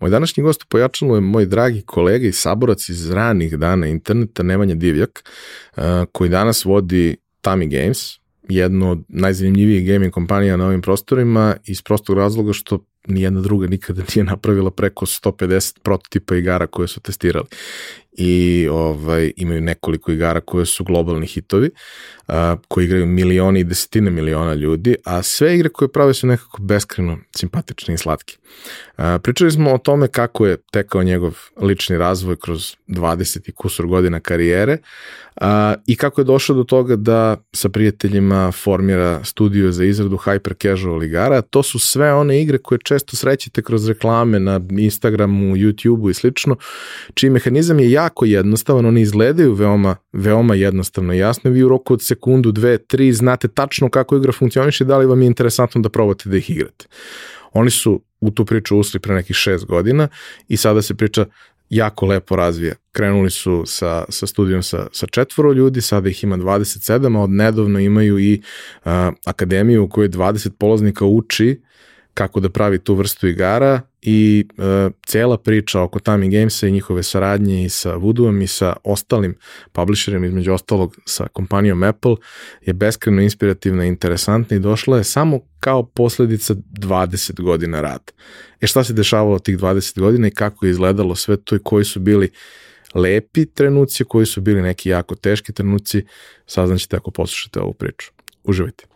Moj današnji gost u pojačalu je moj dragi kolega i saborac iz ranih dana interneta, Nemanja Divjak, uh, koji danas vodi Tami Games, jednu od najzanimljivijih gaming kompanija na ovim prostorima iz prostog razloga što nijedna druga nikada nije napravila preko 150 prototipa igara koje su testirali i ovaj, imaju nekoliko igara koje su globalni hitovi, a, koji igraju milioni i desetine miliona ljudi, a sve igre koje prave su nekako beskreno simpatične i slatke. A, pričali smo o tome kako je tekao njegov lični razvoj kroz 20 i kusur godina karijere a, i kako je došao do toga da sa prijateljima formira studio za izradu hyper casual igara. To su sve one igre koje često srećete kroz reklame na Instagramu, YouTubeu i slično, čiji mehanizam je jako jednostavan, oni izgledaju veoma, veoma jednostavno i jasno. Vi u roku od sekundu, dve, tri znate tačno kako igra funkcioniše da li vam je interesantno da probate da ih igrate. Oni su u tu priču usli pre nekih šest godina i sada se priča jako lepo razvija. Krenuli su sa, sa studijom sa, sa četvoro ljudi, sada ih ima 27, a od nedavno imaju i uh, akademiju u kojoj 20 polaznika uči kako da pravi tu vrstu igara i uh, cela priča oko Tami Gamesa i njihove saradnje i sa Voodooom i sa ostalim publisherima, između ostalog sa kompanijom Apple, je beskreno inspirativna i interesantna i došla je samo kao posledica 20 godina rada. E šta se dešavalo tih 20 godina i kako je izgledalo sve to i koji su bili lepi trenuci, koji su bili neki jako teški trenuci, saznaćete ako poslušate ovu priču. Uživajte.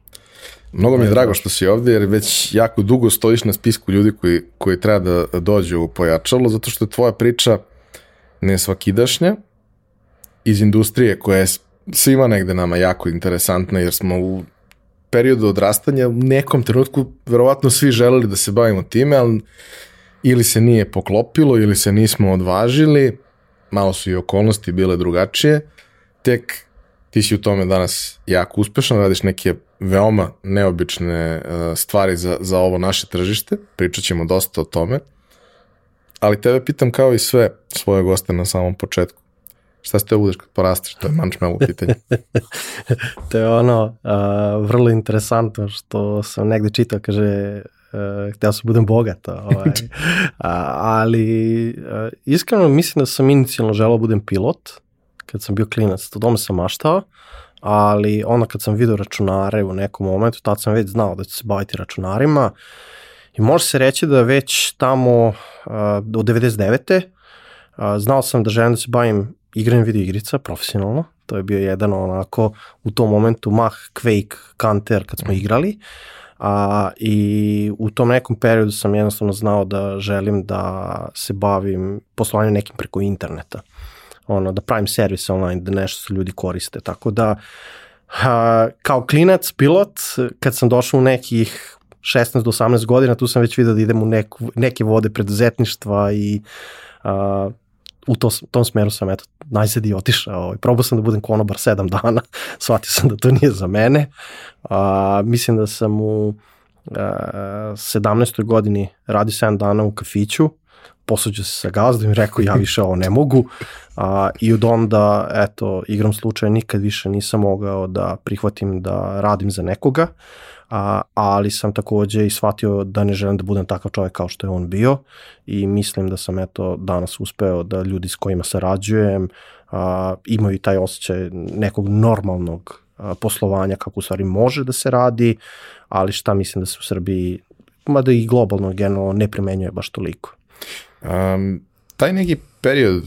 Mnogo mi je drago što si ovde, jer već jako dugo stojiš na spisku ljudi koji, koji treba da dođu u pojačalo, zato što je tvoja priča nesvakidašnja iz industrije koja je svima negde nama jako interesantna, jer smo u periodu odrastanja u nekom trenutku verovatno svi želeli da se bavimo time, ali ili se nije poklopilo, ili se nismo odvažili, malo su i okolnosti bile drugačije, tek ti si u tome danas jako uspešan, radiš neke veoma neobične uh, stvari za, za ovo naše tržište, pričat ćemo dosta o tome, ali tebe pitam kao i sve svoje goste na samom početku. Šta ste budeš kad porasteš? To je mančmelo pitanje. to je ono uh, vrlo interesantno što sam negde čitao, kaže uh, hteo sam da budem bogat, ovaj. uh, ali uh, iskreno mislim da sam inicijalno želao da budem pilot, kad sam bio klinac, to doma sam maštao, ali onda kad sam video računare u nekom momentu, tad sam već znao da ću se baviti računarima i može se reći da već tamo uh, do 99. Uh, znao sam da želim da se bavim igranjem video igrica profesionalno, to je bio jedan onako u tom momentu Mach, Quake, Counter kad smo igrali, a, i u tom nekom periodu sam jednostavno znao da želim da se bavim poslovanjem nekim preko interneta ono, da pravim servis online, da nešto se ljudi koriste, tako da a, kao klinac, pilot, kad sam došao u nekih 16 do 18 godina, tu sam već vidio da idem u neku, neke vode preduzetništva i a, u to, tom smeru sam eto, najzad i otišao. Ovaj, probao sam da budem konobar 7 dana, shvatio sam da to nije za mene. A, mislim da sam u a, 17. godini radio 7 dana u kafiću, posuđao se sa gazdom i rekao ja više ovo ne mogu a, i od onda, eto, igram slučaja nikad više nisam mogao da prihvatim da radim za nekoga, a, ali sam takođe i shvatio da ne želim da budem takav čovjek kao što je on bio i mislim da sam eto danas uspeo da ljudi s kojima sarađujem a, imaju taj osjećaj nekog normalnog a, poslovanja kako u stvari može da se radi, ali šta mislim da se u Srbiji mada i globalno generalno ne primenjuje baš toliko. Um, taj neki period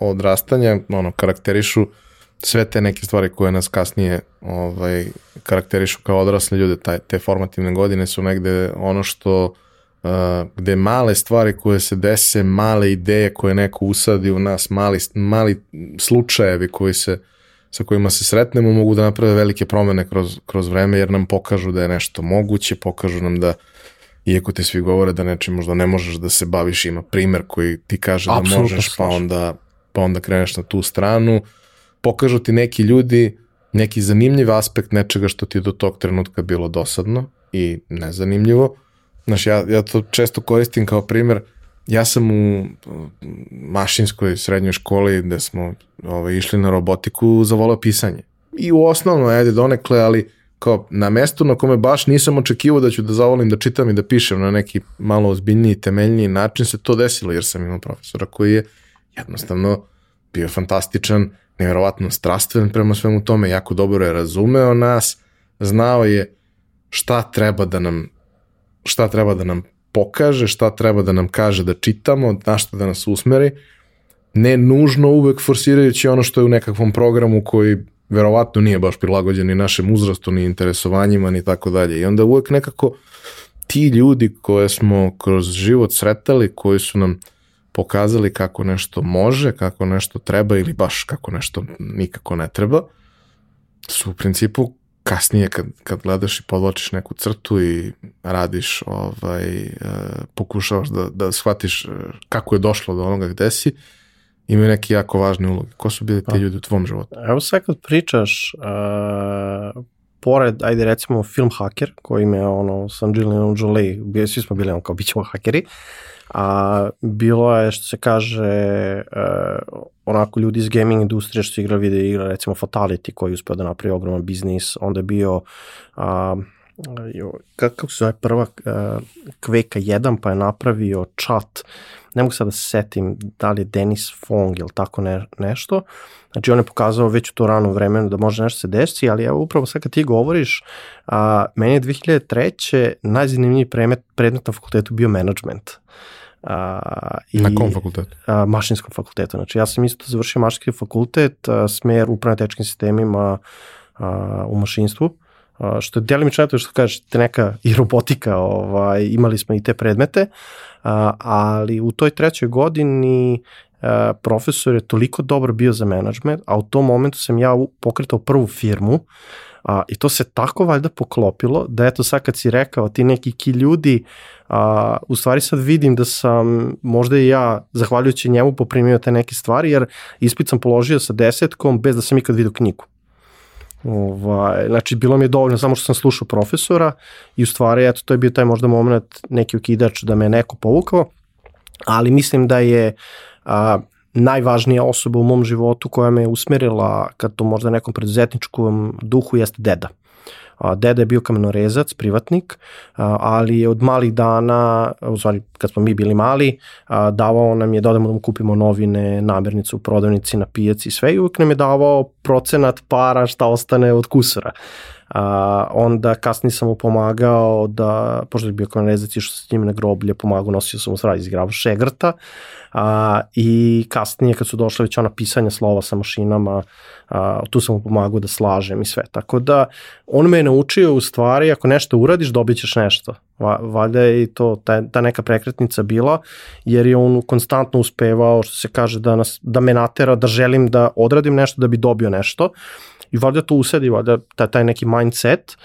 odrastanja ono, karakterišu sve te neke stvari koje nas kasnije ovaj, karakterišu kao odrasle ljude, taj, te formativne godine su negde ono što uh, gde male stvari koje se dese, male ideje koje neko usadi u nas, mali, mali slučajevi koji se sa kojima se sretnemo mogu da naprave velike promene kroz, kroz vreme jer nam pokažu da je nešto moguće, pokažu nam da iako ti svi govore da nečim možda ne možeš da se baviš, ima primer koji ti kaže da Absolutno možeš, pa onda, pa onda kreneš na tu stranu, pokažu ti neki ljudi neki zanimljiv aspekt nečega što ti je do tog trenutka bilo dosadno i nezanimljivo. Znaš, ja, ja to često koristim kao primer, ja sam u mašinskoj srednjoj školi gde smo ovaj, išli na robotiku zavolao pisanje. I u osnovno, ajde donekle, ali kao na mestu na kome baš nisam očekivao da ću da zavolim da čitam i da pišem na neki malo ozbiljniji, temeljniji način se to desilo jer sam imao profesora koji je jednostavno bio fantastičan, nevjerovatno strastven prema svemu tome, jako dobro je razumeo nas, znao je šta treba da nam šta treba da nam pokaže, šta treba da nam kaže da čitamo, na šta da nas usmeri, ne nužno uvek forsirajući ono što je u nekakvom programu koji verovatno nije baš prilagođen ni našem uzrastu, ni interesovanjima, ni tako dalje. I onda uvek nekako ti ljudi koje smo kroz život sretali, koji su nam pokazali kako nešto može, kako nešto treba ili baš kako nešto nikako ne treba, su u principu kasnije kad, kad gledaš i podločiš neku crtu i radiš, ovaj, e, pokušavaš da, da shvatiš e, kako je došlo do onoga gde si, imaju neki jako važni ulogi. Ko su bili ti pa. ljudi u tvom životu? Evo sad kad pričaš, uh, pored, ajde recimo film Hacker, koji me ono, sa Angelina Jolie, svi smo bili ono kao bit ćemo hakeri, a bilo je što se kaže uh, onako ljudi iz gaming industrije što su igrali video igre, recimo Fatality koji je uspeo da napravi ogroman biznis, onda je bio uh, kako se zove prva uh, Kveka 1 pa je napravio chat ne mogu sad da se setim da li je Denis Fong ili tako ne, nešto, znači on je pokazao već u to rano vremenu da može nešto se desi, ali evo upravo sad kad ti govoriš, a, meni je 2003. najzanimljiviji predmet, predmet na fakultetu bio management. A, i, na kom fakultetu? A, mašinskom fakultetu. Znači ja sam isto završio mašinski fakultet, a, smer upravne tečkim sistemima a, u mašinstvu, što je delimično to što kažeš, te neka i robotika, ovaj, imali smo i te predmete, ali u toj trećoj godini profesor je toliko dobro bio za menadžment, a u tom momentu sam ja pokretao prvu firmu a, i to se tako valjda poklopilo da eto sad kad si rekao ti neki ki ljudi a, u stvari sad vidim da sam možda i ja zahvaljujući njemu poprimio te neke stvari jer ispit sam položio sa desetkom bez da sam ikad vidio knjigu. Ovaj, znači, bilo mi je dovoljno samo što sam slušao profesora i u stvari, eto, to je bio taj možda moment, neki ukidač da me neko povukao, ali mislim da je a, najvažnija osoba u mom životu koja me usmerila kad to možda nekom preduzetničkom duhu jeste deda. A, deda je bio kamenorezac, privatnik, ali je od malih dana, u stvari kad smo mi bili mali, davao nam je da odemo da mu kupimo novine, namirnice u prodavnici, na pijaci i sve i uvijek nam je davao procenat para šta ostane od kusura. A, onda kasnije sam mu pomagao da, pošto je bio kamenorezac, išao sa njim na groblje, pomagao, nosio sam mu sradi izgravo šegrta, a, i kasnije kad su došle već ona pisanja slova sa mašinama, a, tu sam mu pomagao da slažem i sve. Tako da on me je naučio u stvari ako nešto uradiš dobit ćeš nešto. Va, valjda je i to ta, ta neka prekretnica bila jer je on konstantno uspevao što se kaže da, nas, da me natera da želim da odradim nešto da bi dobio nešto i valjda to usedi, valjda taj, taj neki mindset,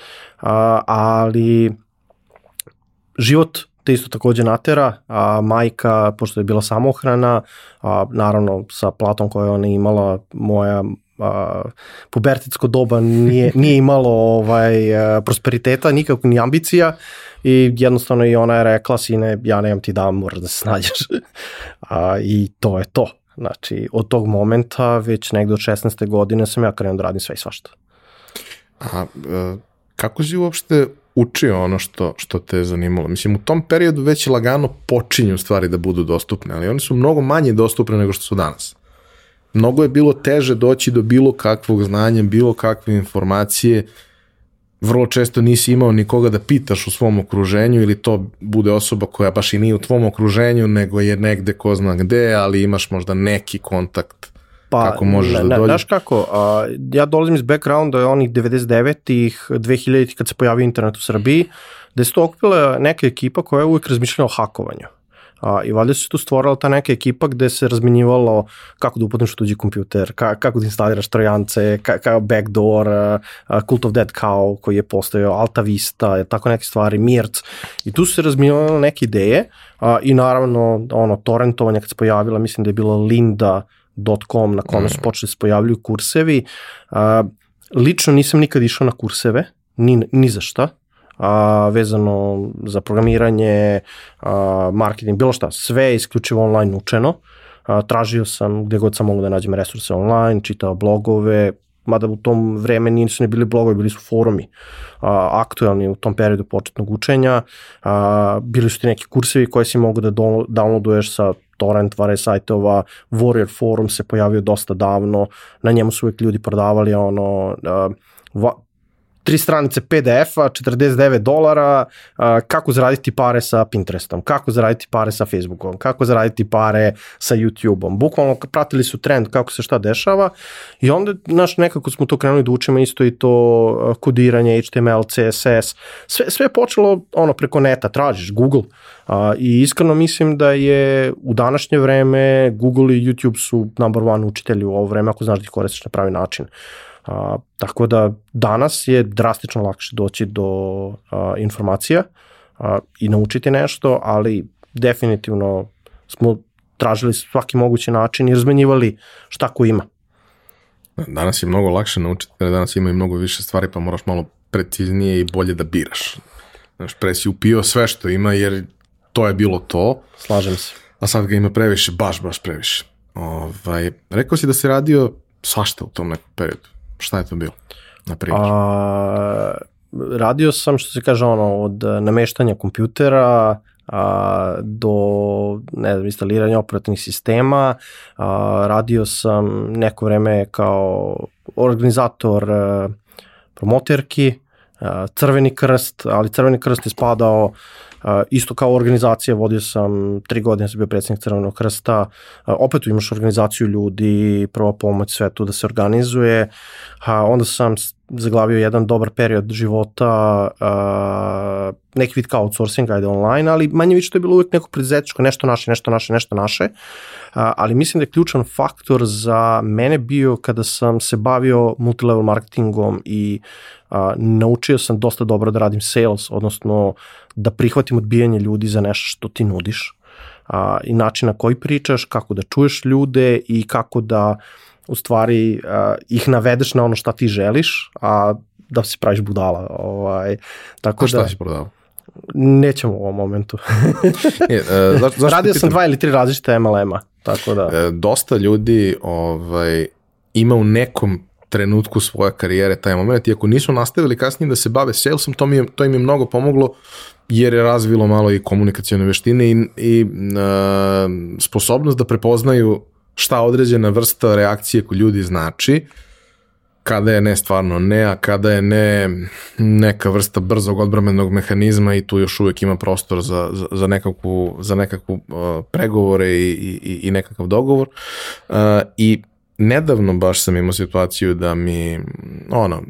a, ali život te isto takođe natera, a majka, pošto je bila samohrana, a, naravno sa platom koju ona imala, moja a, pubertetsko doba nije, nije imalo ovaj, a, prosperiteta, nikako ni ambicija i jednostavno i ona je rekla, sine, ja nemam ti da moraš da se snađeš. a, I to je to. Znači, od tog momenta, već negde od 16. godine sam ja krenuo da radim sve i svašta. A, a kako si uopšte učio ono što, što te je zanimalo? Mislim, u tom periodu već lagano počinju stvari da budu dostupne, ali one su mnogo manje dostupne nego što su danas. Mnogo je bilo teže doći do bilo kakvog znanja, bilo kakve informacije, vrlo često nisi imao nikoga da pitaš u svom okruženju ili to bude osoba koja baš i nije u tvom okruženju, nego je negde ko zna gde, ali imaš možda neki kontakt pa, kako možeš ne, da dođeš? Znaš kako, a, ja dolazim iz backgrounda onih 99-ih, 2000-ih kad se pojavio internet u Srbiji, da se to okupila neka ekipa koja je uvijek razmišljala o hakovanju. A, I valjda se tu stvorila ta neka ekipa gde se razmenjivalo kako da upotniš u tuđi kompjuter, ka, kako da instaliraš trojance, ka, ka backdoor, a, Cult of Dead Cow koji je postojao, Alta Vista, tako neke stvari, Mirc. I tu su se razmenjivalo neke ideje a, i naravno ono, torrentovanje kad se pojavila, mislim da je bila Linda, .com na kome su mm. počeli da se pojavljuju kursevi. A, lično nisam nikad išao na kurseve, ni, ni za šta, a, vezano za programiranje, a, marketing, bilo šta, sve je isključivo online učeno. A, tražio sam gde god sam mogu da nađem resurse online, čitao blogove, mada u tom vreme nisu ne bili blogovi, bili su forumi a, aktuelni u tom periodu početnog učenja. A, bili su ti neki kursevi koje si mogu da downloaduješ sa torrent vare sajtova, Warrior forum se pojavio dosta davno, na njemu su uvijek ljudi prodavali ono, uh, tri stranice PDF-a, 49 dolara, kako zaraditi pare sa Pinterestom, kako zaraditi pare sa Facebookom, kako zaraditi pare sa YouTubeom. Bukvalno pratili su trend kako se šta dešava i onda, znaš, nekako smo to krenuli da učimo isto i to kodiranje, HTML, CSS, sve, sve je počelo ono preko neta, tražiš Google i iskreno mislim da je u današnje vreme Google i YouTube su number one učitelji u ovo vreme ako znaš da ih koristiš na pravi način. A, tako da danas je drastično lakše doći do a, informacija a, i naučiti nešto, ali definitivno smo tražili svaki mogući način i razmenjivali šta ko ima. Danas je mnogo lakše naučiti, jer danas ima i mnogo više stvari, pa moraš malo preciznije i bolje da biraš. Znaš, pre si upio sve što ima, jer to je bilo to. Slažem se. A sad ga ima previše, baš, baš previše. Ovaj, rekao si da si radio svašta u tom nekom periodu. Šta je to bilo, na primjer? A, radio sam, što se kaže, ono, od nameštanja kompjutera, a, do ne znam, instaliranja operativnih sistema. A, radio sam neko vreme kao organizator a, promoterki, a, Crveni krst, ali Crveni krst je spadao isto kao organizacija, vodio sam tri godine, sam bio predsednik Crvenog krsta, uh, opet imaš organizaciju ljudi, prva pomoć, sve tu da se organizuje, a onda sam zaglavio jedan dobar period života, uh, neki vid kao outsourcing, ajde online, ali manje više to je bilo uvijek neko predzetičko, nešto naše, nešto naše, nešto naše, uh, ali mislim da je ključan faktor za mene bio kada sam se bavio multilevel marketingom i uh, naučio sam dosta dobro da radim sales, odnosno da prihvatim odbijanje ljudi za nešto što ti nudiš a, i način na koji pričaš, kako da čuješ ljude i kako da u stvari a, ih navedeš na ono šta ti želiš, a da se praviš budala. Ovaj, tako a šta da, si prodao? Nećemo u ovom momentu. e, e, zašto, zašto Radio sam dva ili tri različite MLM-a, tako da... E, dosta ljudi ovaj, ima u nekom trenutku svoje karijere taj moment i ako nisu nastavili kasnije da se bave salesom, to, mi je, to im je mnogo pomoglo jer je razvilo malo i komunikacijone veštine i, i uh, sposobnost da prepoznaju šta određena vrsta reakcije kod ljudi znači, kada je ne stvarno ne, a kada je ne neka vrsta brzog odbramenog mehanizma i tu još uvijek ima prostor za, za, za nekakvu, za nekakvu uh, pregovore i, i, i nekakav dogovor. Uh, I nedavno baš sam imao situaciju da mi, ono,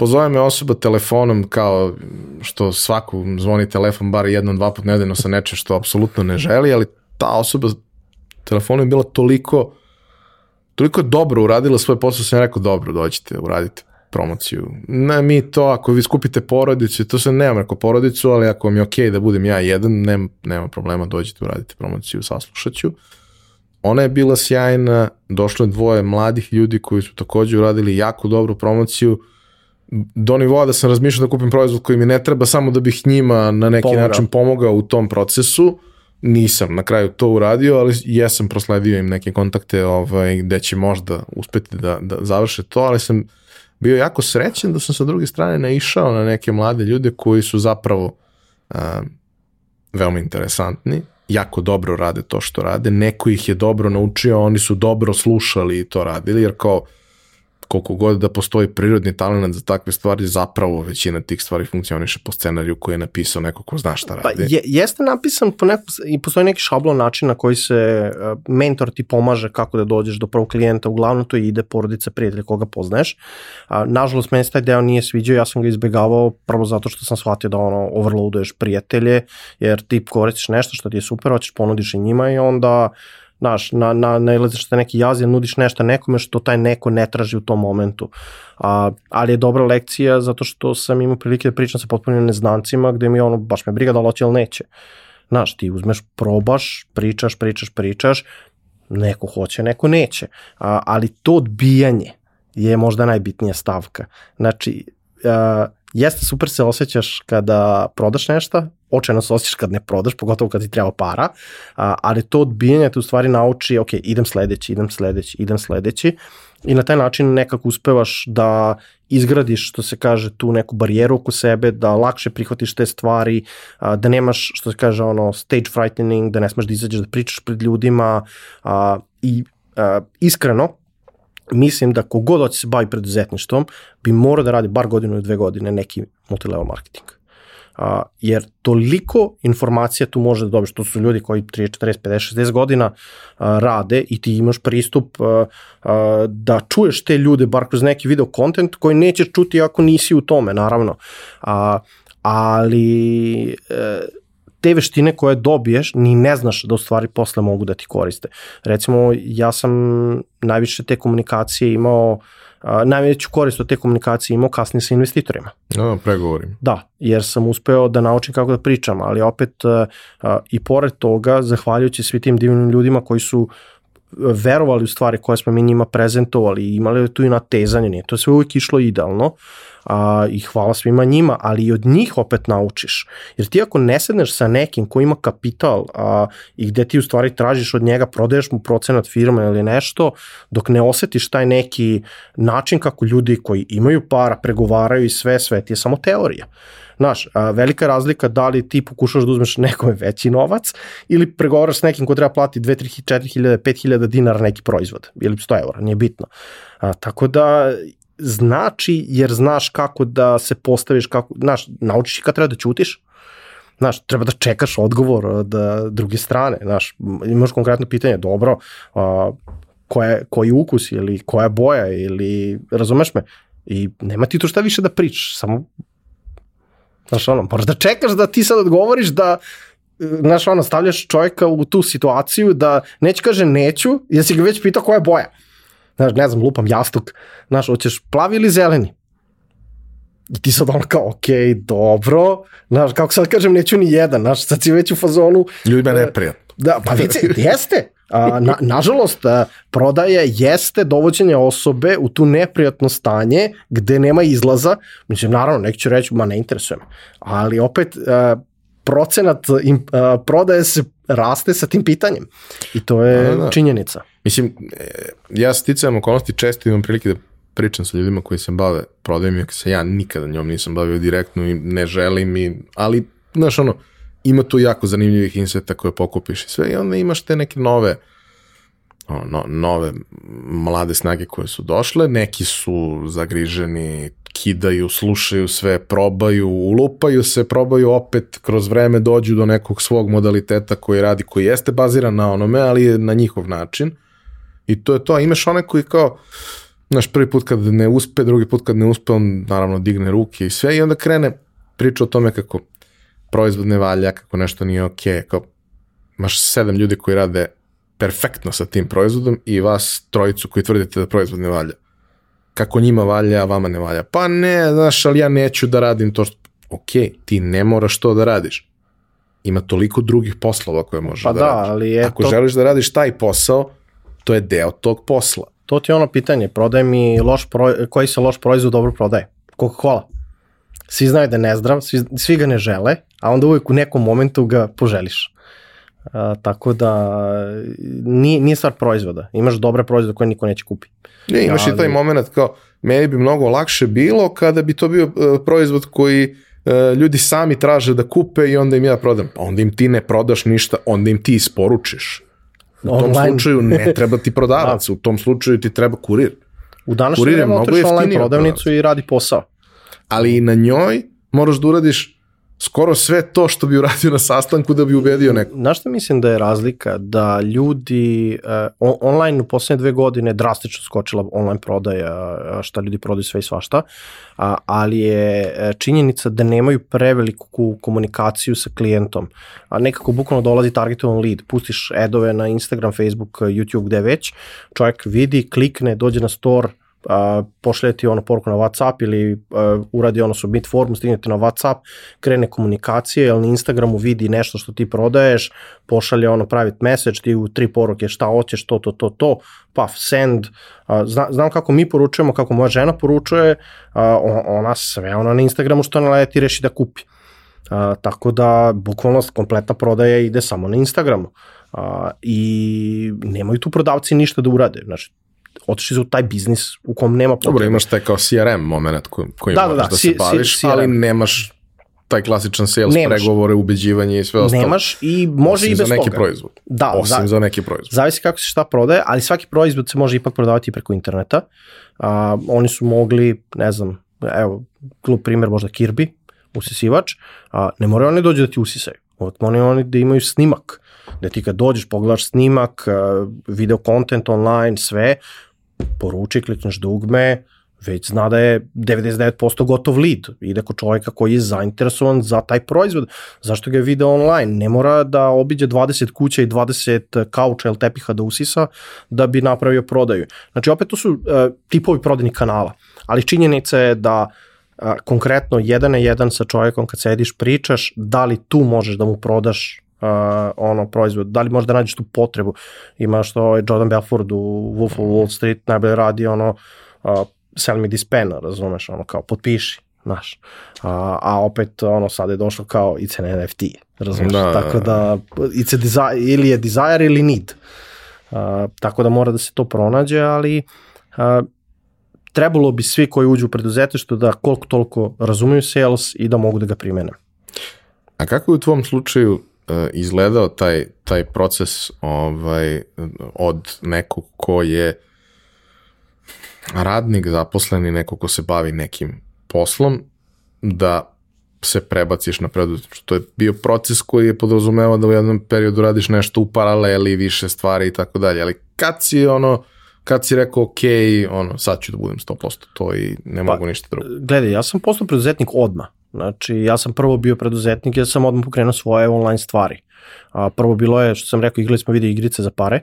pozove me osoba telefonom kao što svaku zvoni telefon bar jednom, dva put nedeljno sa nečem što apsolutno ne želi, ali ta osoba telefonom je bila toliko toliko dobro uradila svoj posao, sam ja rekao dobro, dođite, uradite promociju. Ne, mi to, ako vi skupite porodicu, to se nemam rekao porodicu, ali ako mi je okej okay da budem ja jedan, nema, nema problema, dođite, uradite promociju, saslušat ću. ona je bila sjajna, došlo je dvoje mladih ljudi koji su takođe uradili jako dobru promociju, do nivoa da sam razmišljao da kupim proizvod koji mi ne treba samo da bih njima na neki Pomogao. način pomogao u tom procesu. Nisam na kraju to uradio, ali jesam prosledio im neke kontakte ovaj, gde će možda uspeti da, da završe to, ali sam bio jako srećen da sam sa druge strane naišao na neke mlade ljude koji su zapravo a, veoma interesantni, jako dobro rade to što rade, neko ih je dobro naučio, oni su dobro slušali i to radili, jer kao koliko god da postoji prirodni talent za takve stvari, zapravo većina tih stvari funkcioniše po scenariju koji je napisao neko ko zna šta Pa radi. je, jeste napisan po neku, i postoji neki šablon način na koji se uh, mentor ti pomaže kako da dođeš do prvog klijenta, uglavnom to ide porodica, prijatelja koga poznaješ. Nažalost, meni se taj deo nije sviđao, ja sam ga izbegavao prvo zato što sam shvatio da ono overloaduješ prijatelje, jer ti koristiš nešto što ti je super, hoćeš ponudiš i njima i onda znaš, na, na, nailaziš te neki jaz, nudiš nešto nekome što taj neko ne traži u tom momentu. A, ali je dobra lekcija zato što sam imao prilike da pričam sa potpunim neznancima gde mi ono, baš me briga da li hoće ili neće. Znaš, ti uzmeš, probaš, pričaš, pričaš, pričaš, neko hoće, neko neće. A, ali to odbijanje je možda najbitnija stavka. Znači, a, jeste super se osjećaš kada prodaš nešto, očajno se osjećaš kad ne prodaš, pogotovo kad ti treba para, a, ali to odbijanje te u stvari nauči, ok, idem sledeći, idem sledeći, idem sledeći i na taj način nekako uspevaš da izgradiš, što se kaže, tu neku barijeru oko sebe, da lakše prihvatiš te stvari, a, da nemaš, što se kaže, ono, stage frightening, da ne smeš da izađeš da pričaš pred ljudima a, i a, iskreno, mislim da kogod hoće se bavi preduzetništvom bi morao da radi bar godinu ili dve godine neki multilevel marketing. A, jer toliko informacija tu može da dobiješ, to su ljudi koji 30, 40, 50, 60 godina a, rade i ti imaš pristup a, a, da čuješ te ljude bar kroz neki video content koji nećeš čuti ako nisi u tome, naravno. A, ali e, te veštine koje dobiješ ni ne znaš da u stvari posle mogu da ti koriste. Recimo, ja sam najviše te komunikacije imao, a, najveću korist od te komunikacije imao kasnije sa investitorima. No, pregovorim. Da, jer sam uspeo da naučim kako da pričam, ali opet a, a, i pored toga, zahvaljujući svi tim divnim ljudima koji su verovali u stvari koje smo mi njima prezentovali i imali tu i natezanje, nije to sve uvijek išlo idealno a, i hvala svima njima, ali i od njih opet naučiš. Jer ti ako ne sedneš sa nekim ko ima kapital a, i gde ti u stvari tražiš od njega, prodaješ mu procenat firme ili nešto, dok ne osetiš taj neki način kako ljudi koji imaju para pregovaraju i sve, sve ti je samo teorija. Znaš, a, velika razlika da li ti pokušaš da uzmeš nekome veći novac ili pregovaraš s nekim ko treba plati 2, 3, 4 hiljade, 5 hiljada dinara neki proizvod ili 100 eura, nije bitno. A, tako da znači jer znaš kako da se postaviš, kako, znaš, naučiš i kad treba da ćutiš, znaš, treba da čekaš odgovor od druge strane, znaš, imaš konkretno pitanje, dobro, a, koja, koji ukus ili koja boja ili, razumeš me, i nema ti tu šta više da pričaš, samo Znaš, ono, moraš da čekaš da ti sad odgovoriš da znaš, ono, stavljaš čovjeka u tu situaciju da neće kaže neću, jer si ga već pitao koja je boja. Znaš, ne znam, lupam jastuk. Znaš, hoćeš plavi ili zeleni? I ti sad ono kao, okay, dobro. Znaš, kako sad kažem, neću ni jedan. Znaš, sad si već u fazonu. Ljudima je neprijatno. Da, pa vice, jeste. A, na, nažalost, a, prodaje jeste dovođenje osobe u tu neprijatno stanje gde nema izlaza. Mislim, naravno, neki će reći, ma ne interesuje me. Ali opet, a, procenat im, a, prodaje se raste sa tim pitanjem. I to je da, da. činjenica. Mislim, e, ja sticajem okolnosti često imam prilike da pričam sa ljudima koji se bave prodajem, iako se ja nikada njom nisam bavio direktno i ne želim, i, ali, znaš, ono, ima tu jako zanimljivih inseta koje pokupiš i sve i onda imaš te neke nove ono, nove mlade snage koje su došle, neki su zagriženi, kidaju, slušaju sve, probaju, ulupaju se, probaju opet, kroz vreme dođu do nekog svog modaliteta koji radi, koji jeste baziran na onome, ali je na njihov način. I to je to. Imaš one koji kao, znaš, prvi put kad ne uspe, drugi put kad ne uspe, on naravno digne ruke i sve i onda krene priča o tome kako proizvod ne valja, kako nešto nije okej, okay, kao imaš sedam ljudi koji rade perfektno sa tim proizvodom i vas trojicu koji tvrdite da proizvod ne valja. Kako njima valja, a vama ne valja. Pa ne, znaš, ali ja neću da radim to što... Ok, ti ne moraš to da radiš. Ima toliko drugih poslova koje možeš pa da, da radiš. Ali je Ako to... želiš da radiš taj posao, to je deo tog posla. To ti je ono pitanje, prodaj mi loš pro, koji se loš proizvod dobro prodaje? Coca-Cola. Svi znaju da je nezdrav, svi, svi ga ne žele, a onda uvijek u nekom momentu ga poželiš. A, tako da nije, nije stvar proizvoda. Imaš dobre proizvode koje niko neće kupi. Ne, imaš Ali... i taj moment kao, meni bi mnogo lakše bilo kada bi to bio uh, proizvod koji uh, ljudi sami traže da kupe i onda im ja prodam. Pa onda im ti ne prodaš ništa, onda im ti isporučiš. U tom online. slučaju ne treba ti prodavac, da. u tom slučaju ti treba kurir. U današnjem vremenu otvoriš online prodavnicu i radi posao. Ali i na njoj moraš da uradiš skoro sve to što bi uradio na sastanku da bi ubedio neko. Znaš što mislim da je razlika? Da ljudi uh, online u poslednje dve godine drastično skočila online prodaja, šta ljudi prodaju sve i svašta, a, ali je e, činjenica da nemaju preveliku komunikaciju sa klijentom. A nekako bukvalno dolazi targetovan lead, pustiš adove na Instagram, Facebook, YouTube, gde već, čovjek vidi, klikne, dođe na store, a, pošalje ti ono poruku na Whatsapp ili a, uradi ono submit formu, stigne ti na Whatsapp, krene komunikacije, ili na Instagramu vidi nešto što ti prodaješ, pošalje ono private message, ti u tri poruke šta hoćeš, to, to, to, to, pa send, a, zna, znam kako mi poručujemo, kako moja žena poručuje, a, ona sve ona na Instagramu što naleti reši da kupi. A, tako da, bukvalno, kompletna prodaja ide samo na Instagramu. A, I nemaju tu prodavci ništa da urade. Znači, otišli su u taj biznis u kom nema potrebe. Dobro, imaš taj kao CRM moment koji, koji da, da, da, da se baviš, ali nemaš taj klasičan sales, nemaš. pregovore, ubeđivanje i sve ostalo. Nemaš i može Osim i bez za neki toga. proizvod. Da, Osim za, za neki proizvod. Zavisi kako se šta prodaje, ali svaki proizvod se može ipak prodavati preko interneta. A, oni su mogli, ne znam, evo, klub primjer možda Kirby, usisivač, a, ne moraju oni dođu da ti usisaju. Moraju oni da imaju snimak, da ti kad dođeš pogledaš snimak, video content online, sve, poruči, klikneš dugme, već zna da je 99% gotov lead. Ide kod čovjeka koji je zainteresovan za taj proizvod. Zašto ga je video online? Ne mora da obiđe 20 kuća i 20 kauča ili tepiha da usisa da bi napravio prodaju. Znači, opet to su uh, tipovi prodajnih kanala. Ali činjenica je da uh, konkretno jedan na jedan sa čovjekom kad sediš pričaš da li tu možeš da mu prodaš uh, ono proizvod, da li možda nađeš tu potrebu. Ima što ovaj Jordan Belford u Wolf of Wall Street najbolje radi ono uh, sell me this pen, razumeš, ono kao potpiši, znaš. A, a opet ono sad je došlo kao it's an NFT, razumeš, da. tako da it's a desire, ili je desire ili need. Uh, tako da mora da se to pronađe, ali uh, trebalo bi svi koji uđu u preduzetništvo da koliko toliko razumeju sales i da mogu da ga primene. A kako je u tvom slučaju izgledao taj, taj proces ovaj, od nekog ko je radnik, zaposleni, neko ko se bavi nekim poslom, da se prebaciš na preduzetništvo. To je bio proces koji je podrazumevao da u jednom periodu radiš nešto u paraleli, više stvari i tako dalje, ali kad si ono, kad si rekao ok, ono, sad ću da budem 100% to i ne pa, mogu ništa drugo. Gledaj, ja sam postao preduzetnik odma. Znači, ja sam prvo bio preduzetnik, ja sam odmah pokrenuo svoje online stvari. A, prvo bilo je, što sam rekao, igrali smo video igrice za pare,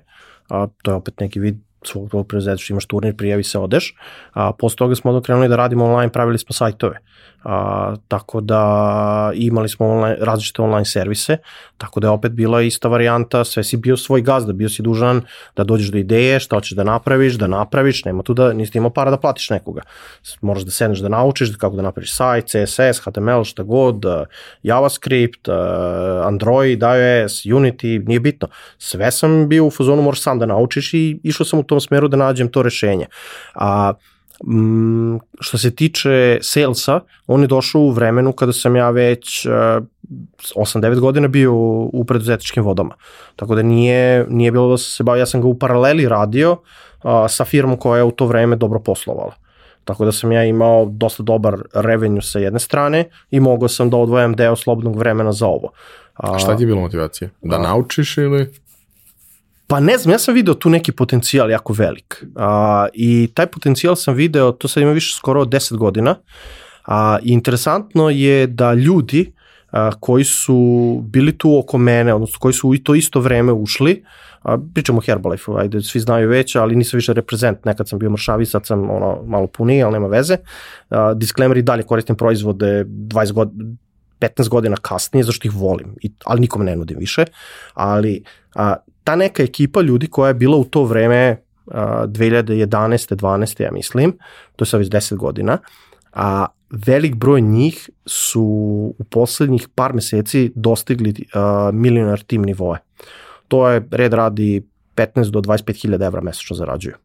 a, to je opet neki vid svog tvojeg preduzetništva, imaš turnir, prijavi se, odeš. A, posle toga smo krenuli da radimo online, pravili smo sajtove. A, tako da imali smo online, različite online servise, tako da je opet bila ista varijanta, sve si bio svoj gazda, bio si dužan da dođeš do ideje, šta hoćeš da napraviš, da napraviš, nema tu da nisi imao para da platiš nekoga. Moraš da sedneš da naučiš kako da napraviš sajt, CSS, HTML, šta god, JavaScript, Android, iOS, Unity, nije bitno. Sve sam bio u fazonu, moraš sam da naučiš i išao sam u tom smeru da nađem to rešenje. A, Mm, što se tiče salesa, on je došao u vremenu kada sam ja već uh, 8-9 godina bio u, preduzetničkim vodama. Tako da nije, nije bilo da se bavio, ja sam ga u paraleli radio uh, sa firmom koja je u to vreme dobro poslovala. Tako da sam ja imao dosta dobar revenue sa jedne strane i mogao sam da odvojam deo slobodnog vremena za ovo. A šta ti je bilo motivacija? Da a, naučiš ili? Pa ne znam, ja sam video tu neki potencijal jako velik. A, I taj potencijal sam video, to sad ima više skoro 10 godina. A, I interesantno je da ljudi a, koji su bili tu oko mene, odnosno koji su u to isto vreme ušli, a, pričamo o Herbalife, ajde, svi znaju već, ali nisam više reprezent, nekad sam bio mršavi, sad sam ono, malo puniji, ali nema veze. A, disclaimer i dalje koristim proizvode 20 godina, 15 godina kasnije, zašto ih volim, I, ali nikome ne nudim više, ali a, ta neka ekipa ljudi koja je bila u to vreme a, 2011. 12. ja mislim, to je sad već 10 godina, a velik broj njih su u poslednjih par meseci dostigli uh, milionar tim nivoe. To je red radi 15 do 25 hiljada evra mesečno zarađuju.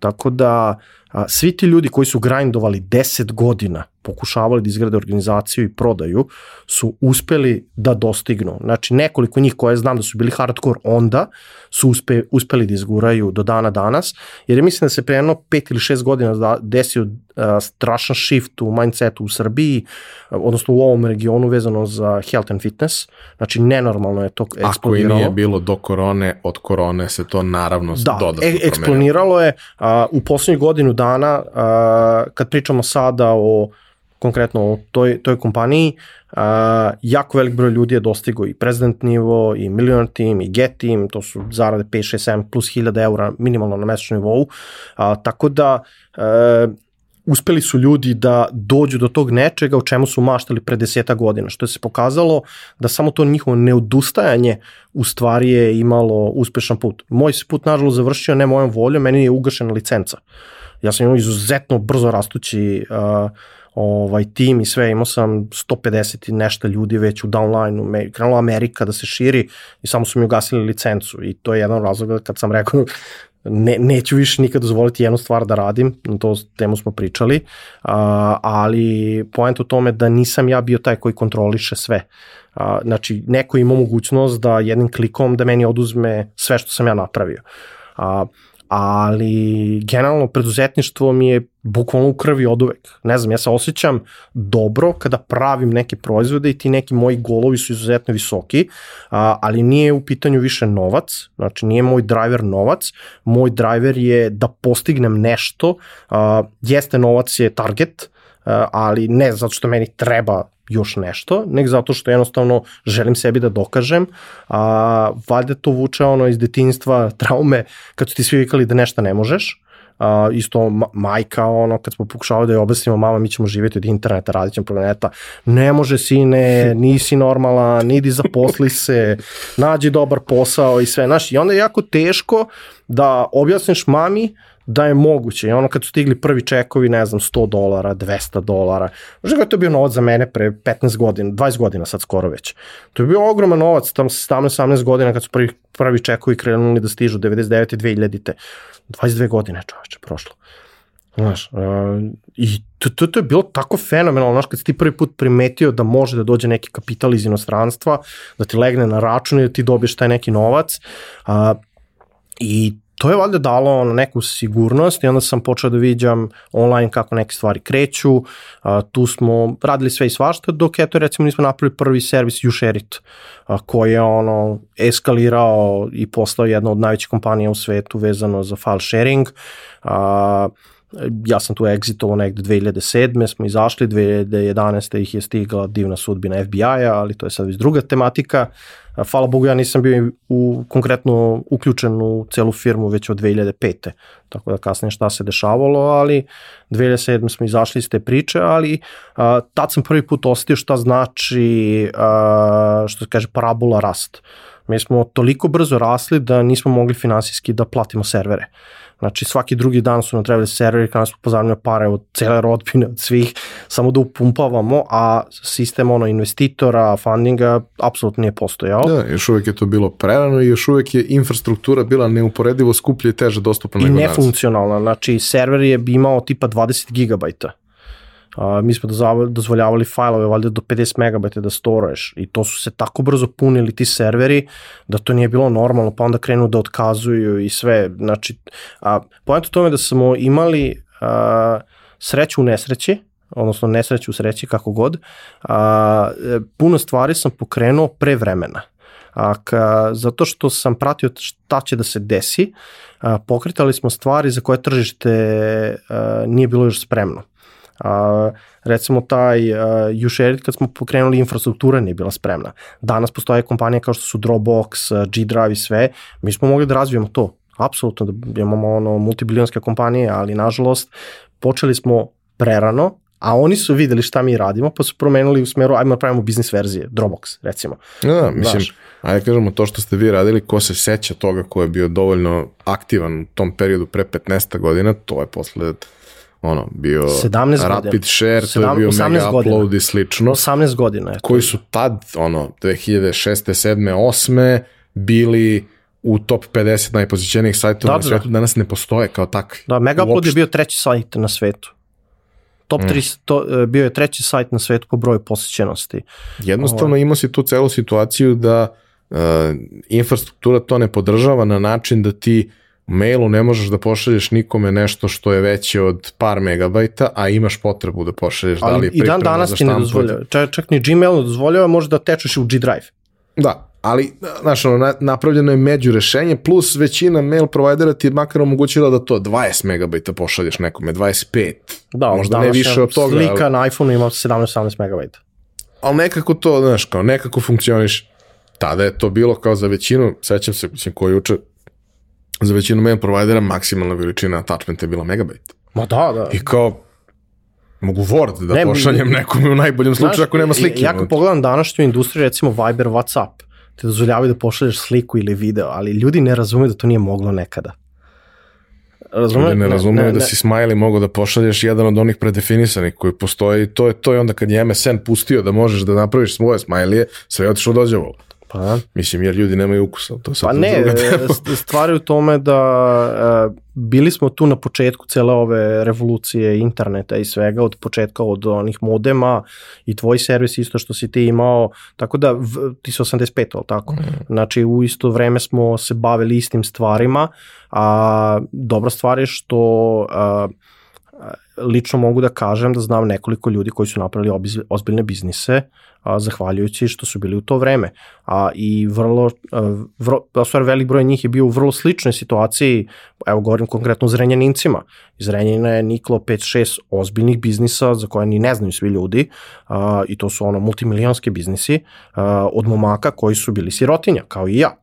Tako da a, svi ti ljudi koji su grindovali 10 godina, pokušavali da izgrade organizaciju i prodaju, su uspeli da dostignu. Znači nekoliko njih koje znam da su bili hardcore onda, su uspe, uspeli da izguraju do dana danas, jer je mislim da se pre jedno 5 ili 6 godina da desio a, strašan shift u mindsetu u Srbiji, odnosno u ovom regionu vezano za health and fitness. Znači nenormalno je to eksplodiralo. Ako i nije bilo do korone, od korone se to naravno da, dodatno e, eksploniralo je a, u poslednjih godinu dana, a, kad pričamo sada o konkretno o toj, toj kompaniji, a, jako velik broj ljudi je dostigo i prezident nivo, i milionar team, i get team, to su zarade 5, 6, 7 plus 1000 eura minimalno na mesečnom nivou, a, tako da a, e, uspeli su ljudi da dođu do tog nečega u čemu su maštali pre deseta godina, što je se pokazalo da samo to njihovo neodustajanje u stvari je imalo uspešan put. Moj se put nažalost završio ne mojom voljom, meni je ugašena licenca. Ja sam imao izuzetno brzo rastući uh, ovaj tim i sve, imao sam 150 i nešto ljudi već u downline-u, krenula Amerika da se širi i samo su mi ugasili licencu i to je jedan razlog kad sam rekao ne, neću više nikad dozvoliti jednu stvar da radim, na to temu smo pričali, a, ali point u tome da nisam ja bio taj koji kontroliše sve. A, znači, neko ima mogućnost da jednim klikom da meni oduzme sve što sam ja napravio. A, ali generalno preduzetništvo mi je bukvalno u krvi od uvek. Ne znam, ja se osjećam dobro kada pravim neke proizvode i ti neki moji golovi su izuzetno visoki, a, ali nije u pitanju više novac, znači nije moj driver novac, moj driver je da postignem nešto, jeste novac je target, ali ne zato što meni treba još nešto, nek zato što jednostavno želim sebi da dokažem, a valjda to vuče ono iz detinjstva traume kad su ti svi vikali da nešto ne možeš, a, isto ma majka, ono, kad smo pokušavali da je objasnimo, mama, mi ćemo živjeti od interneta, radit ćemo planeta, ne može sine, nisi normalan, nidi zaposli se, nađi dobar posao i sve, znaš, i onda je jako teško da objasniš mami da je moguće. I ono kad su stigli prvi čekovi, ne znam, 100 dolara, 200 dolara. Znaš je to bio novac za mene pre 15 godina, 20 godina sad skoro već. To je bio ogroman novac, tamo 17-18 godina kad su prvi, prvi čekovi krenuli da stižu, 99. 2000. 22 godine čoveče prošlo. Znaš, uh, i to, to, to je bilo tako fenomenalno, znaš, kad si ti prvi put primetio da može da dođe neki kapital iz inostranstva, da ti legne na račun i da ti dobiješ taj neki novac, uh, i to je valjda dalo ono neku sigurnost i onda sam počeo da viđam online kako neke stvari kreću, a, tu smo radili sve i svašta, dok eto recimo nismo napravili prvi servis YouShareIt, a, koji je ono eskalirao i postao jedna od najvećih kompanija u svetu vezano za file sharing, a, ja sam tu exitovao negde 2007. smo izašli, 2011. ih je stigla divna sudbina FBI-a, ali to je sad već druga tematika. Hvala Bogu, ja nisam bio u, konkretno uključen u celu firmu već od 2005. Tako da kasnije šta se dešavalo, ali 2007. smo izašli iz te priče, ali a, tad sam prvi put osetio šta znači, a, što se kaže, parabola rast. Mi smo toliko brzo rasli da nismo mogli finansijski da platimo servere. Znači svaki drugi dan su nam trebali serveri kada smo pozavljamo pare od cele rodbine, od svih, samo da upumpavamo, a sistem ono investitora, fundinga, apsolutno nije postojao. Da, još uvek je to bilo prerano i još uvek je infrastruktura bila neuporedivo skuplje i teže dostupna nego danas. I nefunkcionalna, znači server je imao tipa 20 gigabajta. A, mi smo dozvoljavali fajlove valjda do 50 megabajta da storuješ i to su se tako brzo punili ti serveri da to nije bilo normalno, pa onda krenu da otkazuju i sve. Znači, a, pojent u tome da smo imali a, sreću u nesreći, odnosno nesreću u sreći kako god, a, puno stvari sam pokrenuo pre vremena. A, ka, zato što sam pratio šta će da se desi, a, pokretali smo stvari za koje tržište a, nije bilo još spremno. A, recimo taj uh, UShared kad smo pokrenuli infrastruktura nije bila spremna. Danas postoje kompanije kao što su Dropbox, G-Drive i sve, mi smo mogli da razvijemo to. Apsolutno da imamo ono multibilionske kompanije, ali nažalost počeli smo prerano A oni su videli šta mi radimo, pa su promenili u smeru, ajmo da pravimo biznis verzije, Dropbox, recimo. Da, da, mislim, Znaš. ajde kažemo to što ste vi radili, ko se seća toga ko je bio dovoljno aktivan u tom periodu pre 15 godina, to je posle ono, bio 17 rapid godina. share, to je bio 18 mega godina. upload i slično, 18 godina je to. koji su tad, ono, 2006. 7. 8. bili u top 50 najpozicionijih sajtova Da, na da, svetu, danas ne postoje kao takvi. Da, Megaupload je Uopšte. bio treći sajt na svetu. Top 3, to, e, bio je treći sajt na svetu po broju posjećenosti. Jednostavno ima si tu celu situaciju da uh, infrastruktura to ne podržava na način da ti u mailu ne možeš da pošalješ nikome nešto što je veće od par megabajta, a imaš potrebu da pošalješ da li Ali je i dan danas ti ne dozvoljava. Čak, čak ni Gmail ne dozvoljava, može da tečeš u G Drive. Da, ali znaš, ono, na- napravljeno je među rešenje, plus većina mail provajdera ti je makar omogućila da to 20 megabajta pošalješ nekome, 25, Da, možda ne više od toga, Slika ali, na iPhone ima 17-18 MB. ali nekako to, znaš, kao nekako funkcioniš. Tada je to bilo kao za većinu, sećam se, mislim, ko je juče, za većinu mail provajdera maksimalna veličina attachmenta je bila megabajt. Ma da, da. I kao, mogu Word da Ne, pošaljem nekome u najboljem slučaju ako nema slike. Ja kad pogledam današnju industriju, recimo Viber, Whatsapp, te dozvoljavaju da pošalješ sliku ili video, ali ljudi ne razumeju da to nije moglo nekada. Razume? Ljudi ne razumeju da si smiley mogu da pošalješ jedan od onih predefinisanih koji postoji i to je to je onda kad je MSN pustio da možeš da napraviš svoje smileye, sve je otišlo dođevo. Pa. Mislim, jer ljudi nemaju ukusa, to sad Pa ne, st- stvar je u tome da e, bili smo tu na početku cele ove revolucije interneta i svega, od početka od onih modema i tvoj servis isto što si ti imao, tako da v, ti si 85, ali tako? Znači u isto vreme smo se bavili istim stvarima, a dobra stvar je što a, lično mogu da kažem da znam nekoliko ljudi koji su napravili ozbiljne biznise a, zahvaljujući što su bili u to vreme. A, I vrlo, a, vrlo, stvari velik broj njih je bio u vrlo sličnoj situaciji, evo govorim konkretno o Zrenjanincima. Iz Renjanina je niklo 5-6 ozbiljnih biznisa za koje ni ne znaju svi ljudi a, i to su ono multimilijonski biznisi a, od momaka koji su bili sirotinja, kao i ja.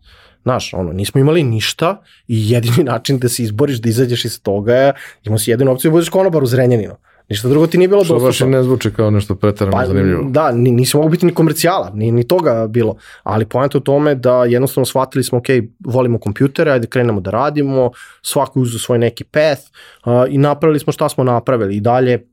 Znaš, ono, nismo imali ništa i jedini način da se izboriš, da izađeš iz toga je, imao si jedinu opciju da budeš konobar u Zrenjaninu. Ništa drugo ti nije bilo Što baš i dostupno. ne zvuči kao nešto pretarano Pa, zanimljivo. da, ni, nisi mogu biti ni komercijala, ni, ni toga bilo, ali poenta u tome da jednostavno shvatili smo, ok, volimo kompjutere, ajde krenemo da radimo, svako uzu svoj neki path uh, i napravili smo šta smo napravili i dalje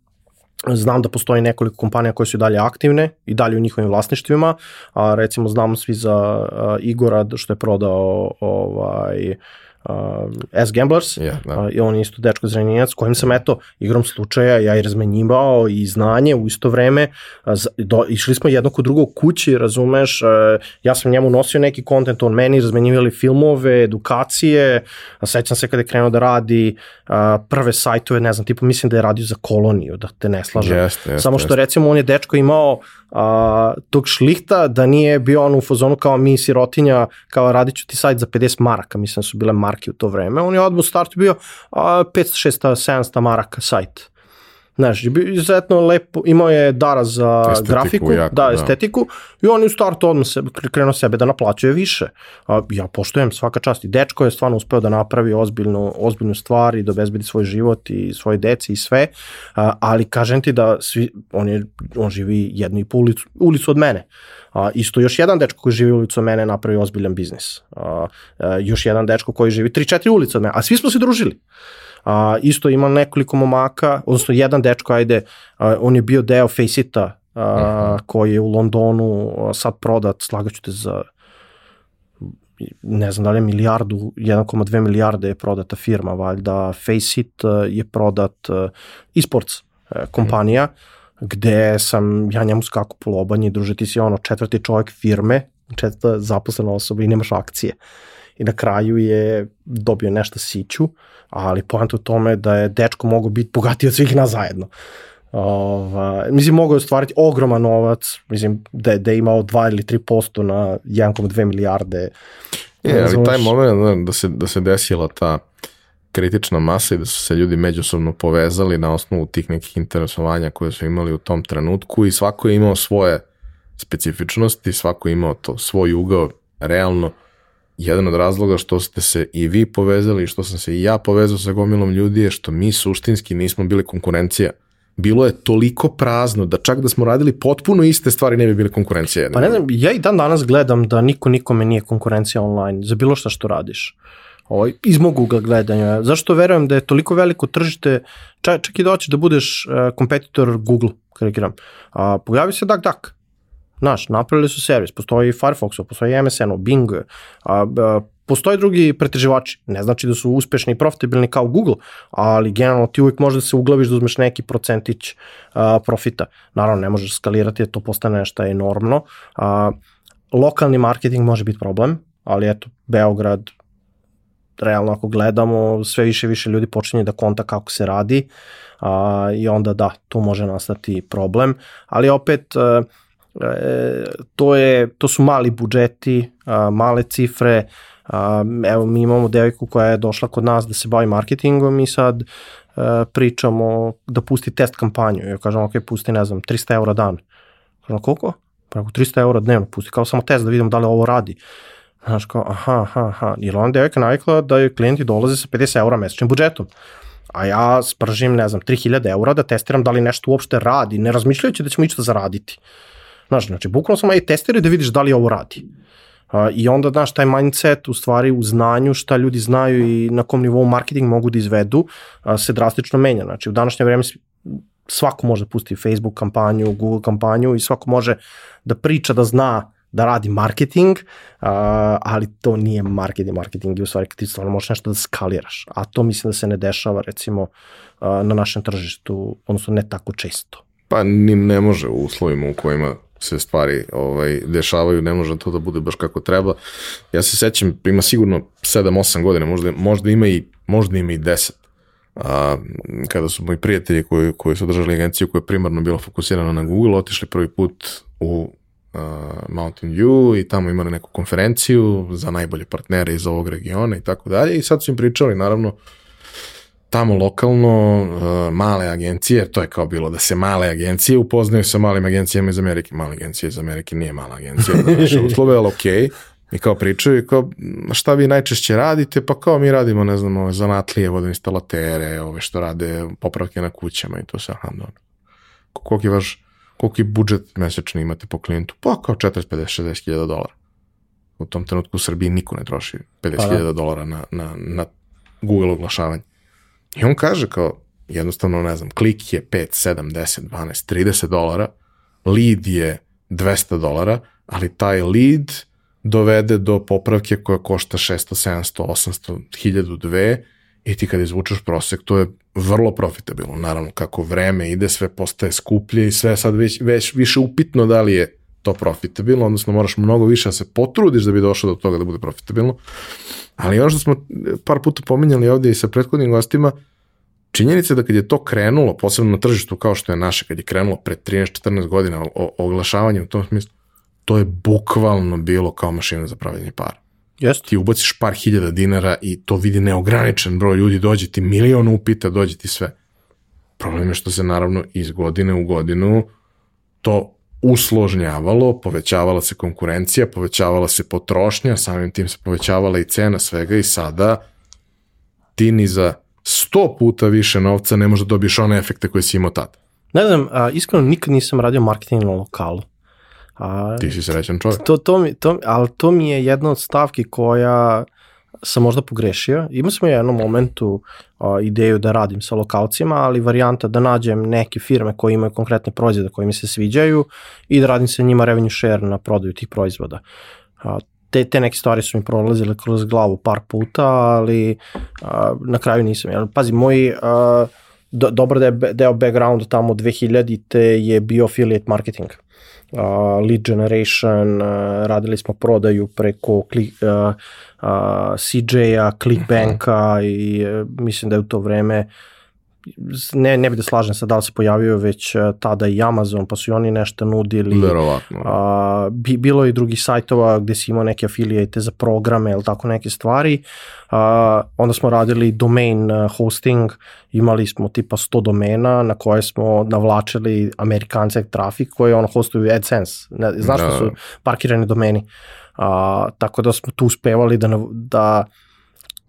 Znam da postoji nekoliko kompanija koje su i dalje aktivne i dalje u njihovim vlasništvima, a recimo znamo svi za a, Igora što je prodao ovaj a, S Gamblers, Ja, da. a, i on je isto dečko zrenjinac s kojim sam eto igrom slučaja ja i razmenjivao i znanje u isto vreme z- do, išli smo jedno kod drugog kući razumeš a, ja sam njemu nosio neki kontent on meni razmenjivali filmove edukacije a sećam se kada je krenuo da radi a, prve sajtove ne znam tipa mislim da je radio za koloniju da te ne slažem Jeste, jeste, samo što jeste. recimo on je dečko imao a, tog šlihta da nije bio on u fazonu kao mi sirotinja, kao radit ću ti sajt za 50 maraka, mislim da su bile marke u to vreme. On je odmah u startu bio a, 500, 600, 700 maraka sajt. Znaš, izuzetno lepo, imao je dara za Estetiku grafiku, jako, da, da. estetiku, i on je u startu odmah se, krenuo sebe da naplaćuje više. A, ja poštujem svaka čast i dečko je stvarno uspeo da napravi ozbiljnu, ozbiljnu stvar i da obezbedi svoj život i svoje deci i sve, a, ali kažem ti da svi, on, je, on živi jednu i po ulicu, ulicu od mene. A, isto još jedan dečko koji živi ulicu od mene napravi ozbiljan biznis. A, a, još jedan dečko koji živi 3-4 ulice od mene, a svi smo se družili. A, isto ima nekoliko momaka, odnosno jedan dečko, ajde, a, on je bio deo Faceita, a, koji je u Londonu a, sad prodat, slagaću te za ne znam da li je milijardu, 1,2 milijarde je prodata firma, valjda. Faceit je prodat a, esports a, kompanija, gde sam ja njemu skako po lobanji, druže ti si ono četvrti čovjek firme, četvrta zaposlena osoba i nemaš akcije. I na kraju je dobio nešto siću, ali poanta u tome da je dečko mogo biti bogatiji od svih nas zajedno. Ova, mislim, mogao je ostvariti ogroman novac, mislim, da je, da je imao 2 ili 3% na 1,2 milijarde. Je, ali taj moment da, da, se, da se desila ta kritična masa i da su se ljudi međusobno povezali na osnovu tih nekih interesovanja koje su imali u tom trenutku i svako je imao svoje specifičnosti, svako je imao to svoj ugao, realno jedan od razloga što ste se i vi povezali i što sam se i ja povezao sa gomilom ljudi je što mi suštinski nismo bili konkurencija. bilo je toliko prazno da čak da smo radili potpuno iste stvari ne bi bile konkurencije. Pa ne znam, ja i dan danas gledam da niko nikome nije konkurencija online za bilo šta što radiš. Ovaj, iz mog ugla gledanja. Zašto verujem da je toliko veliko tržište, čak, čak i doći da budeš uh, kompetitor Google, karikiram. A, pojavi se DuckDuck. Znaš, napravili su servis, postoji Firefox, postoji MSN, Bing, a, a, postoje drugi pretraživači. Ne znači da su uspešni i profitabilni kao Google, ali generalno ti uvijek možeš da se uglaviš da uzmeš neki procentić a, profita. Naravno, ne možeš skalirati, to postane nešto enormno. A, lokalni marketing može biti problem, ali eto, Beograd, realno ako gledamo, sve više više ljudi počinje da konta kako se radi a, i onda da, tu može nastati problem, ali opet a, to, je, to su mali budžeti, male cifre, evo mi imamo devojku koja je došla kod nas da se bavi marketingom i sad a, pričamo da pusti test kampanju, ja kažem ok, pusti ne znam 300 eura dan, kažem koliko? Preko 300 eura dnevno pusti, kao samo test da vidimo da li ovo radi. Znaš kao, aha, aha, aha. Jer ona devojka navikla da je klijenti dolaze sa 50 eura mesečnim budžetom. A ja spržim, ne znam, 3000 eura da testiram da li nešto uopšte radi, ne razmišljajući da ćemo ići da zaraditi. Znaš, znači, bukvalno sam aj testirao da vidiš da li ovo radi. Uh, I onda, znaš, taj mindset u stvari u znanju šta ljudi znaju i na kom nivou marketing mogu da izvedu uh, se drastično menja. Znači, u današnje vreme svako može da pusti Facebook kampanju, Google kampanju i svako može da priča, da zna da radi marketing, uh, ali to nije marketing, marketing je u stvari kad ti stvarno možeš nešto da skaliraš, a to mislim da se ne dešava recimo uh, na našem tržištu, odnosno ne tako često. Pa ni ne može u uslovima u kojima se stvari ovaj, dešavaju, ne može to da bude baš kako treba. Ja se sećam, ima sigurno 7-8 godina, možda, možda ima i možda ima i 10 a, kada su moji prijatelji koji, koji su držali agenciju koja je primarno bila fokusirana na Google, otišli prvi put u uh, Mountain View i tamo imali neku konferenciju za najbolje partnere iz ovog regiona i tako dalje i sad su im pričali naravno tamo lokalno uh, male agencije, jer to je kao bilo da se male agencije upoznaju sa malim agencijama iz Amerike. Male agencije iz Amerike nije mala agencija, da naše uslove, ali okej. Okay. I kao pričaju, i kao, šta vi najčešće radite? Pa kao mi radimo, ne znam, ove zanatlije, vodoinstalatere, ove što rade popravke na kućama i to sve. Aha, dobro. Koliko je vaš koliki budžet mesečni imate po klijentu? Pa kao 40, 50, 60 hiljada dolara. U tom trenutku u Srbiji niko ne troši 50 pa hiljada dolara na, na, na Google oglašavanje. I on kaže kao, jednostavno, ne znam, klik je 5, 7, 10, 12, 30 dolara, lead je 200 dolara, ali taj lead dovede do popravke koja košta 600, 700, 800, 1000, 2 i ti kad izvučeš prosek, to je vrlo profitabilno. Naravno, kako vreme ide, sve postaje skuplje i sve sad već, već više upitno da li je to profitabilno, odnosno moraš mnogo više da se potrudiš da bi došao do toga da bude profitabilno. Ali ono što smo par puta pominjali ovdje i sa prethodnim gostima, činjenica da kad je to krenulo, posebno na tržištu kao što je naše, kad je krenulo pre 13-14 godina o, oglašavanje u tom smislu, to je bukvalno bilo kao mašina za pravljanje para. Jeste. Ti ubaciš par hiljada dinara i to vidi neograničen broj ljudi, dođe ti milion upita, dođe ti sve. Problem je što se naravno iz godine u godinu to usložnjavalo, povećavala se konkurencija, povećavala se potrošnja, samim tim se povećavala i cena svega i sada ti ni za sto puta više novca ne možeš da dobiješ one efekte koje si imao tada. Ne znam, a, iskreno nikad nisam radio marketing na lokalu. A, Ti si srećan čovjek. To, to, mi, to, ali to mi je jedna od stavki koja sam možda pogrešio. Imao sam u jednom momentu a, ideju da radim sa lokalcima, ali varijanta da nađem neke firme koje imaju konkretne proizvode koje mi se sviđaju i da radim sa njima revenue share na prodaju tih proizvoda. A, te, te neke stvari su mi prolazile kroz glavu par puta, ali a, na kraju nisam. Jel, pazi, moj a, do, je deo background tamo 2000-te je bio affiliate marketing uh, lead generation, uh, radili smo prodaju preko klik, uh, uh, CJ-a, Clickbanka uh i uh, mislim da je u to vreme ne, ne bi da slažem sa da li se pojavio već tada i Amazon, pa su i oni nešto nudili. Verovatno. A, bi, bilo je i drugih sajtova gde si imao neke afiliate za programe ili tako neke stvari. A, onda smo radili domain hosting, imali smo tipa 100 domena na koje smo navlačili amerikanske trafik koje ono hostuju AdSense. Ne, znaš da. su parkirani domeni. A, tako da smo tu uspevali da, da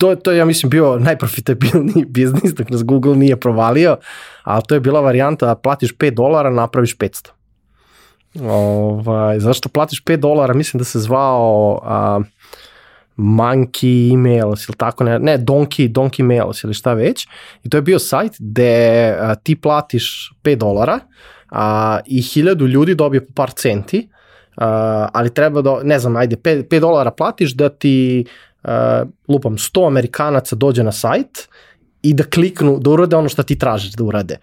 to, to je, ja mislim, bio najprofitabilniji biznis dok nas Google nije provalio, ali to je bila varijanta da platiš 5 dolara, napraviš 500. Ovaj, zašto platiš 5 dolara, mislim da se zvao a, Monkey Emails ili tako, ne, ne Donkey, Donkey Mails ili šta već. I to je bio sajt gde a, ti platiš 5 dolara a, i hiljadu ljudi dobije po par centi, a, ali treba da, ne znam, ajde, 5, 5 dolara platiš da ti, a, lupam, 100 Amerikanaca dođe na sajt i da kliknu, da urade ono što ti tražiš da urade.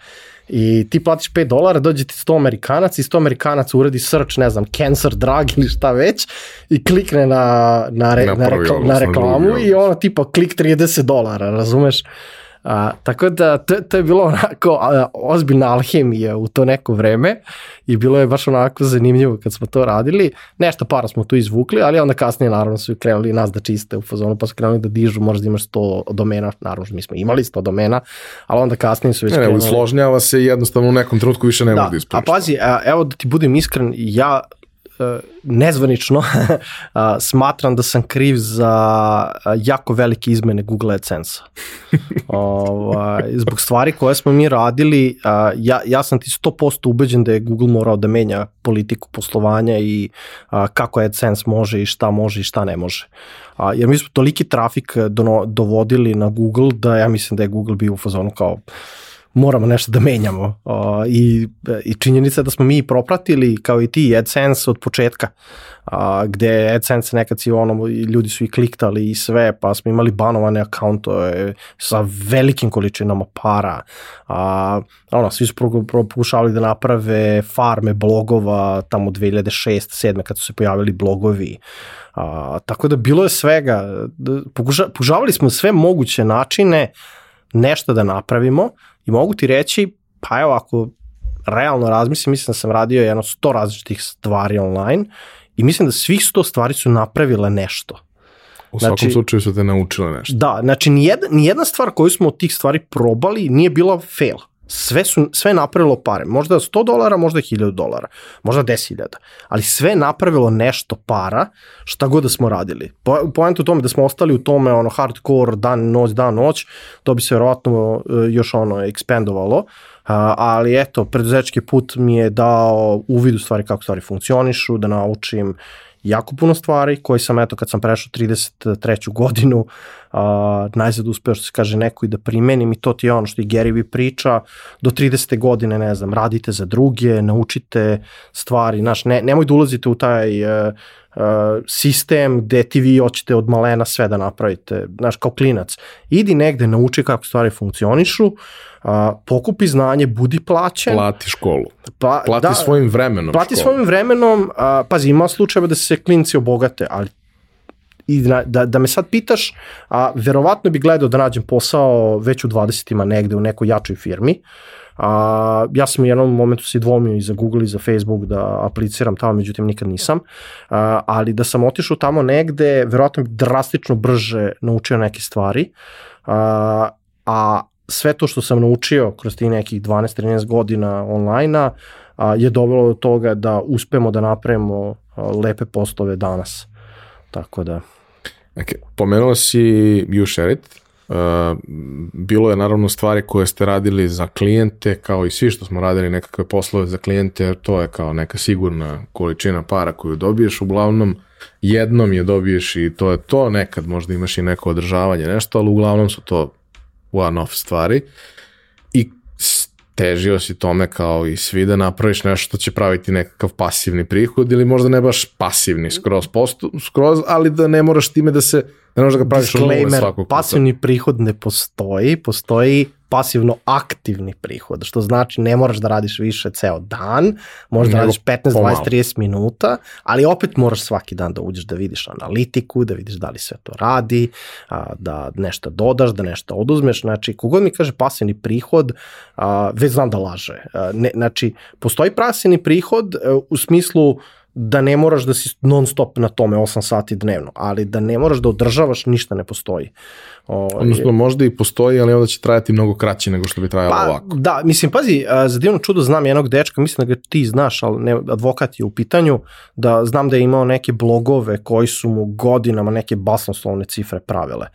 I ti platiš 5 dolara, dođe ti 100 Amerikanaca i 100 Amerikanaca uradi search, ne znam, cancer drug ili šta već i klikne na, na, re, na, rekla, na reklamu i ono tipa klik 30 dolara, razumeš? A, tako da to, to je bilo onako a, ozbiljna alhemija u to neko vreme i bilo je baš onako zanimljivo kad smo to radili. Nešto para smo tu izvukli, ali onda kasnije naravno su krenuli nas da čiste u fazonu, pa su krenuli da dižu, možda imaš 100 domena, naravno mi smo imali 100 domena, ali onda kasnije su već ne, krenuli. Ne, složnjava se i jednostavno u nekom trenutku više ne da, može da ispručiš. A pazi, a, evo da ti budem iskren, ja nezvanično smatram da sam kriv za jako velike izmene Google AdSense-a. ovaj, zbog stvari koje smo mi radili, ja, ja sam ti 100% ubeđen da je Google morao da menja politiku poslovanja i kako AdSense može i šta može i šta ne može. jer mi smo toliki trafik dovodili na Google da ja mislim da je Google bio u fazonu kao moramo nešto da menjamo. Uh, i, i činjenica da smo mi propratili kao i ti AdSense od početka uh, gde AdSense nekad si ono ljudi su i kliktali i sve pa smo imali banovane akaunte sa velikim količinama para. Uh, ono svi su pokušavali da naprave farme blogova tamo 2006 7 kad su se pojavili blogovi. Uh, tako da bilo je svega pokuša, pokušavali smo sve moguće načine nešto da napravimo I mogu ti reći, pa evo ako realno razmislim, mislim da sam radio jedno sto različitih stvari online i mislim da svih sto stvari su napravile nešto. U svakom znači, slučaju su te naučile nešto. Da, znači nijedna, nijedna stvar koju smo od tih stvari probali nije bila fail sve, su, sve napravilo pare. Možda 100 dolara, možda 1000 dolara, možda 10.000, ali sve napravilo nešto para, šta god da smo radili. Po, point u tome da smo ostali u tome ono hardcore, dan, noć, dan, noć, to bi se verovatno e, još ono ekspandovalo, ali eto, preduzetnički put mi je dao uvid u stvari kako stvari funkcionišu, da naučim jako puno stvari koje sam, eto, kad sam prešao 33. godinu, a, najzad uspeo što se kaže neko i da primenim i to ti je ono što i Gary Vee priča, do 30. godine, ne znam, radite za druge, naučite stvari, znaš, ne, nemoj da ulazite u taj uh, sistem gde ti vi hoćete od malena sve da napravite, znaš, kao klinac. Idi negde, nauči kako stvari funkcionišu, uh, pokupi znanje, budi plaćen. Plati školu. Pa, plati da, svojim vremenom Plati školu. svojim vremenom, uh, pazi, ima slučajeva da se klinci obogate, ali i da, da, da me sad pitaš, a verovatno bi gledao da nađem posao već u 20-ima negde u nekoj jačoj firmi. A, ja sam u jednom momentu se dvomio i za Google i za Facebook da apliciram tamo, međutim nikad nisam. A, ali da sam otišao tamo negde, verovatno bi drastično brže naučio neke stvari. A, a sve to što sam naučio kroz tih nekih 12-13 godina online-a je dovelo do toga da uspemo da napravimo lepe postove danas. Tako da... Okay. Pomenuo si YouShare Uh, bilo je naravno stvari koje ste radili za klijente, kao i svi što smo radili nekakve poslove za klijente, to je kao neka sigurna količina para koju dobiješ, uglavnom jednom je dobiješ i to je to, nekad možda imaš i neko održavanje, nešto, ali uglavnom su to one-off stvari. I težio si tome kao i svi da napraviš nešto što će praviti nekakav pasivni prihod ili možda ne baš pasivni skroz, postu, skroz ali da ne moraš time da se ne možeš da ga praviš od nule svakog pasivni prihod ne postoji, postoji pasivno aktivni prihod, što znači ne moraš da radiš više ceo dan, možeš da radiš 15, 20, 30 minuta, ali opet moraš svaki dan da uđeš da vidiš analitiku, da vidiš da li sve to radi, da nešto dodaš, da nešto oduzmeš, znači kogod mi kaže pasivni prihod, već znam da laže. Ne, znači, postoji pasivni prihod e, u smislu da ne moraš da si non stop na tome 8 sati dnevno, ali da ne moraš da održavaš ništa ne postoji. O, Odnosno, možda i postoji, ali onda će trajati mnogo kraće nego što bi trajalo pa, ovako. Da, mislim, pazi, za divno čudo znam jednog dečka, mislim da ga ti znaš, ali ne, advokat je u pitanju, da znam da je imao neke blogove koji su mu godinama neke basnoslovne cifre pravile.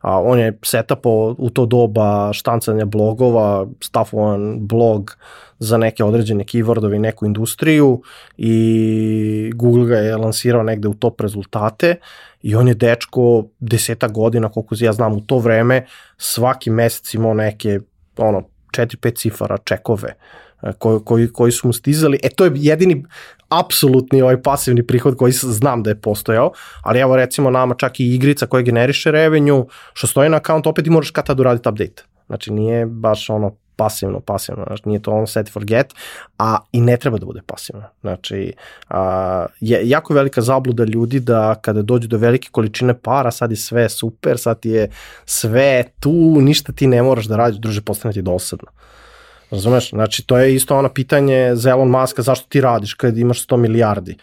A, on je setapo u to doba štancanja blogova, stafovan blog za neke određene keywordove i neku industriju i Google ga je lansirao negde u top rezultate i on je dečko deseta godina, koliko ja znam u to vreme, svaki mesec imao neke ono, 4-5 cifara čekove e, koji, koji, koji su mu stizali. E to je jedini apsolutni ovaj pasivni prihod koji znam da je postojao, ali evo recimo nama čak i igrica koja generiše revenju, što stoji na account, opet i moraš kad tad uraditi update. Znači nije baš ono pasivno, pasivno, znači nije to on set forget, a i ne treba da bude pasivno. Znači, a, je jako velika zabluda ljudi da kada dođu do velike količine para, sad je sve super, sad je sve tu, ništa ti ne moraš da radiš, druže, postane ti dosadno. Razumeš? Znači, to je isto ono pitanje za Elon Muska, zašto ti radiš kad imaš 100 milijardi?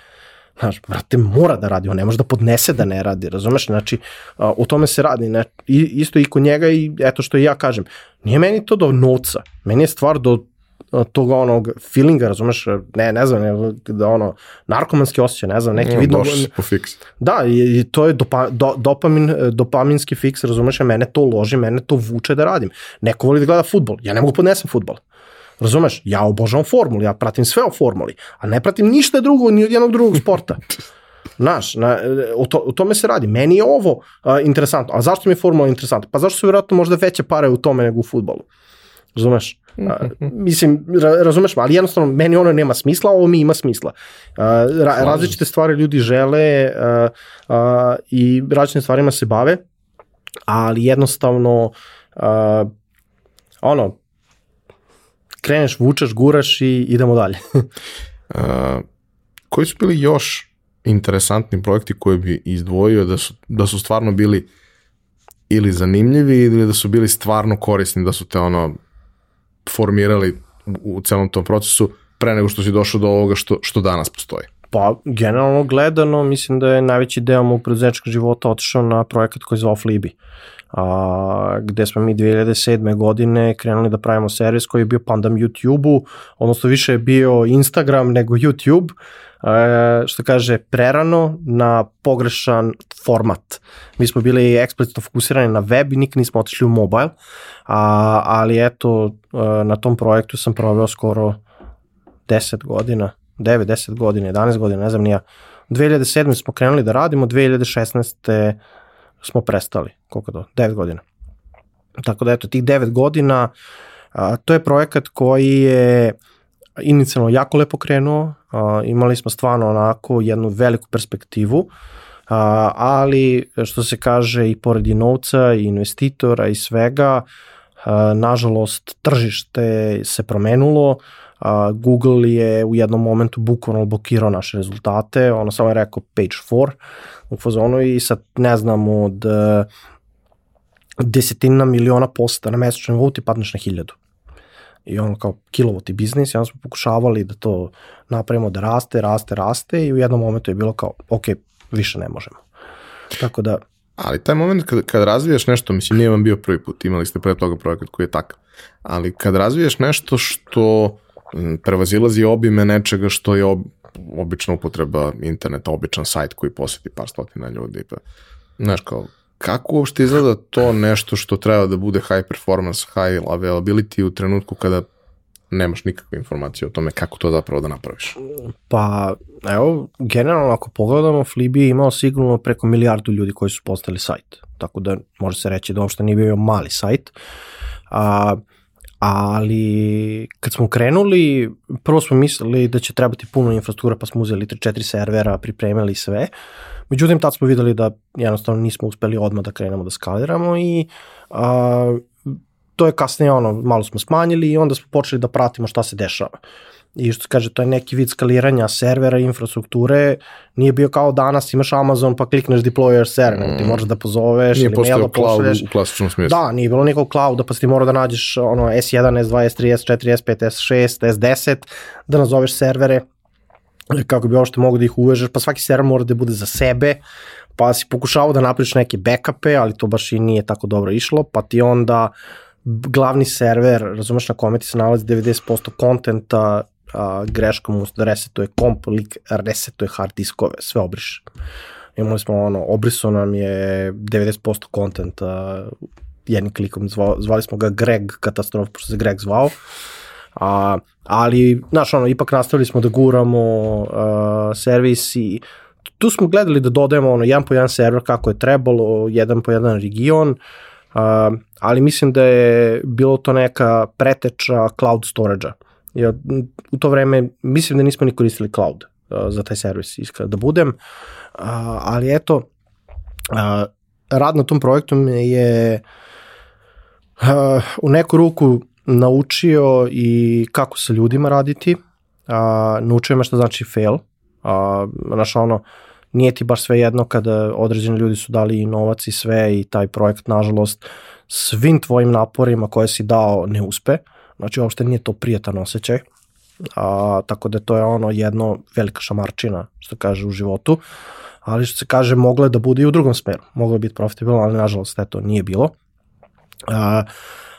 Znaš, brate, mora da radi, on ne može da podnese da ne radi, razumeš? Znači, o tome se radi, ne, I, isto i kod njega i eto što i ja kažem, nije meni to do novca, meni je stvar do tog onog feelinga, razumeš, ne, ne znam, ne, da ono, narkomanski osjećaj, ne znam, neki vidno... po fiks. Da, i, i to je dopa, do, dopamin, dopaminski fiks, razumeš, mene to loži, mene to vuče da radim. Neko voli da gleda futbol, ja ne mogu podnesem futbol. Razumeš? Ja obožavam formulu, ja pratim sve o formuli, a ne pratim ništa drugo ni od jednog drugog sporta. Znaš, na, o, to, o tome se radi. Meni je ovo uh, interesantno. A zašto mi je formula interesantna? Pa zašto su vjerojatno možda veće pare u tome nego u futbolu? Razumeš? Uh, mislim, ra, razumeš, ali jednostavno meni ono nema smisla, ovo mi ima smisla. Uh, ra, različite stvari ljudi žele uh, uh, i različitim stvarima se bave, ali jednostavno uh, ono, kreneš, vučeš, guraš i idemo dalje. uh, koji su bili još interesantni projekti koje bi izdvojio da su, da su stvarno bili ili zanimljivi ili da su bili stvarno korisni, da su te ono formirali u, u celom tom procesu pre nego što si došao do ovoga što, što danas postoji? Pa, generalno gledano, mislim da je najveći deo mog preduzetničkog života otišao na projekat koji je zvao Flibi a, gde smo mi 2007. godine krenuli da pravimo servis koji je bio pandam YouTube-u, odnosno više je bio Instagram nego YouTube, e, što kaže prerano na pogrešan format. Mi smo bili eksplicitno fokusirani na web i nikad nismo otišli u mobile, a, ali eto e, na tom projektu sam proveo skoro 10 godina, 9, 10 godina, 11 godina, ne znam nija. 2007. smo krenuli da radimo, 2016 smo prestali. Koliko to? 9 godina. Tako da eto, tih 9 godina, a, to je projekat koji je inicijalno jako lepo krenuo, a, imali smo stvarno onako jednu veliku perspektivu, a, ali što se kaže i pored i novca i investitora i svega, a, nažalost tržište se promenulo, a, Google je u jednom momentu bukvalno blokirao naše rezultate, ono samo je rekao page 4, u fazonu i sad ne znam od uh, desetina miliona posta na mesečnom nivou ti padneš na hiljadu. I ono kao kilovati biznis onda smo pokušavali da to napravimo da raste, raste, raste i u jednom momentu je bilo kao ok, više ne možemo. Tako da... Ali taj moment kad, kad razvijaš nešto, mislim nije vam bio prvi put, imali ste pre toga projekat koji je takav, ali kad razvijaš nešto što prevazilazi obime nečega što je ob, obična upotreba interneta, običan sajt koji poseti par stotina ljudi. Pa, znaš, kao, kako uopšte izgleda to nešto što treba da bude high performance, high availability u trenutku kada nemaš nikakve informacije o tome kako to zapravo da napraviš? Pa, evo, generalno ako pogledamo, Flibi je imao sigurno preko milijardu ljudi koji su postali sajt. Tako da može se reći da uopšte nije bio mali sajt. A, ali kad smo krenuli, prvo smo mislili da će trebati puno infrastruktura, pa smo uzeli 3-4 servera, pripremili sve. Međutim, tad smo videli da jednostavno nismo uspeli odmah da krenemo da skaliramo i a, to je kasnije ono, malo smo smanjili i onda smo počeli da pratimo šta se dešava. I što kaže, to je neki vid skaliranja servera i infrastrukture, nije bio kao danas imaš Amazon pa klikneš deploy your server, mm. ti možeš da pozoveš nije ili mail da pošalješ. u klasičnom smislu. Da, nije bilo nikog clouda, pa si ti mora da nađeš ono S1, S2, S3, S4, S5, S6, S10, da nazoveš servere kako bi uopšte mogu da ih uvežeš, pa svaki server mora da bude za sebe, pa si pokušavao da napraviš neke backupe, ali to baš i nije tako dobro išlo, pa ti onda glavni server, razumeš na kome ti se nalazi 90% kontenta, a, greškom mu da resetuje komp, lik resetuje hard diskove, sve obriše. Imali smo ono, obriso nam je 90% kontenta jednim klikom, zvali, zvali smo ga Greg katastrof, pošto se Greg zvao, a, ali, znaš, ono, ipak nastavili smo da guramo uh, servis i tu smo gledali da dodajemo ono, jedan po jedan server kako je trebalo, jedan po jedan region, uh, ali mislim da je bilo to neka preteča cloud storage-a. Ja, u to vreme mislim da nismo ni koristili cloud uh, za taj servis, iskreno da budem, uh, ali eto, uh, rad na tom projektu je uh, u neku ruku naučio i kako sa ljudima raditi, a, naučio me šta znači fail, a, znaš ono, nije ti baš sve jedno kada određeni ljudi su dali i novac i sve i taj projekt, nažalost, svim tvojim naporima koje si dao ne uspe, znači uopšte nije to prijatan osjećaj, a, tako da to je ono jedno velika šamarčina, što kaže u životu, ali što se kaže moglo je da bude i u drugom smeru, moglo je biti profitabilno, ali nažalost eto nije bilo. A,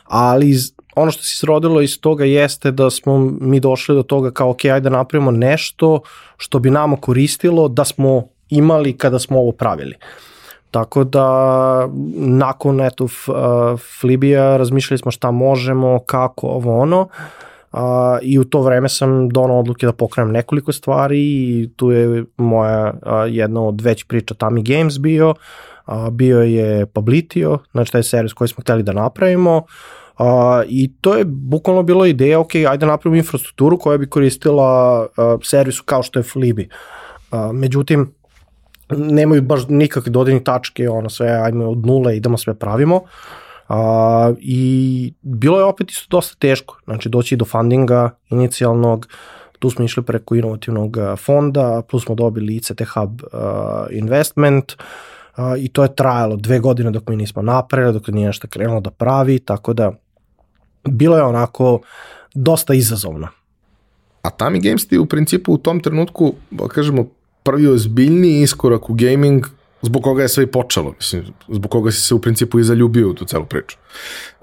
ali ono što se srodilo iz toga jeste da smo mi došli do toga kao ok, ajde da napravimo nešto što bi nama koristilo da smo imali kada smo ovo pravili. Tako da nakon eto Flibija razmišljali smo šta možemo, kako, ovo ono. Uh, I u to vreme sam donao odluke da pokrenem nekoliko stvari i tu je moja uh, jedna od većih priča Tami Games bio, uh, bio je Publitio, znači taj servis koji smo hteli da napravimo, uh, I to je bukvalno bilo ideja, ok, ajde da napravimo infrastrukturu koja bi koristila a, servisu kao što je Flibi. A, međutim, nemaju baš nikakve dodirne tačke, ono sve, ajme od nule idemo sve pravimo. A, I bilo je opet isto dosta teško, znači doći do fundinga inicijalnog, tu smo išli preko inovativnog fonda, plus smo dobili ICT Hub uh, investment, uh, i to je trajalo dve godine dok mi nismo napravili, dok nije nešto krenulo da pravi, tako da bilo je onako dosta izazovno. A Tami Games ti u principu u tom trenutku, kažemo, prvi ozbiljni iskorak u gaming zbog koga je sve i počelo, mislim, zbog koga si se u principu i zaljubio u tu celu priču.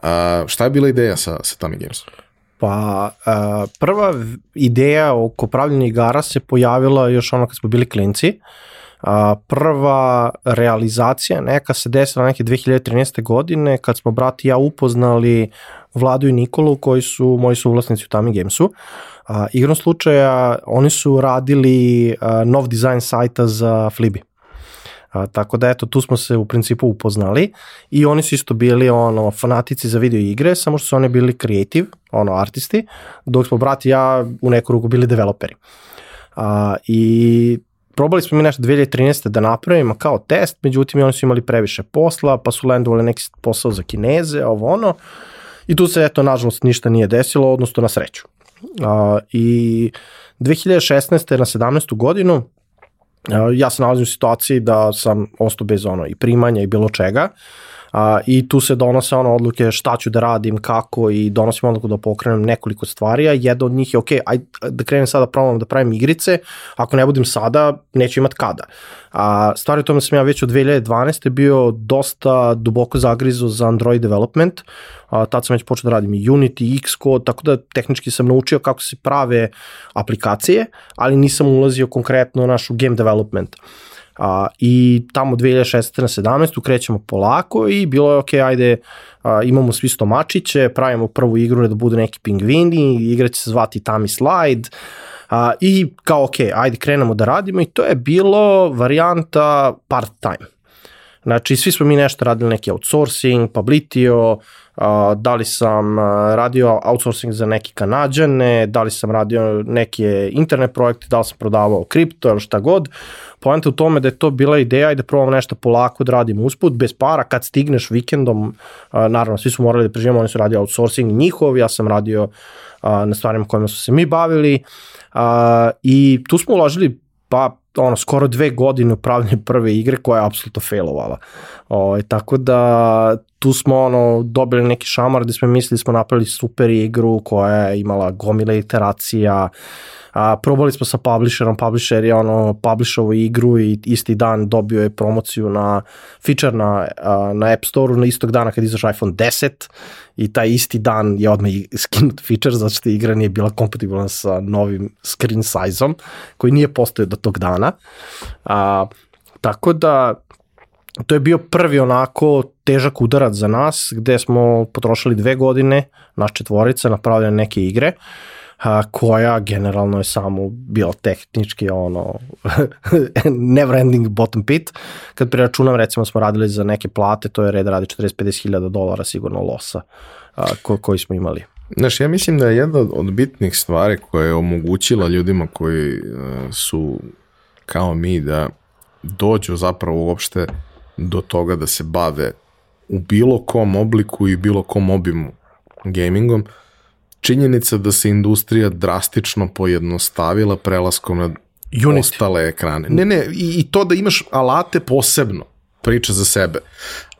A, šta je bila ideja sa, sa Tami Games? Pa, a, prva ideja oko pravljenja igara se pojavila još ono kad smo bili klinci. A, prva realizacija neka se desila neke 2013. godine kad smo brat i ja upoznali Vladu i Nikolu koji su moji suvlasnici u Tami Gamesu. A, igrom slučaja oni su radili a, nov dizajn sajta za Flibi. A, tako da eto, tu smo se u principu upoznali i oni su isto bili ono, fanatici za video igre, samo što su oni bili creative, ono, artisti, dok smo brat i ja u neku ruku bili developeri. A, I probali smo mi nešto 2013. da napravimo kao test, međutim oni su imali previše posla, pa su landovali neki posao za kineze, ovo ono, I tu se, eto, nažalost, ništa nije desilo, odnosno na sreću. A, I 2016. na 17. godinu a, ja se nalazim u situaciji da sam ostao bez ono i primanja i bilo čega. A, I tu se donose ono odluke šta ću da radim, kako i donosim odluku da pokrenem nekoliko stvari, a jedna od njih je ok, aj da krenem sada da probam da pravim igrice, ako ne budem sada, neću imat kada. A, stvari u tome sam ja već od 2012. bio dosta duboko zagrizo za Android development, a, tad sam već počeo da radim i Unity, Xcode, tako da tehnički sam naučio kako se prave aplikacije, ali nisam ulazio konkretno u našu game development. A, I tamo 2016. na 17. krećemo polako i bilo je ok, ajde, a, imamo svi stomačiće, pravimo prvu igru da budu neki pingvini, igra će se zvati Tami Slide, a, i kao ok, ajde krenemo da radimo i to je bilo varijanta part time. Znači, svi smo mi nešto radili, neki outsourcing, Publitio, da li sam radio outsourcing za neki kanadžane, da li sam radio neke internet projekte, da li sam prodavao kripto ili šta god. Poenta u tome da je to bila ideja i da probamo nešto polako da radimo usput, bez para, kad stigneš vikendom, naravno svi su morali da preživamo, oni su radio outsourcing njihov, ja sam radio na stvarima kojima su se mi bavili i tu smo uložili pa ono, skoro dve godine upravljanje prve igre koja je apsolutno failovala. O, ovaj, tako da tu smo ono, dobili neki šamar gde smo mislili da smo napravili super igru koja je imala gomile iteracija, A, probali smo sa publisherom, publisher je ono publishovo igru i isti dan dobio je promociju na feature na, a, na App Store-u na istog dana kad izašao iPhone 10 i taj isti dan je odmah skinut feature zato što igra nije bila kompatibilna sa novim screen size-om koji nije postojao do tog dana. A, tako da to je bio prvi onako težak udarac za nas, gde smo potrošili dve godine, naš četvorica, napravljene neke igre, a, koja generalno je samo bila tehnički ono never ending bottom pit. Kad preračunam, recimo smo radili za neke plate, to je red radi 40-50 hiljada dolara sigurno losa a, ko, koji smo imali. Znaš, ja mislim da je jedna od bitnih stvari koja je omogućila ljudima koji uh, su kao mi da dođu zapravo uopšte do toga da se bave u bilo kom obliku i bilo kom obimu gamingom, činjenica da se industrija drastično pojednostavila prelaskom na Unity. ostale ekrane. Ne, ne, i, i to da imaš alate posebno, priča za sebe.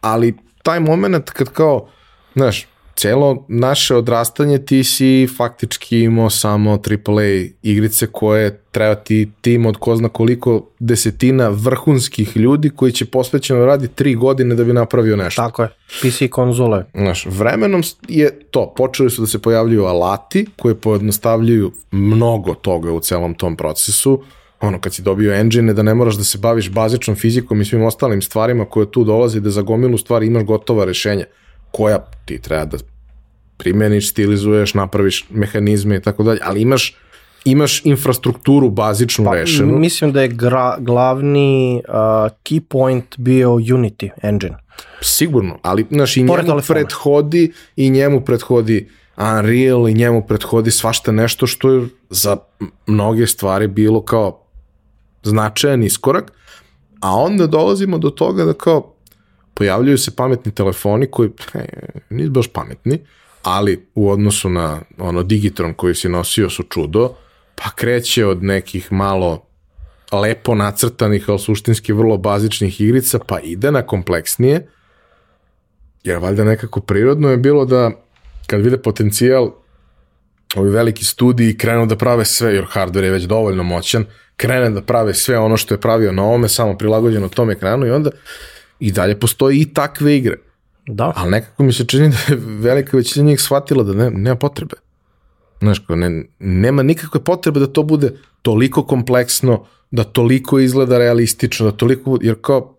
Ali taj moment kad kao, znaš, celo naše odrastanje ti si faktički imao samo AAA igrice koje treba ti tim od ko zna koliko desetina vrhunskih ljudi koji će posvećeno radi tri godine da bi napravio nešto. Tako je, PC konzole. Znaš, vremenom je to, počeli su da se pojavljuju alati koje pojednostavljuju mnogo toga u celom tom procesu, ono kad si dobio engine da ne moraš da se baviš bazičnom fizikom i svim ostalim stvarima koje tu dolazi da za gomilu stvari imaš gotova rešenja koja ti treba da primeniš, stilizuješ, napraviš mehanizme i tako dalje, ali imaš imaš infrastrukturu bazičnu pa, rešenu. Mislim da je gra, glavni uh, key point bio Unity engine. Sigurno, ali znaš, i Pored njemu telefona. prethodi i njemu prethodi Unreal i njemu prethodi svašta nešto što je za mnoge stvari bilo kao značajan iskorak, a onda dolazimo do toga da kao pojavljaju se pametni telefoni koji he, nisu baš pametni, ali u odnosu na ono Digitron koji si nosio su čudo, pa kreće od nekih malo lepo nacrtanih, ali suštinski vrlo bazičnih igrica, pa ide na kompleksnije, jer valjda nekako prirodno je bilo da kad vide potencijal ovi veliki studiji krenu da prave sve, jer hardware je već dovoljno moćan, krene da prave sve ono što je pravio na ovome, samo prilagođeno tom ekranu i onda i dalje postoji i takve igre. Da. Ali nekako mi se čini da je velika većina njih shvatila da ne, nema potrebe. Znaš, ko, ne, nema nikakve potrebe da to bude toliko kompleksno, da toliko izgleda realistično, da toliko, jer kao,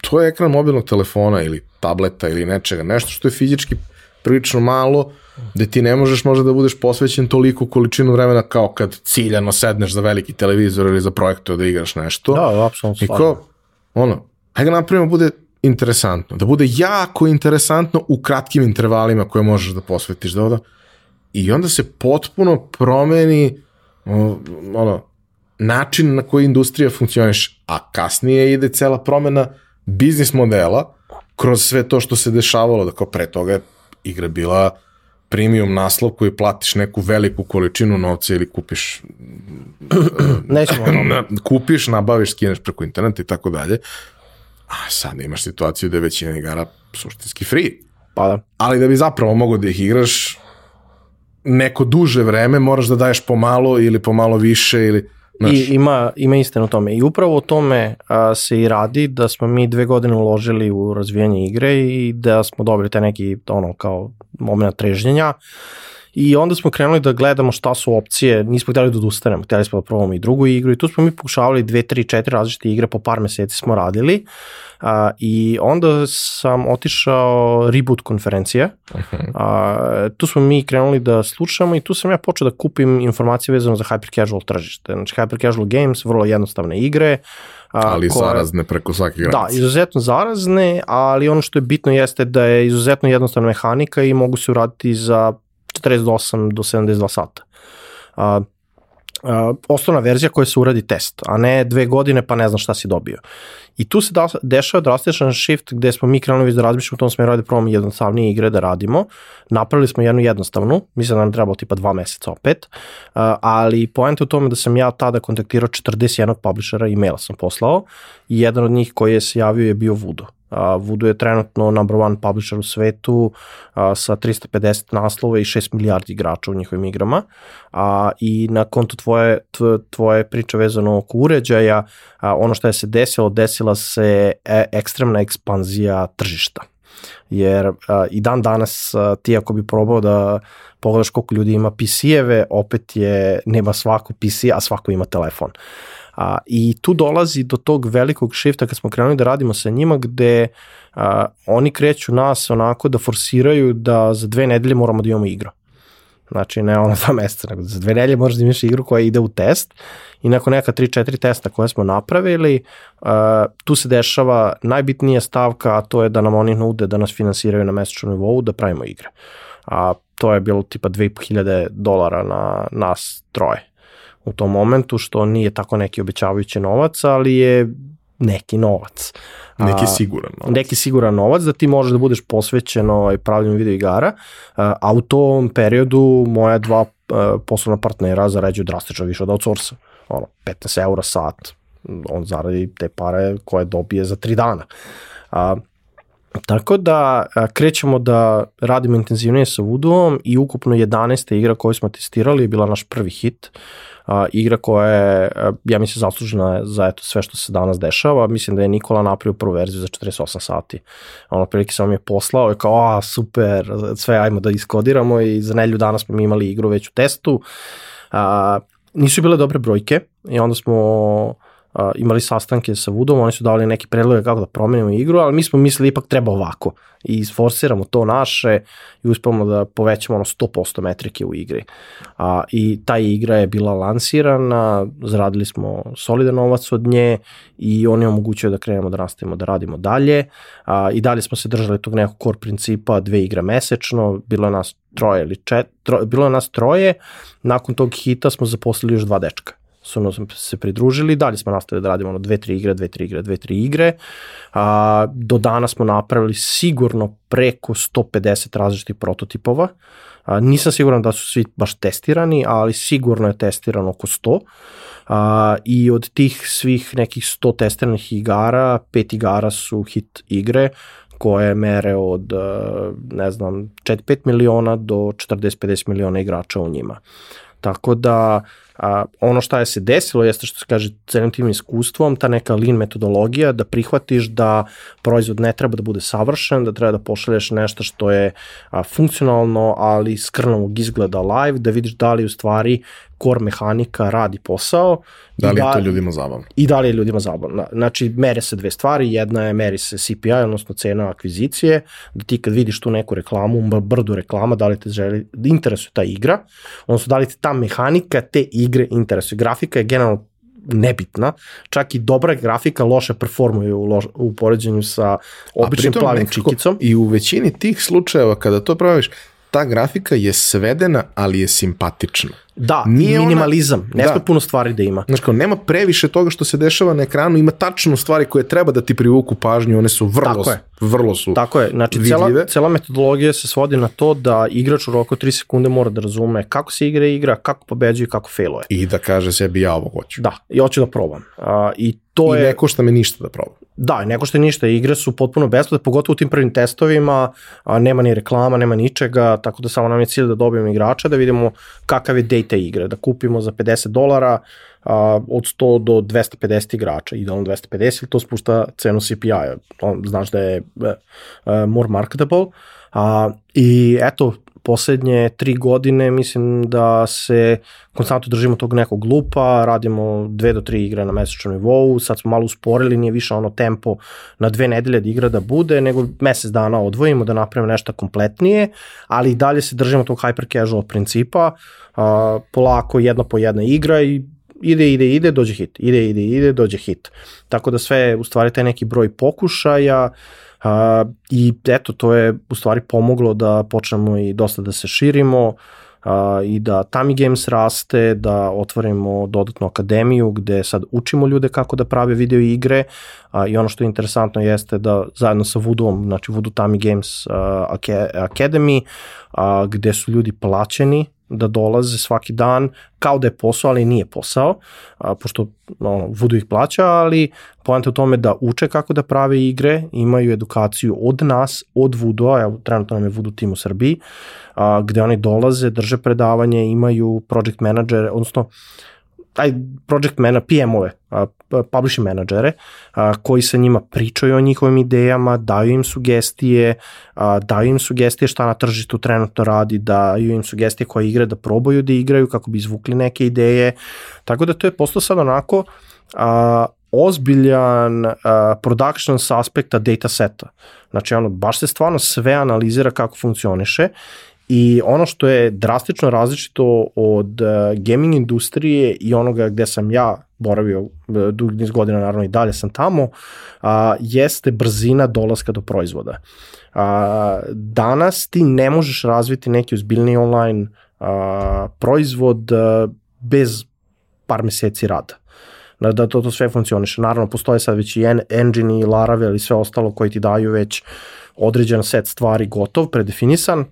to je ekran mobilnog telefona ili tableta ili nečega, nešto što je fizički prilično malo, gde ti ne možeš možda da budeš posvećen toliko količinu vremena kao kad ciljano sedneš za veliki televizor ili za projektor da igraš nešto. Da, apsolutno. I kao, ono, hajde napravimo da bude interesantno, da bude jako interesantno u kratkim intervalima koje možeš da posvetiš da, da. I onda se potpuno promeni ono, način na koji industrija funkcioniš, a kasnije ide cela promena biznis modela kroz sve to što se dešavalo, da kao pre toga je igra bila premium naslov koji platiš neku veliku količinu novca ili kupiš nećemo kupiš, nabaviš, skineš preko interneta i tako dalje A sad imaš situaciju da je većina igara suštinski free. Pa da. Ali da bi zapravo mogo da ih igraš neko duže vreme, moraš da daješ pomalo ili pomalo više ili... Znaš. I ima, ima istinu u tome. I upravo u tome a, se i radi da smo mi dve godine uložili u razvijanje igre i da smo dobili te neki ono kao moment trežnjenja i onda smo krenuli da gledamo šta su opcije, nismo htjeli da odustanemo, htjeli smo da probamo i drugu igru i tu smo mi pokušavali dve, tri, četiri različite igre, po par meseci smo radili. A, i onda sam otišao reboot konferencije, a, tu smo mi krenuli da slušamo i tu sam ja počeo da kupim informacije vezano za hyper casual tržište, znači hyper casual games, vrlo jednostavne igre, A, ali koje, zarazne preko svake granice. Da, izuzetno zarazne, ali ono što je bitno jeste da je izuzetno jednostavna mehanika i mogu se uraditi za 48 do 72 sata. A, a, osnovna verzija koja se uradi test, a ne dve godine pa ne znam šta si dobio. I tu se da, dešava drastičan shift gde smo mi krenuli da razmišljamo u tom smeru da probamo jednostavnije igre da radimo. Napravili smo jednu jednostavnu, mislim da nam trebalo tipa dva meseca opet, ali poenta u tome da sam ja tada kontaktirao 41 publishera, e-mail sam poslao i jedan od njih koji je se javio je bio Voodoo Voodoo je trenutno number one publisher u svetu a, sa 350 naslova i 6 milijardi igrača u njihovim igrama. A, I na kontu tvoje, tvoje priče vezano oko uređaja, a, ono što je se desilo, desila se e, ekstremna ekspanzija tržišta jer a, i dan danas a, ti ako bi probao da pogledaš koliko ljudi ima PC-eve, opet je, nema svako PC, a svako ima telefon. A, I tu dolazi do tog velikog shifta kad smo krenuli da radimo sa njima gde a, oni kreću nas onako da forsiraju da za dve nedelje moramo da imamo igru. Znači ne ono dva meseca, nego za dve nedelje možeš da imaš igru koja ide u test i nakon neka 3-4 testa koje smo napravili, uh, tu se dešava najbitnija stavka, a to je da nam oni nude da nas finansiraju na mesečnom nivou da pravimo igre. A to je bilo tipa 2500 dolara na nas troje u tom momentu, što nije tako neki obećavajući novac, ali je neki novac. Neki siguran novac. Neki siguran novac da ti možeš da budeš posvećen ovaj, pravljenju video igara, a u tom periodu moja dva poslovna partnera zarađuju drastično više od outsourca. Ono, 15 eura sat, on zaradi te pare koje dobije za 3 dana. A, Tako da krećemo da radimo intenzivnije sa Voodoo-om i ukupno 11. igra koju smo testirali je bila naš prvi hit. A, igra koja je, ja mislim, zaslužena za eto, sve što se danas dešava. Mislim da je Nikola napravio prvu verziju za 48 sati. Ono, prilike sam mi je poslao i kao, a, super, sve ajmo da iskodiramo i za nelju dana smo imali igru već u testu. A, nisu bile dobre brojke i onda smo a, imali sastanke sa Vudom, oni su dali neki predloge kako da promenimo igru, ali mi smo mislili ipak treba ovako i isforsiramo to naše i uspemo da povećamo ono 100% metrike u igri. A, I ta igra je bila lansirana, zaradili smo solidan novac od nje i on je omogućio da krenemo da nastavimo da radimo dalje. A, I dalje smo se držali tog nekog core principa, dve igre mesečno, bilo je nas troje ili čet, tro, bilo je nas troje, nakon tog hita smo zaposlili još dva dečka su nam se pridružili, dalje smo nastavili da radimo ono dve, tri igre, dve, tri igre, dve, tri igre. A, do dana smo napravili sigurno preko 150 različitih prototipova. A, nisam siguran da su svi baš testirani, ali sigurno je testirano oko 100. A, I od tih svih nekih 100 testiranih igara, pet igara su hit igre, koje mere od, ne znam, 4-5 miliona do 40-50 miliona igrača u njima. Tako da a, ono šta je se desilo jeste što se kaže celim tim iskustvom, ta neka lean metodologija da prihvatiš da proizvod ne treba da bude savršen, da treba da pošalješ nešto što je a, funkcionalno, ali skrnavog izgleda live, da vidiš da li u stvari core mehanika radi posao. Da li je da, to ljudima zabavno? I da li je ljudima zabavno. Znači, mere se dve stvari. Jedna je meri se CPI, odnosno cena akvizicije, da ti kad vidiš tu neku reklamu, brdu reklama, da li te želi, da interesuje ta igra, odnosno da li te ta mehanika te igre interesuje. Grafika je generalno nebitna, čak i dobra grafika loše performuje u, loš, u poređenju sa običnim plavim čikicom. I u većini tih slučajeva kada to praviš, ta grafika je svedena, ali je simpatična. Da, Nije minimalizam, ona, ne da. puno stvari da ima. Znači kao, nema previše toga što se dešava na ekranu, ima tačno stvari koje treba da ti privuku pažnju, one su vrlo, Tako je. vrlo su Tako je, znači cela, cela metodologija se svodi na to da igrač u roku 3 sekunde mora da razume kako se igra igra, kako pobeđuje i kako failuje. I da kaže sebi ja ovo hoću. Da, i hoću da probam. Uh, I to I je... ne košta me ništa da probam. Da, ne košta ništa, igre su potpuno besplatne, pogotovo u tim prvim testovima, a, nema ni reklama, nema ničega, tako da samo nam je cilj da dobijemo igrača, da vidimo kakav je data igre, da kupimo za 50 dolara a, od 100 do 250 igrača, idealno 250, to spušta cenu CPI-a, znaš da je uh, more marketable, a, i eto, poslednje tri godine mislim da se konstantno držimo tog nekog lupa, radimo dve do tri igre na mesečnom nivou, sad smo malo usporili, nije više ono tempo na dve nedelje da igra da bude, nego mesec dana odvojimo da napravimo nešto kompletnije, ali i dalje se držimo tog hyper casual principa, a, polako jedna po jedna igra i ide, ide, ide, dođe hit, ide, ide, ide, dođe hit. Tako da sve, u stvari, taj neki broj pokušaja, A, I eto, to je u stvari pomoglo da počnemo i dosta da se širimo a, i da Tami Games raste, da otvorimo dodatnu akademiju gde sad učimo ljude kako da prave video igre a, i ono što je interesantno jeste da zajedno sa Voodoo, znači Voodoo Tami Games a, Academy, a, gde su ljudi plaćeni da dolaze svaki dan kao da je posao, ali nije posao, a, pošto no, Voodoo ih plaća, ali poenta u tome da uče kako da prave igre, imaju edukaciju od nas, od Voodoo, evo trenutno nam je Voodoo tim u Srbiji, a, gde oni dolaze, drže predavanje, imaju project manager, odnosno taj project manager, PM-ove, publishing menadžere, koji sa njima pričaju o njihovim idejama, daju im sugestije, daju im sugestije šta na tržištu trenutno radi, daju im sugestije koje igre da probaju da igraju kako bi izvukli neke ideje. Tako da to je postao sad onako a, ozbiljan uh, production sa aspekta data seta. Znači, ono, baš se stvarno sve analizira kako funkcioniše I ono što je drastično različito od uh, gaming industrije i onoga gde sam ja boravio uh, dugi niz godina, naravno i dalje sam tamo, uh, jeste brzina dolaska do proizvoda. Uh, danas ti ne možeš razviti neki uzbiljni online uh, proizvod uh, bez par meseci rada da, to, to sve funkcioniše. Naravno, postoje sad već i en, engine i Laravel i sve ostalo koji ti daju već određen set stvari gotov, predefinisan,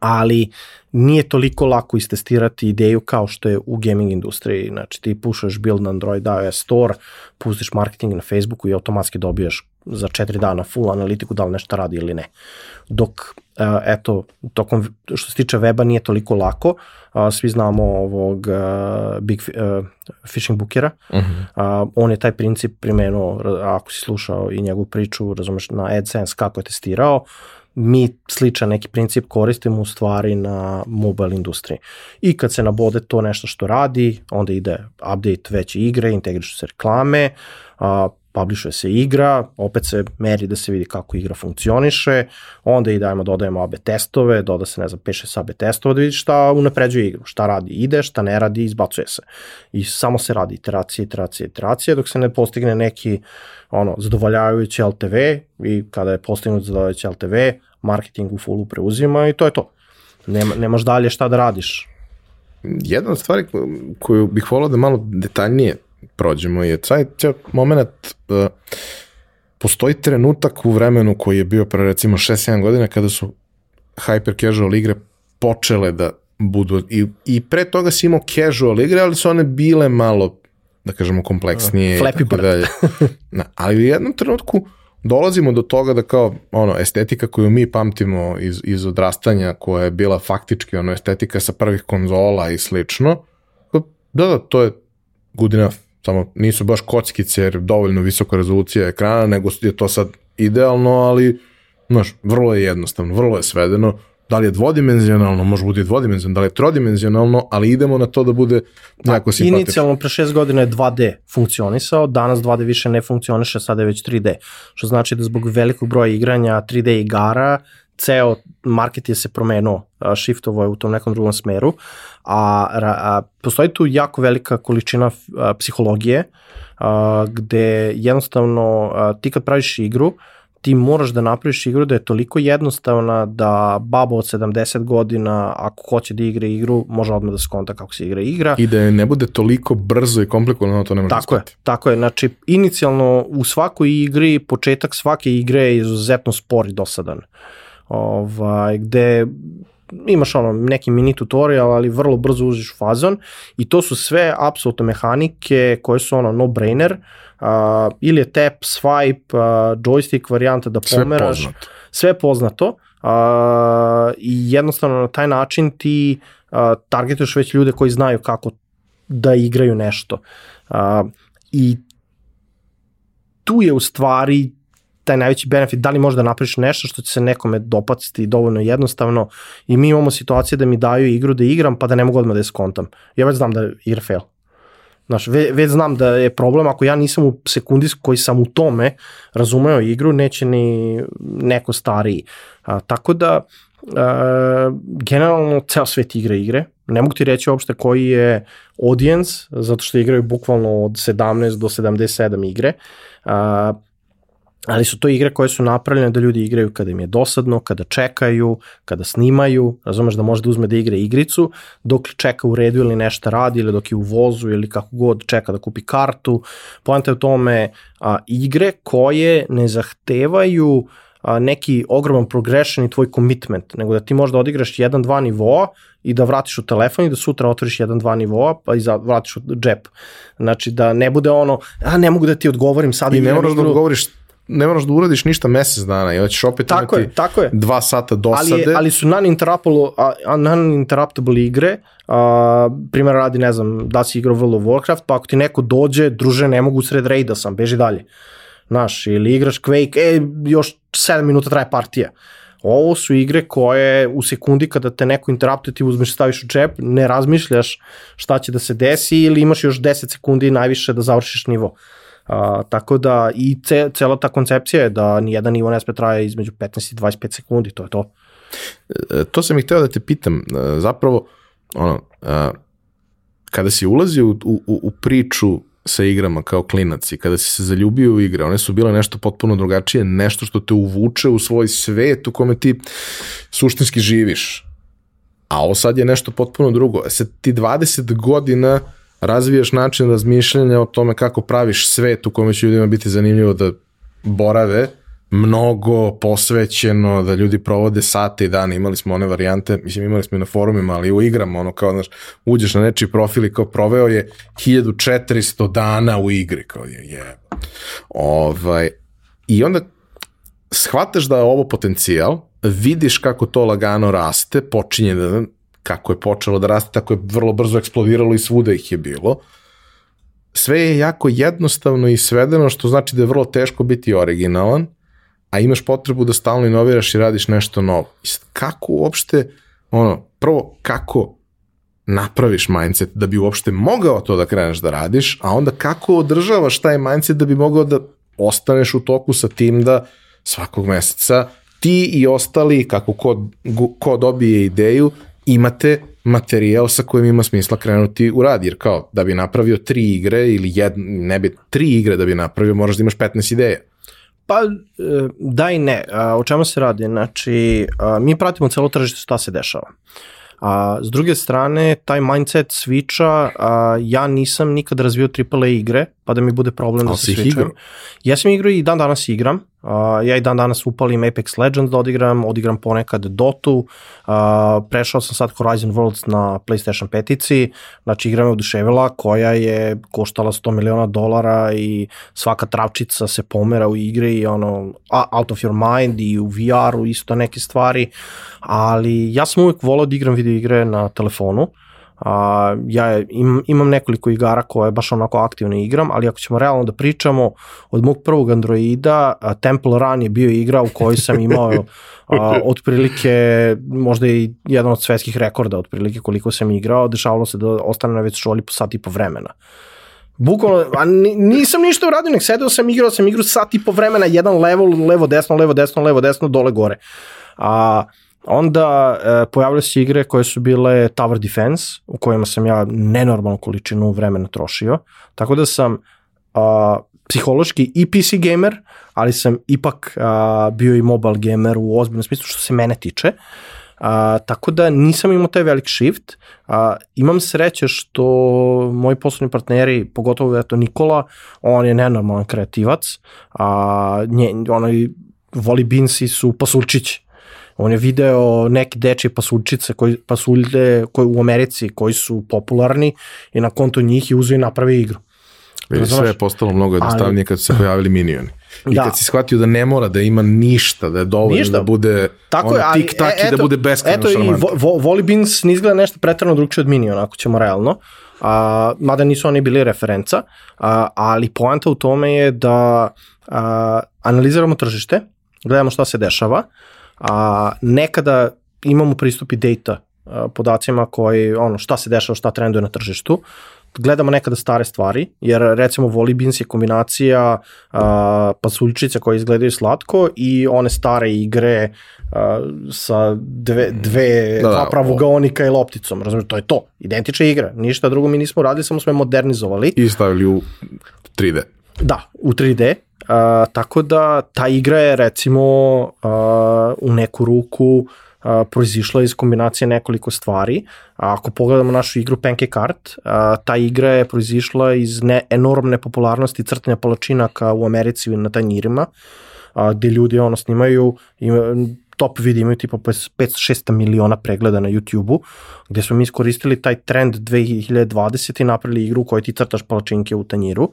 ali nije toliko lako istestirati ideju kao što je u gaming industriji. Znači ti pušaš build na Android iOS Store, pustiš marketing na Facebooku i automatski dobijaš za četiri dana full analitiku da li nešto radi ili ne. Dok, uh, eto, tokom, što se tiče weba nije toliko lako, uh, svi znamo ovog uh, Big Fishing Bookera, uh -huh. uh, on je taj princip primenuo, ako si slušao i njegovu priču, razumeš, na AdSense kako je testirao, uh, mi sličan neki princip koristimo u stvari na mobile industriji. I kad se nabode to nešto što radi, onda ide update veće igre, integrišu se reklame, a, publishuje se igra, opet se meri da se vidi kako igra funkcioniše, onda i dajemo, dodajemo AB testove, doda se, ne znam, 5-6 AB testova da vidi šta unapređuje igru, šta radi, ide, šta ne radi, izbacuje se. I samo se radi iteracije, iteracije, iteracije, dok se ne postigne neki ono, zadovoljavajući LTV i kada je postignut zadovoljavajući LTV, marketing u fullu preuzima i to je to. Nema, nemaš dalje šta da radiš. Jedna od stvari koju bih volao da malo detaljnije prođemo je taj ceo moment uh, postoji trenutak u vremenu koji je bio pre recimo 6-7 godina kada su hyper casual igre počele da budu i, i pre toga si imao casual igre, ali su one bile malo da kažemo kompleksnije. Flappy Bird. Dalje. Na, ali u jednom trenutku dolazimo do toga da kao ono estetika koju mi pamtimo iz, iz odrastanja koja je bila faktički ono estetika sa prvih konzola i slično da da to je good enough samo nisu baš kockice jer dovoljno visoka rezolucija ekrana nego je to sad idealno ali znaš vrlo je jednostavno vrlo je svedeno. Da li je dvodimenzionalno, može bude i dvodimenzionalno, da li je trodimenzionalno, ali idemo na to da bude jako simpatično. Inicijalno pre šest godina je 2D funkcionisao, danas 2D više ne funkcioniše, sada je već 3D, što znači da zbog velikog broja igranja 3D igara, ceo market je se promenuo, shiftovo je u tom nekom drugom smeru, a, a postoji tu jako velika količina a, psihologije, a, gde jednostavno a, ti kad praviš igru, ti moraš da napraviš igru da je toliko jednostavna da babo od 70 godina, ako hoće da igra igru, može odmah da skonta kako se igra igra. I da ne bude toliko brzo i komplikovano, to ne može tako da je, tako je, znači inicijalno u svakoj igri, početak svake igre je izuzetno spor i dosadan. Ovaj, gde imaš ono neki mini tutorial, ali vrlo brzo uđeš u fazon i to su sve apsolutno mehanike koje su ono no-brainer, uh, ili je tap, swipe, uh, joystick varijanta da pomeraš. Sve poznato. Sve poznato uh, i jednostavno na taj način ti uh, targetuješ već ljude koji znaju kako da igraju nešto. Uh, I tu je u stvari taj najveći benefit, da li možeš da napraviš nešto što će se nekome dopaciti dovoljno jednostavno i mi imamo situacije da mi daju igru da igram pa da ne mogu odmah da je skontam. Ja već znam da je igra fail. Znaš, ve, već znam da je problem ako ja nisam u sekundi koji sam u tome razumeo igru, neće ni neko stariji. A, tako da, a, generalno ceo svet igra igre. Ne mogu ti reći uopšte koji je audience, zato što igraju bukvalno od 17 do 77 igre. A, ali su to igre koje su napravljene da ljudi igraju kada im je dosadno, kada čekaju, kada snimaju, razumeš da može da uzme da igra igricu, dok čeka u redu ili nešto radi, ili dok je u vozu ili kako god čeka da kupi kartu. Poenta je u tome a, igre koje ne zahtevaju a, neki ogroman progression i tvoj commitment, nego da ti možda odigraš jedan, dva nivoa i da vratiš u telefon i da sutra otvoriš jedan, dva nivoa pa i vratiš u džep. Znači da ne bude ono, a ne mogu da ti odgovorim sad. I ne moraš da odgovoriš ne moraš da uradiš ništa mesec dana i hoćeš opet tako imati je, tako je. dva sata dosade. Ali, je, ali su non-interruptible, non-interruptible igre, a, primjer radi, ne znam, da si igrao World of Warcraft, pa ako ti neko dođe, druže, ne mogu sred raida sam, beži dalje. Znaš, ili igraš Quake, e, još 7 minuta traje partija. Ovo su igre koje u sekundi kada te neko interruptuje ti uzmeš staviš u džep, ne razmišljaš šta će da se desi ili imaš još 10 sekundi najviše da završiš nivo. A, tako da i ce, cela ta koncepcija je da nijedan nivo ne sme traje između 15 i 25 sekundi, to je to. E, to sam i hteo da te pitam, e, zapravo, ono, a, kada si ulazio u, u, u priču sa igrama kao klinac i kada si se zaljubio u igre, one su bile nešto potpuno drugačije, nešto što te uvuče u svoj svet u kome ti suštinski živiš. A ovo sad je nešto potpuno drugo. E sad ti 20 godina razvijaš način razmišljanja o tome kako praviš svet u kome će ljudima biti zanimljivo da borave, mnogo posvećeno, da ljudi provode sate i dane, imali smo one varijante, mislim imali smo i na forumima, ali u igrama, ono kao, znaš, uđeš na nečiji profil i kao proveo je 1400 dana u igri, kao je, je. Ovaj, I onda shvataš da je ovo potencijal, vidiš kako to lagano raste, počinje da, kako je počelo da raste, tako je vrlo brzo eksplodiralo i svuda ih je bilo. Sve je jako jednostavno i svedeno, što znači da je vrlo teško biti originalan, a imaš potrebu da stalno inoviraš i radiš nešto novo. Kako uopšte, ono, prvo, kako napraviš mindset da bi uopšte mogao to da kreneš da radiš, a onda kako održavaš taj mindset da bi mogao da ostaneš u toku sa tim da svakog meseca ti i ostali, kako ko, ko dobije ideju, imate materijal sa kojim ima smisla krenuti u rad, jer kao da bi napravio tri igre ili jed, ne bi, tri igre da bi napravio, moraš da imaš 15 ideja. Pa e, da i ne. O čemu se radi? Znači, mi pratimo celo tržište šta se dešava. A, s druge strane, taj mindset switcha, a, ja nisam nikad razvio AAA igre, pa da mi bude problem da se switcham. Ja sam igrao i dan danas igram, Uh, ja i dan danas upalim Apex Legends da odigram, odigram ponekad Dotu, uh, prešao sam sad Horizon Worlds na PlayStation 5-ici, znači igra me oduševila koja je koštala 100 miliona dolara i svaka travčica se pomera u igri i ono, out of your mind i u VR-u isto neke stvari, ali ja sam uvek volao da igram video igre na telefonu, A, ja im, imam nekoliko igara koje baš onako aktivno igram, ali ako ćemo realno da pričamo, od mog prvog Androida, a, Temple Run je bio igra u kojoj sam imao a, otprilike, možda i jedan od svetskih rekorda, otprilike koliko sam igrao, dešavalo se da ostane na već šoli po sat i po vremena. Bukvalno, a nisam ništa uradio, nek sedeo sam, igrao sam igru sat i po vremena, jedan level, levo, desno, levo, desno, levo, desno, dole, gore. A, Onda e, pojavile se igre koje su bile Tower Defense, u kojima sam ja nenormalnu količinu vremena trošio, tako da sam a, psihološki i PC gamer, ali sam ipak a, bio i mobile gamer u ozbiljnom smislu što se mene tiče. A, tako da nisam imao taj velik shift. A, imam sreće što moji poslovni partneri, pogotovo eto Nikola, on je nenormalan kreativac, a, nje, voli binsi su pasulčići On je video neke dečje pasulčice, koji, pasulje koji u Americi koji su popularni i na konto njih je uzeo i napravi igru. Vidi, sve je postalo mnogo jednostavnije kad su se pojavili minioni. I da. kad si shvatio da ne mora da ima ništa, da je dovoljno ništa. da bude Tako ono, je, ali, tik-tak e, i da bude beskreno šarmantno. Eto i vo, Volibins ne izgleda nešto pretrano drugčije od miniona, ako ćemo realno. A, mada nisu oni bili referenca, a, ali poanta u tome je da a, analiziramo tržište, gledamo šta se dešava, a nekada imamo pristup i data podacima koji, ono, šta se dešava, šta trenduje na tržištu, gledamo nekada stare stvari, jer recimo Volibins je kombinacija uh, pasuljčica koje izgledaju slatko i one stare igre uh, sa dve, dve da, da, pravogonika i lopticom, razumiješ, to je to, identična igra, ništa drugo mi nismo radili, samo smo je modernizovali. I stavili u 3D. Da, u 3D, Uh, tako da ta igra je recimo uh, u neku ruku uh, proizišla iz kombinacije nekoliko stvari. A ako pogledamo našu igru Pancake Art, uh, ta igra je proizišla iz ne, enormne popularnosti crtanja palačinaka u Americi na tanjirima. a, gde ljudi ono snimaju ima, top vidi imaju tipa 500-600 miliona pregleda na YouTube-u, gde smo mi iskoristili taj trend 2020 i napravili igru u kojoj ti crtaš palačinke u tanjiru.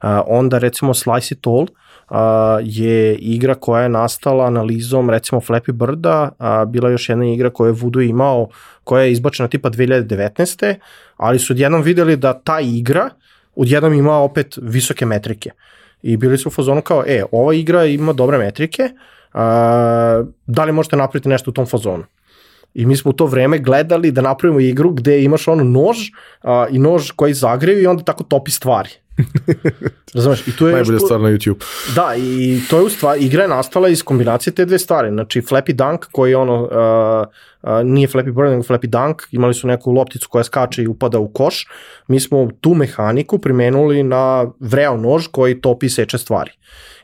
A, onda recimo Slice It All, a, je igra koja je nastala analizom recimo Flappy Birda, a, bila je još jedna igra koju je Voodoo imao, koja je izbačena tipa 2019. ali su odjednom videli da ta igra odjednom ima opet visoke metrike. I bili su u fazonu kao, e, ova igra ima dobre metrike, a, da li možete napraviti nešto u tom fazonu? I mi smo u to vreme gledali da napravimo igru gde imaš ono nož a, i nož koji zagreju i onda tako topi stvari. Razumeš? I to je Najbolja stvar na YouTube. Da, i to je u stvari, igra je nastala iz kombinacije te dve stvari. Znači, Flappy Dunk, koji je ono, uh, uh, nije Flappy Bird, nego Flappy Dunk, imali su neku lopticu koja skače i upada u koš. Mi smo tu mehaniku primenuli na vreo nož koji topi i seče stvari.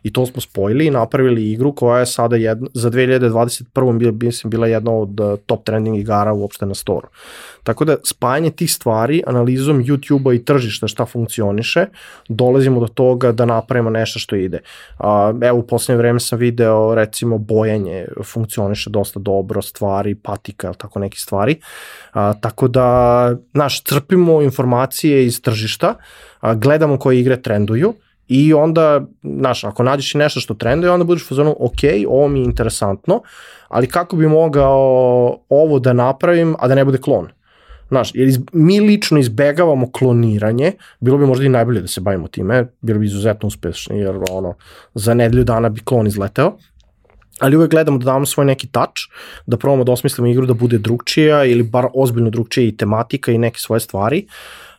I to smo spojili i napravili igru koja je sada jedna, za 2021. Bila, mislim, bila jedna od uh, top trending igara uopšte na storu. Tako da spajanje tih stvari, analizom YouTube-a i tržišta šta funkcioniše, dolazimo do toga da napravimo nešto što ide. A, evo u poslednje vreme sam video recimo bojanje funkcioniše dosta dobro, stvari, patika, tako neki stvari. A, tako da, znaš, crpimo informacije iz tržišta, a, gledamo koje igre trenduju, I onda, znaš, ako nađeš i nešto što trenduje, onda budeš u fazonu, ok, ovo mi je interesantno, ali kako bi mogao ovo da napravim, a da ne bude klon? Znaš, jer iz, mi lično izbegavamo kloniranje, bilo bi možda i najbolje da se bavimo time, bilo bi izuzetno uspešni, jer ono, za nedelju dana bi klon izleteo, ali uvek gledamo da damo svoj neki touch, da probamo da osmislimo igru da bude drugčija ili bar ozbiljno drugčija i tematika i neke svoje stvari,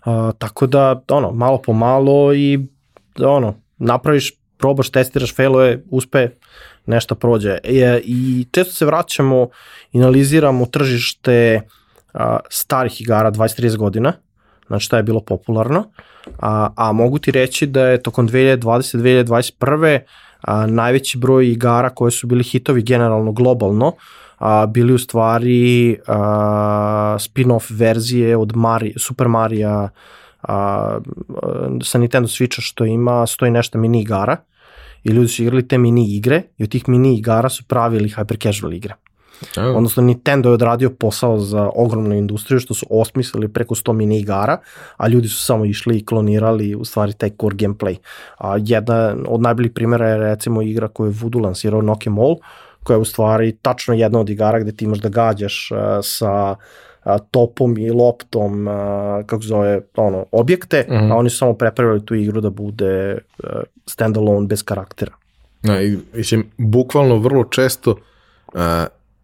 uh, tako da, ono, malo po malo i, ono, napraviš, probaš, testiraš, failuje, uspe, nešto prođe. I, I često se vraćamo analiziramo tržište uh, a, starih igara 20-30 godina, znači šta je bilo popularno, a, a mogu ti reći da je tokom 2020-2021. A, najveći broj igara koje su bili hitovi generalno globalno, a, bili u stvari a, spin-off verzije od Mari, Super Marija a, sa Nintendo Switcha što ima stoji nešto mini igara i ljudi su igrali te mini igre i od tih mini igara su pravili hyper casual igre. Oh. Odnosno Nintendo je odradio posao za ogromnu industriju što su osmislili preko 100 mini igara, a ljudi su samo išli i klonirali u stvari taj core gameplay. A jedna od najboljih primjera je recimo igra koju je Voodoo lansirao Nokia Mall, koja je u stvari tačno jedna od igara gde ti imaš da gađaš uh, sa uh, topom i loptom, uh, kako zove, ono, objekte, mm -hmm. a oni su samo prepravili tu igru da bude standalone bez karaktera. Na, i, mislim, bukvalno vrlo često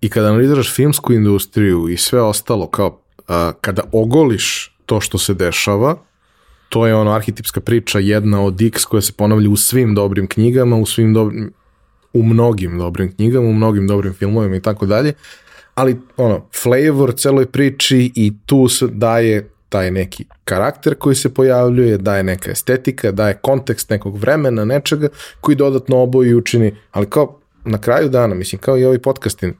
i kada analiziraš filmsku industriju i sve ostalo, kao a, kada ogoliš to što se dešava, to je ono arhetipska priča jedna od X koja se ponavlja u svim dobrim knjigama, u svim dobrim, u mnogim dobrim knjigama, u mnogim dobrim filmovima i tako dalje, ali ono, flavor celoj priči i tu se daje taj neki karakter koji se pojavljuje, daje neka estetika, daje kontekst nekog vremena, nečega koji dodatno oboji učini, ali kao na kraju dana, mislim, kao i ovaj podcastin,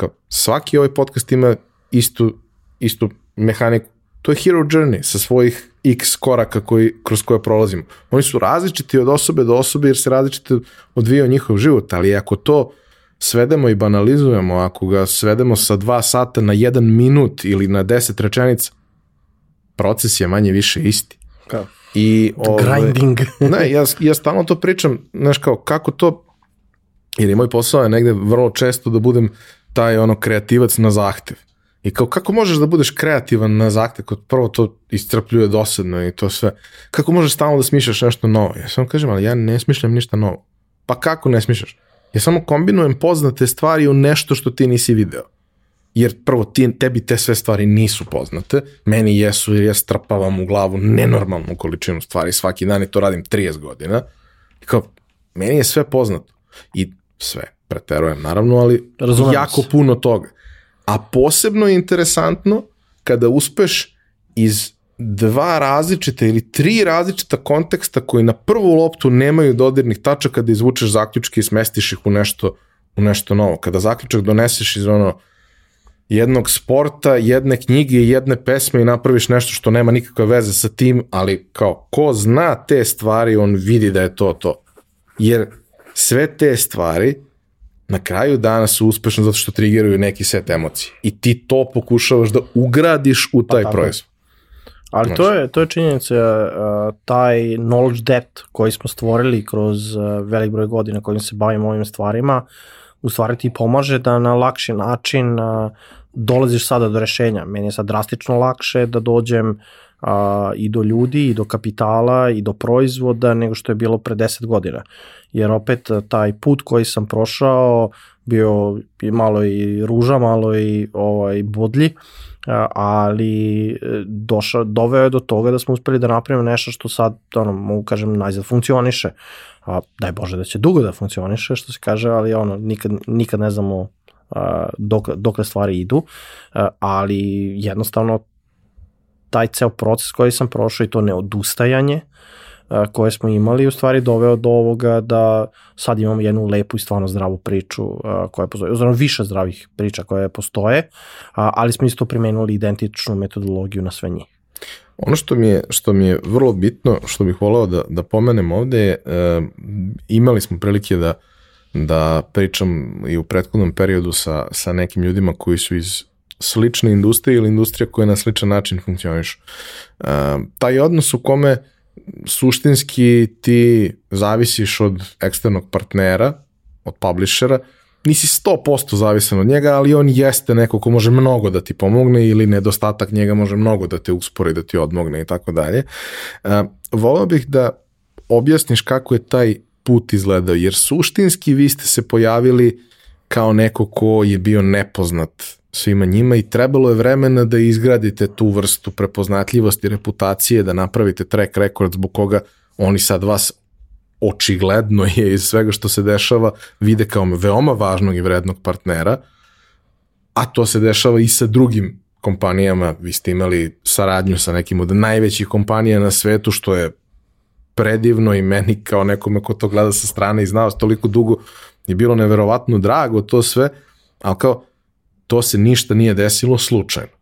kao, svaki ovaj podcast ima istu, istu mehaniku. To je hero journey sa svojih x koraka koji, kroz koje prolazimo. Oni su različiti od osobe do osobe jer se različito odvijao njihov život, ali ako to svedemo i banalizujemo, ako ga svedemo sa dva sata na jedan minut ili na deset rečenica, proces je manje više isti. Kao? I, ove, ovaj, Grinding. ne, ja, ja stalno to pričam, znaš kao, kako to, jer je moj posao je negde vrlo često da budem taj ono kreativac na zahtev. I kao, kako možeš da budeš kreativan na zahtev, kod prvo to iscrpljuje dosadno i to sve. Kako možeš stalno da smišljaš nešto novo? Ja samo kažem, ali ja ne smišljam ništa novo. Pa kako ne smišljaš? Ja samo kombinujem poznate stvari u nešto što ti nisi video. Jer prvo ti, tebi te sve stvari nisu poznate, meni jesu jer ja strpavam u glavu nenormalnu količinu stvari svaki dan i to radim 30 godina. I kao, meni je sve poznato. I sve, preterujem naravno, ali Razumem jako se. puno toga. A posebno je interesantno kada uspeš iz dva različite ili tri različita konteksta koji na prvu loptu nemaju dodirnih tačaka da izvučeš zaključke i smestiš ih u nešto, u nešto novo. Kada zaključak doneseš iz ono jednog sporta, jedne knjige i jedne pesme i napraviš nešto što nema nikakve veze sa tim, ali kao ko zna te stvari, on vidi da je to to. Jer sve te stvari na kraju dana su uspešne zato što triggeruju neki set emocija. I ti to pokušavaš da ugradiš u taj pa, proizvod. Ali znači. to je, to je činjenica, uh, taj knowledge depth koji smo stvorili kroz uh, velik broj godina kojim se bavimo ovim stvarima, u stvari ti pomaže da na lakši način uh, dolaziš sada do rešenja. Meni je sad drastično lakše da dođem a, i do ljudi, i do kapitala, i do proizvoda nego što je bilo pre 10 godina. Jer opet taj put koji sam prošao bio malo i ruža, malo i ovaj, bodlji, ali e, došao, doveo je do toga da smo uspeli da napravimo nešto što sad, ono, mogu kažem, najzad funkcioniše. A, daj Bože da će dugo da funkcioniše, što se kaže, ali ono, nikad, nikad ne znamo dok, dokle stvari idu, ali jednostavno taj ceo proces koji sam prošao i to neodustajanje koje smo imali u stvari doveo do ovoga da sad imamo jednu lepu i stvarno zdravu priču koja postoje, oziroma više zdravih priča koje postoje, ali smo isto primenili identičnu metodologiju na sve njih. Ono što mi je, što mi je vrlo bitno, što bih voleo da, da pomenem ovde je, e, imali smo prilike da da pričam i u prethodnom periodu sa, sa nekim ljudima koji su iz slične industrije ili industrija koja na sličan način funkcioniš. Uh, taj odnos u kome suštinski ti zavisiš od eksternog partnera, od publishera, nisi 100% zavisan od njega, ali on jeste neko ko može mnogo da ti pomogne ili nedostatak njega može mnogo da te uspori, da ti odmogne i tako dalje. Volao bih da objasniš kako je taj put izgledao, jer suštinski vi ste se pojavili kao neko ko je bio nepoznat svima njima i trebalo je vremena da izgradite tu vrstu prepoznatljivosti, reputacije, da napravite track record zbog koga oni sad vas očigledno je iz svega što se dešava vide kao veoma važnog i vrednog partnera, a to se dešava i sa drugim kompanijama, vi ste imali saradnju sa nekim od najvećih kompanija na svetu, što je predivno i meni kao nekome ko to gleda sa strane i znao toliko dugo je bilo neverovatno drago to sve, ali kao to se ništa nije desilo slučajno.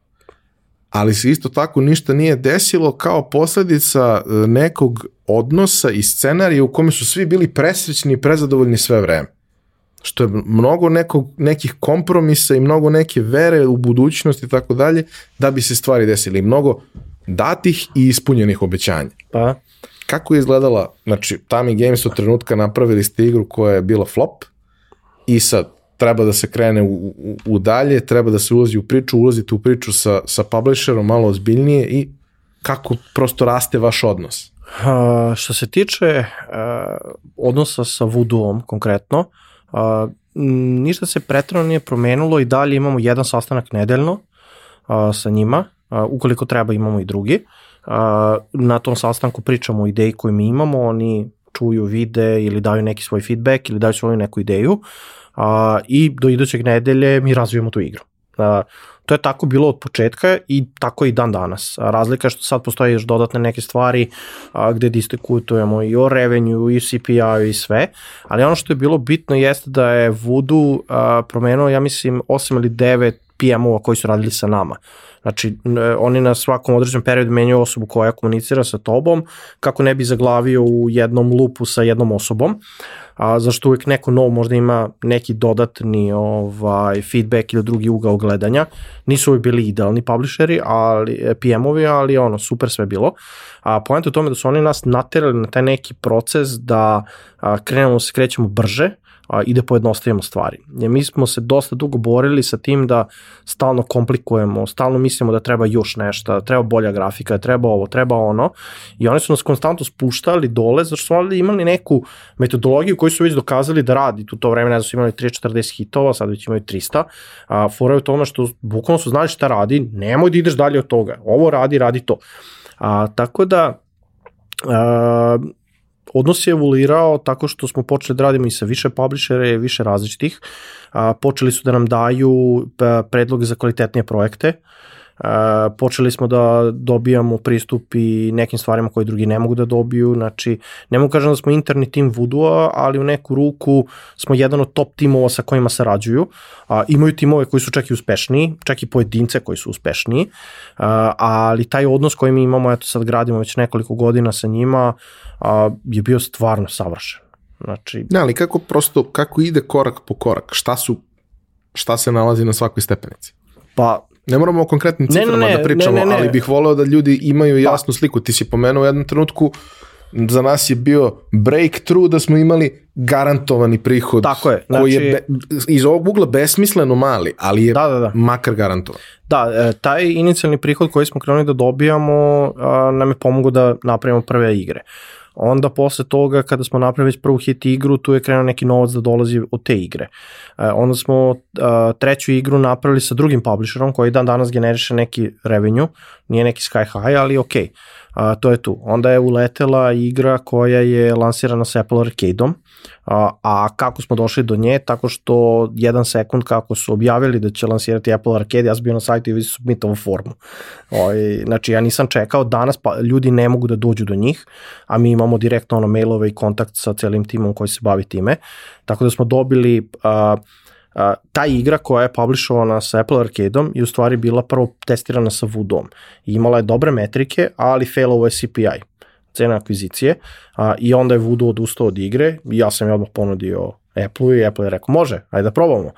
Ali se isto tako ništa nije desilo kao posledica e, nekog odnosa i scenarija u kome su svi bili presrećni i prezadovoljni sve vreme. Što je mnogo nekog, nekih kompromisa i mnogo neke vere u budućnost i tako dalje da bi se stvari desili. Mnogo datih i ispunjenih obećanja. Pa? Kako je izgledala, znači, Tami Games od trenutka napravili ste igru koja je bila flop i sad treba da se krene u, u, u dalje, treba da se ulazi u priču, ulazite u priču sa, sa publisherom malo ozbiljnije i kako prosto raste vaš odnos? Uh, što se tiče uh, odnosa sa Voodoo-om konkretno, uh, ništa se pretrano nije promenilo i dalje imamo jedan sastanak nedeljno uh, sa njima, uh, ukoliko treba imamo i drugi. Uh, na tom sastanku pričamo o ideji koju mi imamo, oni čuju, vide ili daju neki svoj feedback ili daju svoju neku ideju a, i do idućeg nedelje mi razvijemo tu igru. A, to je tako bilo od početka i tako i dan danas. Razlika je što sad postoje još dodatne neke stvari a, gde diskutujemo i o revenue i CPI i sve, ali ono što je bilo bitno jeste da je Voodoo a, promenuo, ja mislim, 8 ili 9 PM-ova koji su radili sa nama. Znači, oni na svakom određenom periodu menjaju osobu koja komunicira sa tobom, kako ne bi zaglavio u jednom lupu sa jednom osobom, a zašto uvek neko nov možda ima neki dodatni ovaj, feedback ili drugi ugao gledanja. Nisu uvek bili idealni publisheri, ali, PM-ovi, ali ono, super sve bilo. A point u tome da su oni nas naterali na taj neki proces da a, krenemo, se krećemo brže, a, i da pojednostavimo stvari. Jer mi smo se dosta dugo borili sa tim da stalno komplikujemo, stalno mislimo da treba još nešto, treba bolja grafika, treba ovo, treba ono i oni su nas konstantno spuštali dole zato što su imali neku metodologiju koju su već dokazali da radi. Tu to vreme ne znam su imali 340 hitova, sad već imaju 300. A, fora je u tome što bukvalno su znali šta radi, nemoj da ideš dalje od toga. Ovo radi, radi to. A, tako da a, odnos je evoluirao tako što smo počeli da radimo i sa više publishera i više različitih. A, počeli su da nam daju predloge za kvalitetnije projekte. A, počeli smo da dobijamo pristup i nekim stvarima koje drugi ne mogu da dobiju, znači ne mogu kažem da smo interni tim Voodoo-a, ali u neku ruku smo jedan od top timova sa kojima sarađuju. A, imaju timove koji su čak i uspešniji, čak i pojedince koji su uspešniji, a, ali taj odnos koji mi imamo, eto sad gradimo već nekoliko godina sa njima, a, je bio stvarno savršen. Znači, Ne, ali kako prosto, kako ide korak po korak? Šta su, šta se nalazi na svakoj stepenici? pa Ne moramo o konkretnim Ne, ne, ciframa ne, da pričamo, ne, ne, ne. ali bih voleo da ljudi imaju jasnu sliku. Ti si pomenuo u jednom trenutku, za nas je bio breakthrough da smo imali garantovani prihod Tako je, koji je znači- be, iz ovog ugla besmisleno mali, ali je Da, da, da. makar garantovan. Da, e, taj inicijalni prihod koji smo krenuli da dobijamo nam je pomogao da napravimo prve igre. Onda posle toga kada smo napravili već prvu hit igru, tu je krenuo neki novac da dolazi od te igre. E, onda smo a, treću igru napravili sa drugim publisherom koji dan danas generiše neki revenue, nije neki sky high, ali ok, a, to je tu. Onda je uletela igra koja je lansirana sa Apple Arcade-om, a, a kako smo došli do nje? Tako što jedan sekund kako su objavili da će lansirati Apple Arcade, ja sam bio na sajtu i već submitovo formu. Oj, znači ja nisam čekao, danas pa ljudi ne mogu da dođu do njih, a mi imamo direktno ono mailove i kontakt sa celim timom koji se bavi time. Tako da smo dobili a, a, ta igra koja je publishovana sa Apple Arcade-om je u stvari bila prvo testirana sa Voodoo-om. Imala je dobre metrike, ali failovo je CPI cena akvizicije a, i onda je Voodoo odustao od igre ja sam je odmah ponudio Apple-u i Apple je rekao može, ajde da probamo.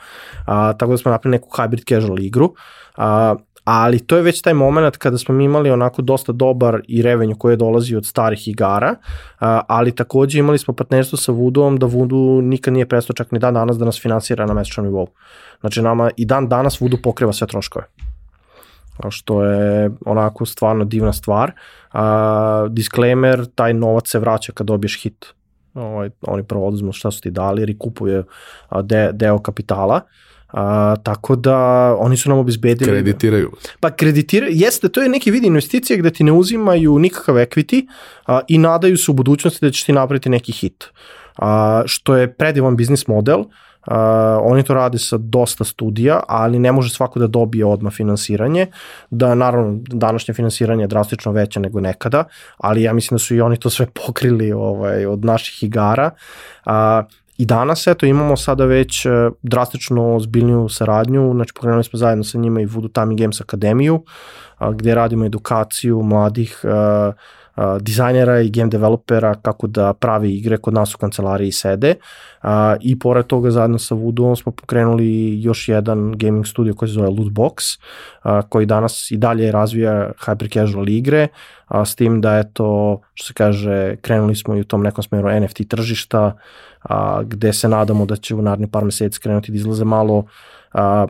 A, tako da smo napravili neku hybrid casual igru, a, ali to je već taj moment kada smo mi imali onako dosta dobar i revenju koji je dolazi od starih igara, ali takođe imali smo partnerstvo sa Voodoo-om da Voodoo nikad nije prestao čak ni dan danas da nas finansira na mesečnom nivou. Znači nama i dan danas Voodoo pokriva sve troškove što je onako stvarno divna stvar. A, disclaimer, taj novac se vraća kad dobiješ hit. Ovaj, oni prvo oduzmu šta su ti dali, jer i kupuje a, de, deo kapitala. A, tako da oni su nam obezbedili... Kreditiraju. Pa kreditiraju, jeste, to je neki vid investicije gde ti ne uzimaju nikakav equity a, i nadaju se u budućnosti da ćeš ti napraviti neki hit. A, što je predivan biznis model, Uh, oni to rade sa dosta studija, ali ne može svako da dobije odmah finansiranje, da naravno današnje finansiranje je drastično veće nego nekada, ali ja mislim da su i oni to sve pokrili ovaj, od naših igara. Uh, I danas, eto, imamo sada već uh, drastično zbiljniju saradnju, znači pokrenuli smo zajedno sa njima i Voodoo Tami Games Akademiju, gde radimo edukaciju mladih uh, uh, dizajnera i game developera kako da pravi igre kod nas u kancelariji sede. I pored toga zajedno sa Voodoo smo pokrenuli još jedan gaming studio koji se zove Lootbox koji danas i dalje razvija hyper casual igre a, s tim da je to, što se kaže, krenuli smo i u tom nekom smeru NFT tržišta, a, gde se nadamo da će u naredni par meseci krenuti da izlaze malo a,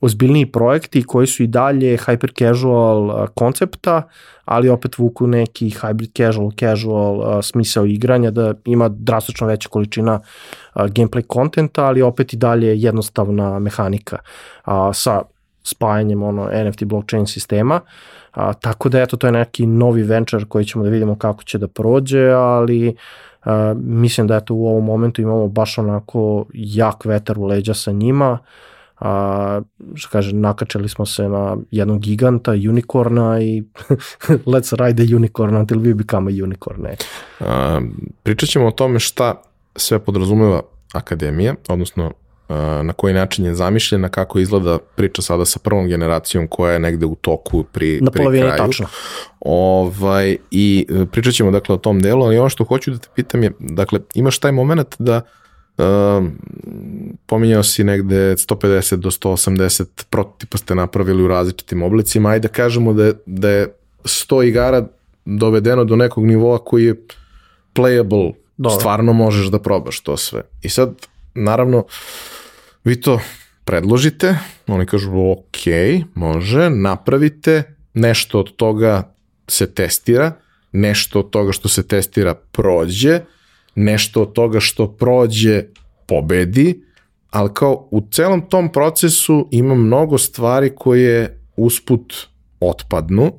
ozbiljniji projekti koji su i dalje hyper casual koncepta, ali opet vuku neki hybrid casual, casual a, smisao igranja, da ima drastično veća količina a, gameplay kontenta, ali opet i dalje jednostavna mehanika a, sa spajanjem ono NFT blockchain sistema. A, tako da eto to je neki novi venture koji ćemo da vidimo kako će da prođe, ali a, mislim da eto u ovom momentu imamo baš onako jak vetar u leđa sa njima. A, što kaže, nakačali smo se na jednog giganta, unicorna i let's ride the unicorn until we become a unicorn. Ne. A, pričat ćemo o tome šta sve podrazumeva akademija, odnosno na koji način je zamišljena, kako izgleda priča sada sa prvom generacijom koja je negde u toku pri, Na pri polovini kraju. tačno. Ovaj, I e, pričat ćemo dakle o tom delu, ali ono što hoću da te pitam je, dakle, imaš taj moment da um, pominjao si negde 150 do 180 prototipa ste napravili u različitim oblicima, ajde da kažemo da je, da je 100 igara dovedeno do nekog nivoa koji je playable, Dobro. stvarno možeš da probaš to sve. I sad, naravno, vi to predložite, oni kažu ok, može, napravite, nešto od toga se testira, nešto od toga što se testira prođe, nešto od toga što prođe pobedi, ali kao u celom tom procesu ima mnogo stvari koje usput otpadnu,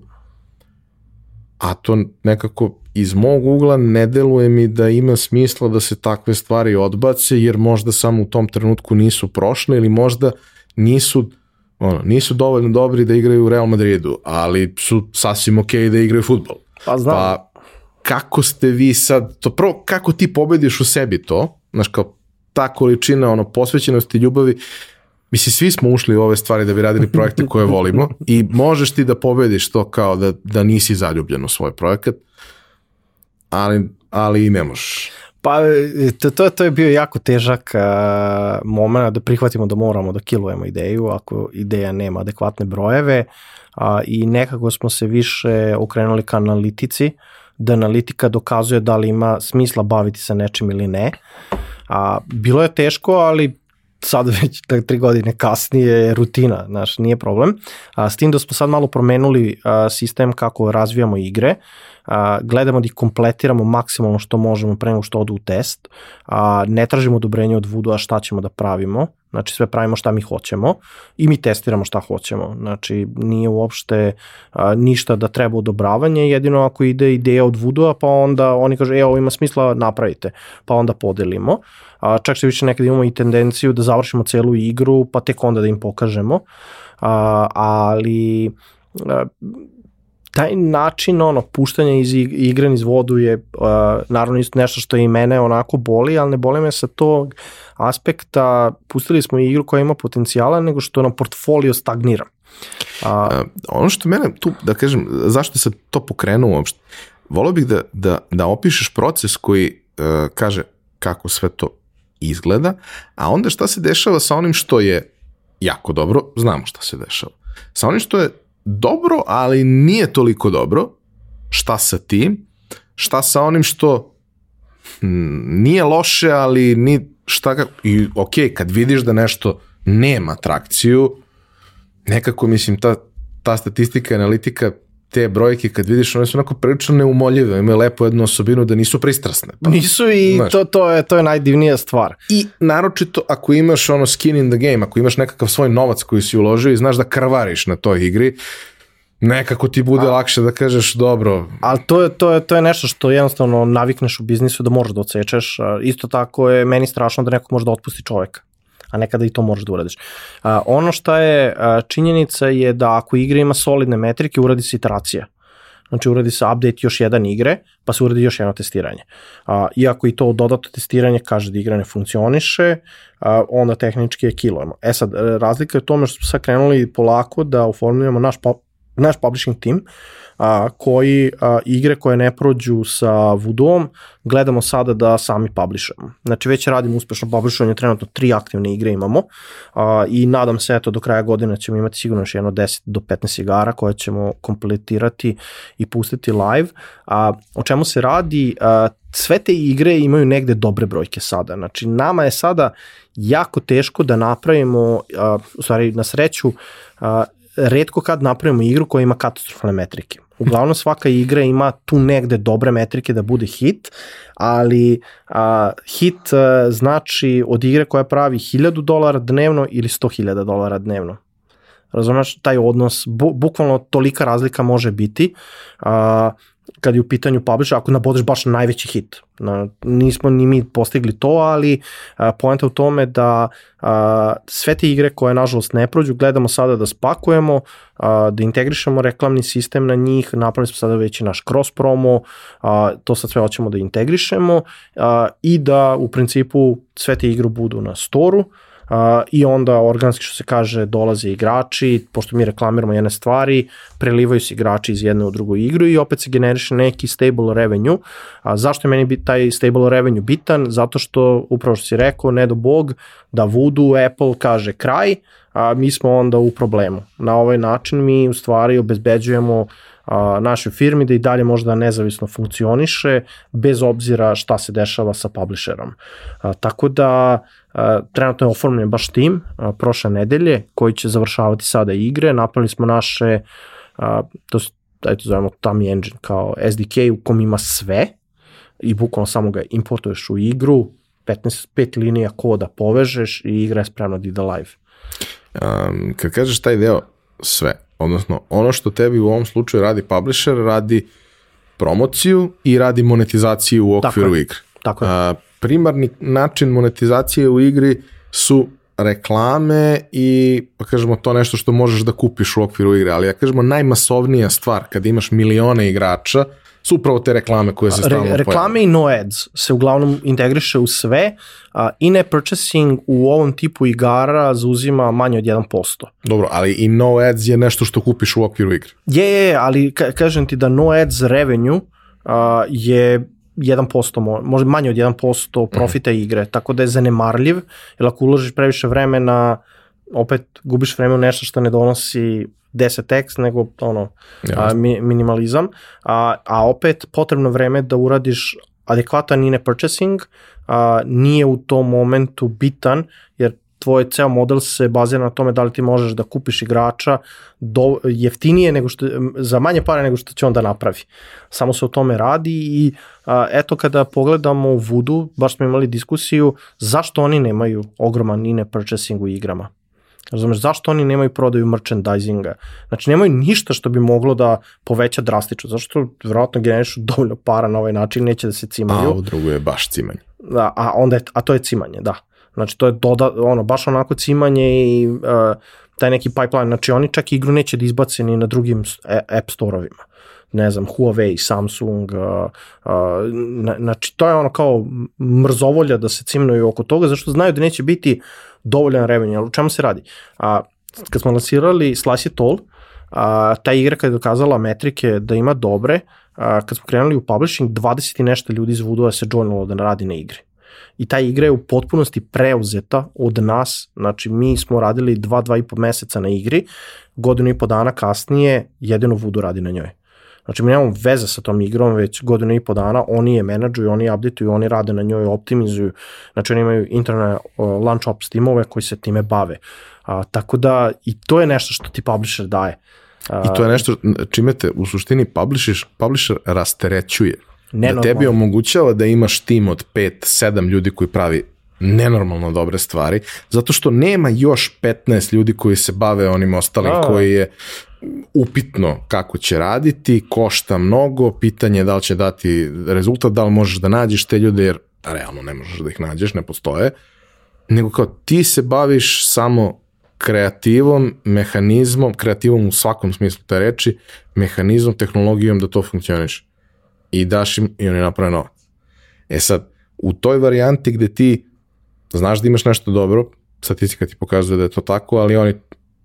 a to nekako iz mog ugla ne deluje mi da ima smisla da se takve stvari odbace, jer možda samo u tom trenutku nisu prošle ili možda nisu ono, nisu dovoljno dobri da igraju u Real Madridu, ali su sasvim okej da igraju futbol. Pa znam, Pa kako ste vi sad, to prvo kako ti pobediš u sebi to, znaš kao ta količina ono posvećenosti, ljubavi, mislim svi smo ušli u ove stvari da bi radili projekte koje volimo i možeš ti da pobediš to kao da, da nisi zaljubljen u svoj projekat, ali, ali i ne možeš. Pa to, to, to je bio jako težak uh, moment da prihvatimo da moramo da kilujemo ideju ako ideja nema adekvatne brojeve uh, i nekako smo se više okrenuli ka analitici, da analitika dokazuje da li ima smisla baviti se nečim ili ne. A, bilo je teško, ali sad već tak, tri godine kasnije je rutina, znaš, nije problem. A, s tim da smo sad malo promenuli a, sistem kako razvijamo igre, a, gledamo da ih kompletiramo maksimalno što možemo pre nego što odu u test, a, ne tražimo odobrenje od Voodoo, a šta ćemo da pravimo, znači sve pravimo šta mi hoćemo i mi testiramo šta hoćemo, znači nije uopšte a, ništa da treba odobravanje, jedino ako ide ideja od Voodoo, pa onda oni kaže, e, ovo ima smisla, napravite, pa onda podelimo, a, čak se više nekada imamo i tendenciju da završimo celu igru, pa tek onda da im pokažemo, a, ali a, taj način ono puštanja iz igre iz vodu je uh, naravno isto nešto što i mene onako boli, ali ne boli me sa tog aspekta pustili smo igru koja ima potencijala nego što nam portfolio stagnira. A, uh, ono što mene tu, da kažem, zašto se to pokrenuo uopšte, volio bih da, da, da opišeš proces koji uh, kaže kako sve to izgleda, a onda šta se dešava sa onim što je jako dobro, znamo šta se dešava. Sa onim što je dobro, ali nije toliko dobro, šta sa tim, šta sa onim što hm, nije loše, ali ni šta ga, i ok, kad vidiš da nešto nema trakciju, nekako mislim ta, ta statistika, analitika te brojke kad vidiš, one su onako prilično neumoljive, imaju lepo jednu osobinu da nisu pristrasne. Pa, nisu i znaš, to, to, je, to je najdivnija stvar. I naročito ako imaš ono skin in the game, ako imaš nekakav svoj novac koji si uložio i znaš da krvariš na toj igri, nekako ti bude A, lakše da kažeš dobro. Ali to je, to, je, to je nešto što jednostavno navikneš u biznisu da možeš da odsečeš. Isto tako je meni strašno da neko može da otpusti čoveka a nekada i to možeš da uradiš. A, ono što je a, činjenica je da ako igra ima solidne metrike, uradi se iteracija. Znači uradi se update još jedan igre, pa se uradi još jedno testiranje. A, iako i to dodatno testiranje kaže da igra ne funkcioniše, a, onda tehnički je kilujemo. E sad, razlika je u tome što smo sad krenuli polako da oformljujemo naš, naš publishing team, a, koji a, igre koje ne prođu sa Voodoo-om gledamo sada da sami publishujemo. Znači već radimo uspešno publishovanje, trenutno tri aktivne igre imamo a, i nadam se eto do kraja godine ćemo imati sigurno još jedno 10 do 15 igara koje ćemo kompletirati i pustiti live. A, o čemu se radi? A, sve te igre imaju negde dobre brojke sada. Znači nama je sada jako teško da napravimo, a, u stvari na sreću, a, redko kad napravimo igru koja ima katastrofalne metrike. Uglavnom svaka igra ima tu negde dobre metrike da bude hit, ali a, hit a, znači od igre koja pravi 1000 dolara dnevno ili 100.000 dolara dnevno. Razumeš, taj odnos, bu, bukvalno tolika razlika može biti. A, kad je u pitanju publisher, ako nabodeš baš najveći hit. Na, nismo ni mi postigli to, ali a, poenta u tome da a, sve te igre koje nažalost ne prođu, gledamo sada da spakujemo, a, da integrišemo reklamni sistem na njih, napravili smo sada već i naš cross promo, a, to sad sve hoćemo da integrišemo a, i da u principu sve te igre budu na storu, Uh, i onda organski što se kaže dolaze igrači, pošto mi reklamiramo jedne stvari, prelivaju se igrači iz jedne u drugu igru i opet se generiše neki stable revenue. A zašto je meni taj stable revenue bitan? Zato što, upravo što si rekao, ne do bog, da Voodoo, Apple kaže kraj, a mi smo onda u problemu. Na ovaj način mi u stvari obezbeđujemo a, našoj firmi da i dalje možda nezavisno funkcioniše bez obzira šta se dešava sa publisherom. A, tako da a, trenutno je oformljen baš tim prošle nedelje koji će završavati sada igre. Napravili smo naše, to ajde to zovemo Tami Engine kao SDK u kom ima sve i bukvalno samo ga importuješ u igru, 15, 5 linija koda povežeš i igra je spremna da ide live. Um, kad kažeš taj deo sve, odnosno ono što tebi u ovom slučaju radi publisher, radi promociju i radi monetizaciju u okviru Tako igre. Tako je. A, primarni način monetizacije u igri su reklame i pa kažemo to nešto što možeš da kupiš u okviru igre, ali ja kažemo najmasovnija stvar kada imaš milione igrača su upravo te reklame koje se stalno Re, Reklame i no ads se uglavnom integriše u sve. Uh, in-app purchasing u ovom tipu igara zauzima manje od 1%. Dobro, ali i no ads je nešto što kupiš u okviru igre. Je, je, ali ka, kažem ti da no ads revenue uh, je 1%, možda manje od 1% profita mm. igre, tako da je zanemarljiv, jer ako uložiš previše vremena, opet gubiš vreme u nešto što ne donosi 10x, nego ono, a, mi, minimalizam, a, a opet potrebno vreme da uradiš adekvatan ine purchasing, a, nije u tom momentu bitan, jer tvoj ceo model se bazira na tome da li ti možeš da kupiš igrača do, jeftinije nego što, za manje pare nego što će on da napravi. Samo se o tome radi i a, eto kada pogledamo u Voodoo, baš smo imali diskusiju zašto oni nemaju ogroman ine purchasing u igrama. Razumeš, zašto oni nemaju prodaju merchandisinga? Znači, nemaju ništa što bi moglo da poveća drastično, zašto vjerojatno generišu dovoljno para na ovaj način, neće da se cimaju. A u drugu je baš cimanje. Da, a, onda je, a to je cimanje, da. Znači, to je doda, ono, baš onako cimanje i uh, taj neki pipeline. Znači, oni čak igru neće da izbace ni na drugim e, app store-ovima ne znam, Huawei, Samsung, uh, uh, znači to je ono kao mrzovolja da se cimnuju oko toga, zašto znaju da neće biti dovoljan revenue, ali u čemu se radi? A, kad smo lansirali Slice It All, a, ta igra kada je dokazala metrike da ima dobre, a, kad smo krenuli u publishing, 20 i nešto ljudi iz Voodoo se joinalo da radi na igri. I ta igra je u potpunosti preuzeta od nas, znači mi smo radili 2-2,5 meseca na igri, godinu i po dana kasnije jedino Voodoo radi na njoj. Znači, mi nemamo veze sa tom igrom već godinu i po dana, oni je menadžuju, oni updateuju, oni rade na njoj, optimizuju. Znači, oni imaju interne uh, launch ops timove koji se time bave. A, tako da, i to je nešto što ti publisher daje. A, I to je nešto čime te u suštini publisher, publisher rasterećuje. Nenormalno. Da tebi omogućava da imaš tim od 5-7 ljudi koji pravi nenormalno dobre stvari, zato što nema još 15 ljudi koji se bave onim ostalim, A. koji je upitno kako će raditi, košta mnogo, pitanje je da li će dati rezultat, da li možeš da nađeš te ljude, jer realno ne možeš da ih nađeš, ne postoje, nego kao ti se baviš samo kreativom, mehanizmom, kreativom u svakom smislu te reči, mehanizmom, tehnologijom da to funkcioniš. I daš im i oni naprave novac. E sad, u toj varijanti gde ti znaš da imaš nešto dobro, statistika ti pokazuje da je to tako, ali oni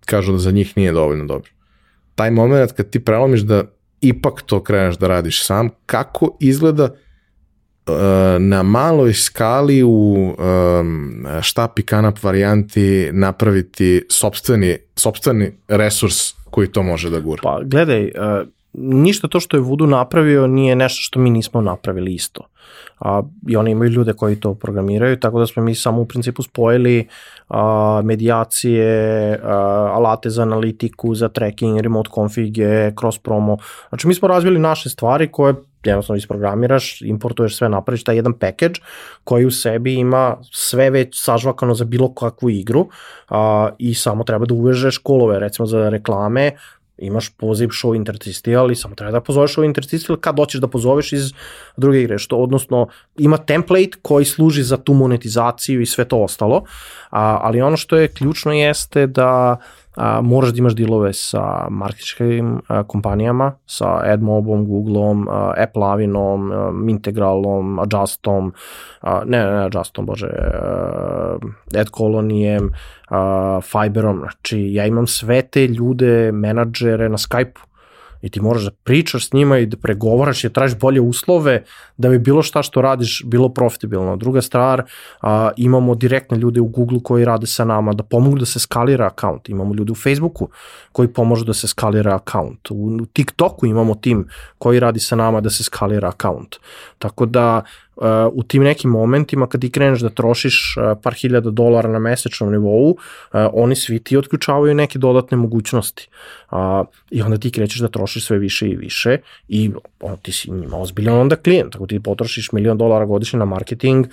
kažu da za njih nije dovoljno dobro taj moment kad ti prelomiš da ipak to kreneš da radiš sam, kako izgleda uh, na maloj skali u um, štap i kanap varijanti napraviti sobstveni, sobstveni resurs koji to može da gura? Pa gledaj, uh, ništa to što je Voodoo napravio nije nešto što mi nismo napravili isto. A, I oni imaju ljude koji to programiraju, tako da smo mi samo u principu spojili a, medijacije, a, alate za analitiku, za tracking, remote confige, cross promo. Znači mi smo razvili naše stvari koje jednostavno isprogramiraš, importuješ sve, napraviš taj jedan package koji u sebi ima sve već sažvakano za bilo kakvu igru a, i samo treba da uvežeš kolove, recimo za reklame, imaš poziv show intercisti, ali samo treba da pozoveš show intercisti kad hoćeš da pozoveš iz druge igre, što odnosno ima template koji služi za tu monetizaciju i sve to ostalo, a, ali ono što je ključno jeste da a, moraš da imaš dilove sa marketičkim kompanijama, sa AdMobom, Googleom, Apple Avinom, a, Integralom, Adjustom, a, ne, ne Adjustom, bože, AdColonijem, Fiberom, znači ja imam sve te ljude, menadžere na Skype-u i ti moraš da pričaš s njima i da pregovaraš i da tražiš bolje uslove da bi bilo šta što radiš bilo profitabilno. Druga stvar, a, imamo direktne ljude u Google koji rade sa nama da pomogu da se skalira akaunt. Imamo ljude u Facebooku koji pomožu da se skalira akaunt. U, u TikToku imamo tim koji radi sa nama da se skalira akaunt. Tako da Uh, u tim nekim momentima kad ti kreneš da trošiš uh, par hiljada dolara na mesečnom nivou, uh, oni svi ti otključavaju neke dodatne mogućnosti. I onda ti krećeš da trošiš sve više i više i on, ti si njima ozbiljan onda klijent. Ako ti potrošiš milion dolara godišnje na marketing,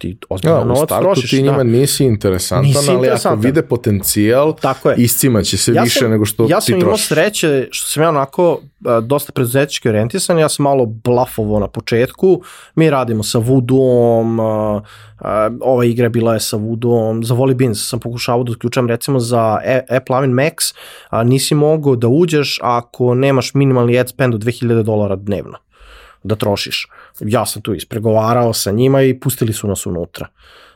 ti ozbiljno ja, novac trošiš. ti njima da. nisi interesantan, nisi ali interesantan. ako vide potencijal, Tako je. iscimaće se ja više sam, nego što ja ti trošiš. Ja sam imao sreće što sam ja onako dosta preduzetnički orijentisan, ja sam malo blafovo na početku, mi radimo sa Voodoo-om, ova igra bila je sa Voodoo-om, za Volley Beans sam pokušavao da uključam recimo za e, Apple Avin Max, a nisi mogao da uđeš ako nemaš minimalni ad spend od 2000 dolara dnevno da trošiš. Ja sam tu ispregovarao sa njima i pustili su nas unutra.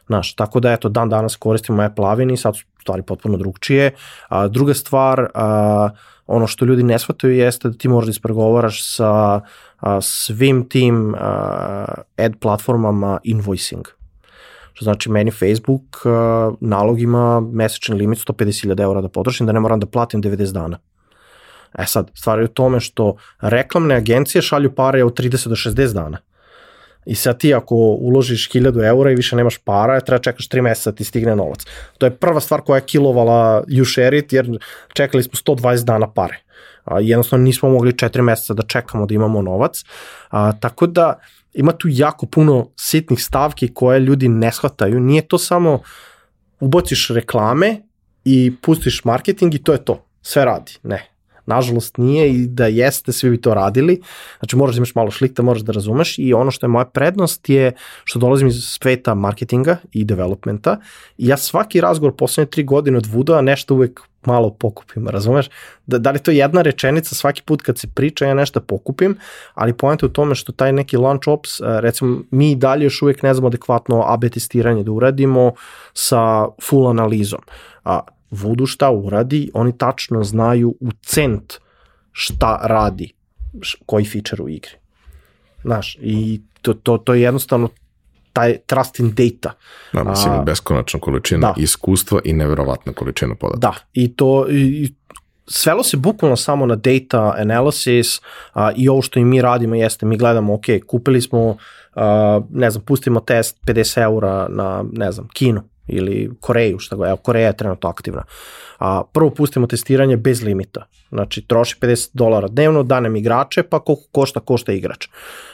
Znaš, tako da eto, dan danas koristimo Apple Avin i sad su stvari potpuno drugčije. A, druga stvar, a, ono što ljudi ne shvataju jeste da ti možeš da ispregovaraš sa a, svim tim a, ad platformama invoicing. Što znači meni Facebook a, nalog ima mesečni limit 150.000 eura da potrošim, da ne moram da platim 90 dana. E sad, stvar je u tome što reklamne agencije šalju pare od 30 do 60 dana. I sad ti ako uložiš 1000 eura i više nemaš para, treba čekaš 3 meseca da ti stigne novac. To je prva stvar koja je kilovala you share it, jer čekali smo 120 dana pare. A, jednostavno nismo mogli 4 meseca da čekamo da imamo novac. A, tako da ima tu jako puno sitnih stavki koje ljudi ne shvataju. Nije to samo ubociš reklame i pustiš marketing i to je to. Sve radi. Ne Nažalost nije i da jeste, svi bi to radili. Znači moraš da imaš malo šlikta, moraš da razumeš i ono što je moja prednost je što dolazim iz sveta marketinga i developmenta i ja svaki razgovor poslednje tri godine od Vuda nešto uvek malo pokupim, razumeš? Da, da li to jedna rečenica svaki put kad se priča ja nešto pokupim, ali pojenta u tome što taj neki launch ops, e, recimo mi dalje još uvek ne znamo adekvatno AB testiranje da uradimo sa full analizom. A, Voodoo šta uradi, oni tačno znaju u cent šta radi, koji feature u igri. Znaš, i to, to, to je jednostavno taj trust in data. Da, mislim, A, beskonačna količina da. iskustva i neverovatna količina podataka. Da, i to, i, svelo se bukvalno samo na data analysis a, i ovo što i mi radimo jeste, mi gledamo, ok, kupili smo, a, ne znam, pustimo test 50 eura na, ne znam, kino ili Koreju, šta go, evo, Koreja je trenutno aktivna. A, prvo pustimo testiranje bez limita. Znači, troši 50 dolara dnevno, danem igrače, pa koliko košta, košta igrač.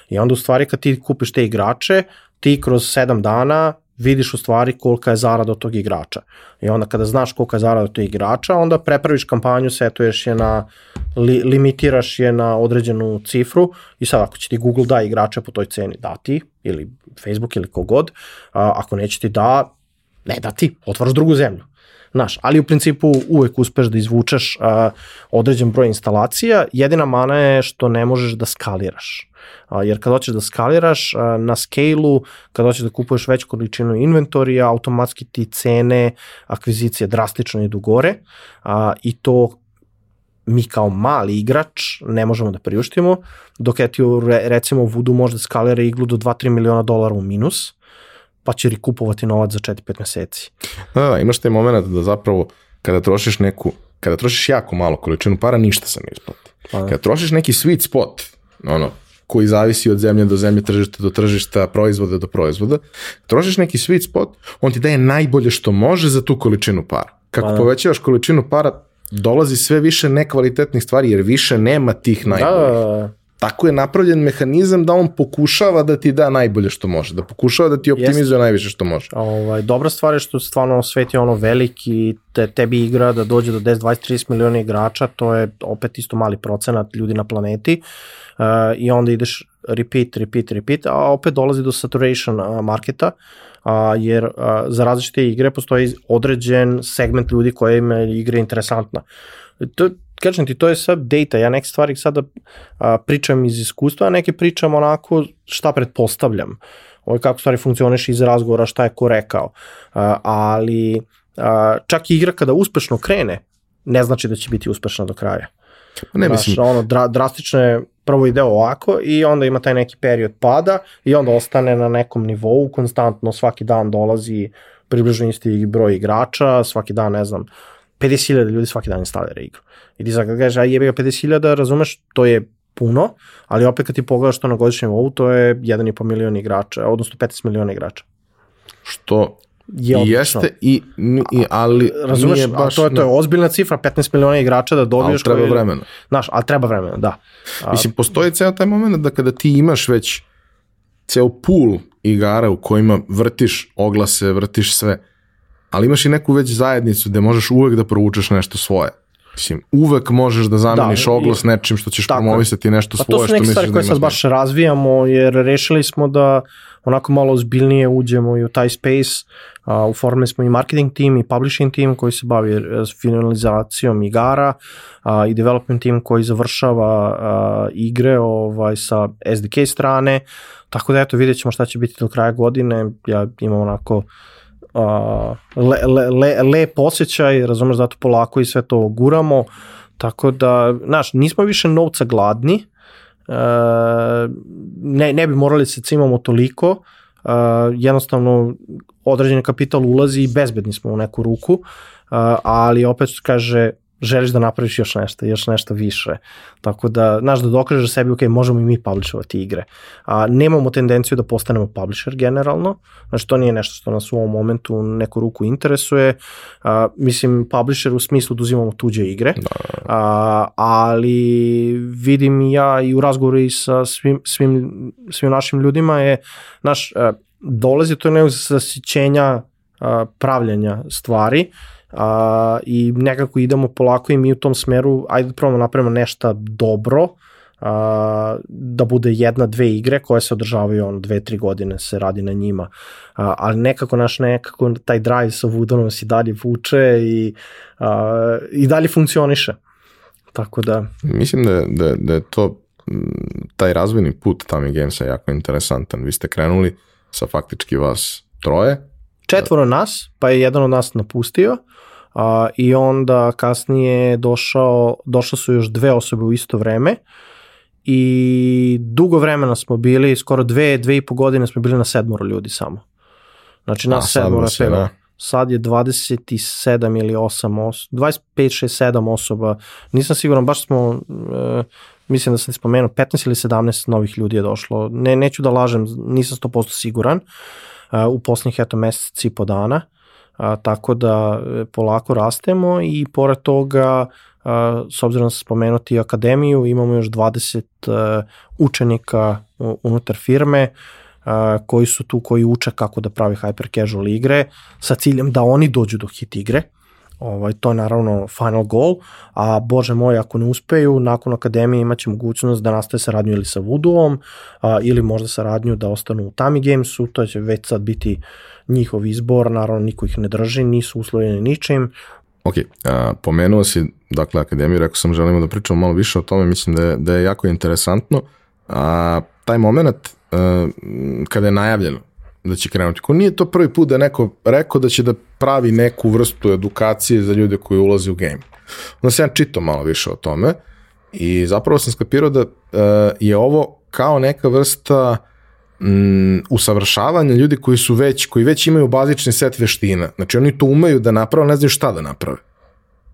I onda u stvari kad ti kupiš te igrače, ti kroz 7 dana vidiš u stvari kolika je zarada od tog igrača. I onda kada znaš kolika je zarada od tog igrača, onda prepraviš kampanju, setuješ je na, li, limitiraš je na određenu cifru i sad ako će ti Google da igrače po toj ceni dati, ili Facebook ili kogod, a, ako neće ti da, Ne da ti, otvaraš drugu zemlju. Znaš, ali u principu uvek uspeš da izvučeš a, određen broj instalacija, jedina mana je što ne možeš da skaliraš. A, jer kad hoćeš da skaliraš a, na scale-u, kad hoćeš da kupuješ veću količinu inventorija, automatski ti cene akvizicije drastično idu gore a, i to mi kao mali igrač ne možemo da priuštimo, dok je ti recimo Voodoo može da skalira iglu do 2-3 miliona dolara u minus, pa će rikupovati novac za 4-5 meseci. Da, da, imaš taj moment da zapravo kada trošiš neku, kada trošiš jako malo količinu para, ništa se ne isplati. Pa, da. Kada trošiš neki sweet spot, ono, koji zavisi od zemlje do zemlje, tržišta do tržišta, proizvoda do proizvoda, trošiš neki sweet spot, on ti daje najbolje što može za tu količinu para. Kako pa, da. povećavaš količinu para, dolazi sve više nekvalitetnih stvari, jer više nema tih najboljih. Da, da, da tako je napravljen mehanizam da on pokušava da ti da najbolje što može, da pokušava da ti optimizuje Jeste. najviše što može. Ovaj, dobra stvar je što stvarno svet je ono veliki, te, tebi igra da dođe do 10, 20, 30 miliona igrača, to je opet isto mali procenat ljudi na planeti uh, i onda ideš repeat, repeat, repeat, a opet dolazi do saturation uh, marketa, a, jer a, za različite igre postoji određen segment ljudi koje ima igre interesantna. To, kažem ti, to je sve data, ja neke stvari sada a, pričam iz iskustva, a neke pričam onako šta pretpostavljam, ovo kako stvari funkcioniš iz razgovora, šta je ko rekao, a, ali a, čak i igra kada uspešno krene, ne znači da će biti uspešna do kraja. Ne mislim. Znaš, ono, dra, drastično je prvo ide ovako i onda ima taj neki period pada i onda ostane na nekom nivou, konstantno svaki dan dolazi približno isti broj igrača, svaki dan, ne znam, 50.000 ljudi svaki dan instalira igru. I ti sad kad kažeš, a jebe ga 50.000, razumeš, to je puno, ali opet kad ti pogledaš to na godišnjem nivou, to je 1,5 milion igrača, odnosno 15 miliona igrača. Što je odlično. jeste i, i ali razumeš, nije baš to je to je ozbiljna cifra 15 miliona igrača da dobiješ ali treba koji, vremena. Znaš, al treba vremena, da. A, Mislim postoji ceo taj moment da kada ti imaš već ceo pool igara u kojima vrtiš oglase, vrtiš sve ali imaš i neku već zajednicu gde možeš uvek da provučeš nešto svoje. Mislim, uvek možeš da zameniš da, oglas nečim što ćeš promovisati nešto pa svoje što misliš da To su neke stvari koje sad baš razvijamo, jer rešili smo da onako malo ozbiljnije uđemo i u taj space. Uh, uformili smo i marketing team i publishing team koji se bavi e, finalizacijom igara uh, i development team koji završava uh, igre ovaj, sa SDK strane. Tako da eto vidjet ćemo šta će biti do kraja godine. Ja imam onako a, le, le, le, lep osjećaj, razumeš, zato polako i sve to guramo, Tako da, znaš, nismo više novca gladni, uh, ne, ne bi morali se cimamo toliko, uh, jednostavno određeni kapital ulazi i bezbedni smo u neku ruku, uh, ali opet kaže, želiš da napraviš još nešto, još nešto više. Tako da, znaš, da dokažeš sebi, ok, možemo i mi publishovati igre. A, nemamo tendenciju da postanemo publisher generalno, znači to nije nešto što nas u ovom momentu u neku ruku interesuje. A, mislim, publisher u smislu da uzimamo tuđe igre, da. a, ali vidim ja i u razgovoru i sa svim, svim, svim našim ljudima je, znaš, dolazi to nekog zasićenja pravljanja stvari, a, i nekako idemo polako i mi u tom smeru, ajde da probamo da napravimo nešto dobro, a, da bude jedna, dve igre koje se održavaju on dve, tri godine se radi na njima, a, ali nekako naš nekako taj drive sa Vudonom se dalje vuče i, a, i dalje funkcioniše. Tako da... Mislim da, da, da je to taj razvojni put Tami Gamesa jako interesantan. Vi ste krenuli sa faktički vas troje. Četvoro nas, pa je jedan od nas napustio, a, i onda kasnije došao, došle su još dve osobe u isto vreme i dugo vremena smo bili, skoro dve, dve i po godine smo bili na sedmoro ljudi samo. Znači nas A, sedmoro peva. Da. Sad je 27 ili 8 osoba, 25, 6, 7 osoba. Nisam siguran, baš smo, uh, mislim da sam spomenuo, 15 ili 17 novih ljudi je došlo. Ne, neću da lažem, nisam 100% siguran. Uh, u poslednjih eto meseci i po dana. A, tako da e, polako rastemo i pored toga a, s obzirom da spomenuti akademiju imamo još 20 a, e, učenika unutar firme a, koji su tu koji uče kako da pravi hyper casual igre sa ciljem da oni dođu do hit igre Ovaj, to je naravno final goal, a bože moj, ako ne uspeju, nakon akademije imaće mogućnost da nastave saradnju ili sa Voodoo-om, ili možda saradnju da ostanu u Tami Gamesu, to će već sad biti njihov izbor, naravno niko ih ne drži, nisu uslovljeni ničim. Ok, a, pomenuo si, dakle, akademiju, rekao sam želimo da pričamo malo više o tome, mislim da je, da je jako interesantno. A, taj moment a, kada je najavljeno da će krenuti. Ko nije to prvi put da neko rekao da će da pravi neku vrstu edukacije za ljude koji ulaze u game. Onda sam ja čitao malo više o tome i zapravo sam skapirao da uh, je ovo kao neka vrsta um, usavršavanja ljudi koji su već, koji već imaju bazični set veština. Znači oni to umeju da naprave, ne znaju šta da naprave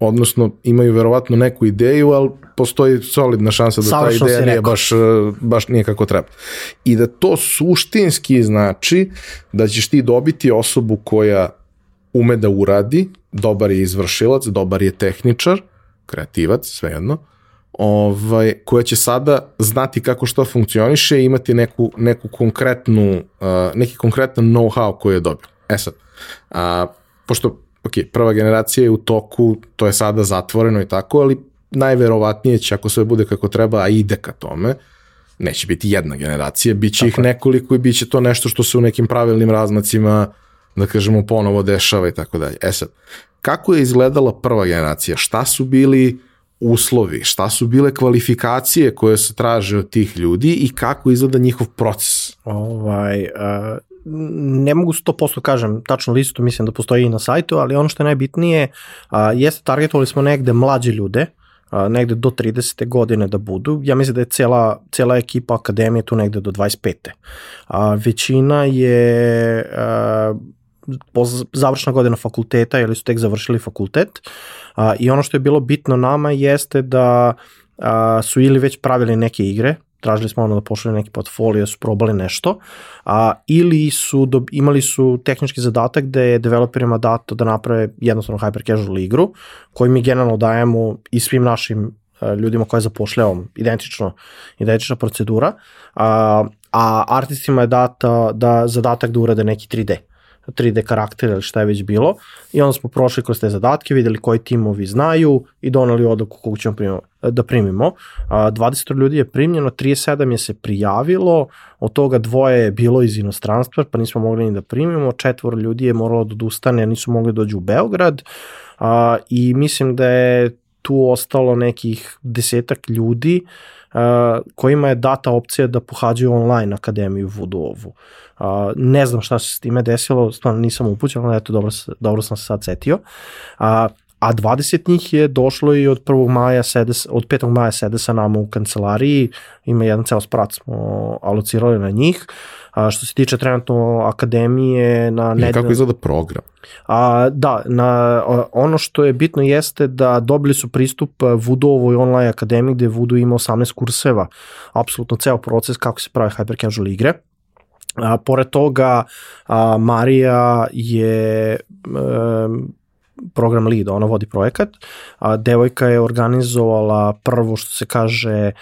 odnosno imaju verovatno neku ideju, ali postoji solidna šansa da Savršno ta ideja nije baš, baš nije kako treba. I da to suštinski znači da ćeš ti dobiti osobu koja ume da uradi, dobar je izvršilac, dobar je tehničar, kreativac, svejedno, ovaj, koja će sada znati kako što funkcioniše i imati neku, neku konkretnu, uh, neki konkretan know-how koji je dobio. E sad, a, pošto ok, prva generacija je u toku, to je sada zatvoreno i tako, ali najverovatnije će, ako sve bude kako treba, a ide ka tome, neće biti jedna generacija, bit će ih nekoliko i bit će to nešto što se u nekim pravilnim razmacima, da kažemo, ponovo dešava i tako dalje. E sad, kako je izgledala prva generacija? Šta su bili uslovi? Šta su bile kvalifikacije koje se traže od tih ljudi i kako izgleda njihov proces? Ovaj, uh, ne mogu 100% kažem tačno listu, mislim da postoji i na sajtu, ali ono što je najbitnije a, jeste targetovali smo negde mlađe ljude, a, negde do 30. godine da budu. Ja mislim da je cela, cela ekipa akademije tu negde do 25. A, većina je a, završna godina fakulteta ili su tek završili fakultet a, i ono što je bilo bitno nama jeste da a, su ili već pravili neke igre, tražili smo ono da pošalju neki portfolio, su probali nešto, a, ili su do, imali su tehnički zadatak da je developerima dato da naprave jednostavno hyper casual igru, koju mi generalno dajemo i svim našim a, ljudima koje zapošljavam, identično, identična procedura, a, a artistima je data da zadatak da urade neki 3D. 3D karakter ili šta je već bilo i onda smo prošli kroz te zadatke, videli koji timovi znaju i donali odluku kogu ćemo primimo, da primimo. 20 ljudi je primljeno, 37 je se prijavilo, od toga dvoje je bilo iz inostranstva, pa nismo mogli ni da primimo, četvoro ljudi je moralo da odustane, nisu mogli da dođu u Beograd a, i mislim da je tu ostalo nekih desetak ljudi kojima je data opcija da pohađaju online akademiju Vudovu. Uh, ne znam šta se s time desilo, stvarno nisam upućen, ali eto, dobro, dobro sam se sad setio. Uh, a 20 njih je došlo i od 1. maja sede, od 5. maja sede sa nama u kancelariji, ima jedan ceo sprat smo alocirali na njih. A, što se tiče trenutno akademije na nedelju... Kako izgleda program? A, da, na, ono što je bitno jeste da dobili su pristup Voodoo-ovoj online akademiji gde Voodoo ima 18 kurseva, apsolutno ceo proces kako se prave hyper casual igre. A, pored toga, a, Marija je a, program lead, ona vodi projekat, a devojka je organizovala prvo što se kaže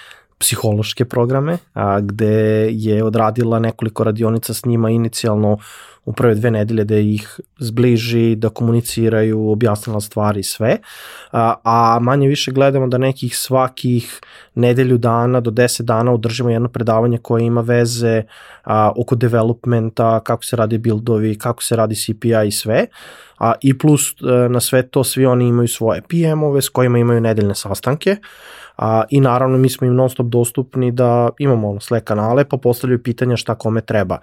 psihološke programe, a, gde je odradila nekoliko radionica s njima inicijalno u prve dve nedelje da ih zbliži, da komuniciraju, objasnila stvari sve, a, a manje više gledamo da nekih svakih nedelju dana do 10 dana održimo jedno predavanje koje ima veze a, oko developmenta, kako se radi buildovi, kako se radi CPI i sve, a, i plus a, e, na sve to svi oni imaju svoje PM-ove s kojima imaju nedeljne sastanke, A, I naravno mi smo im non stop dostupni da imamo ono Slack kanale pa postavljaju pitanja šta kome treba.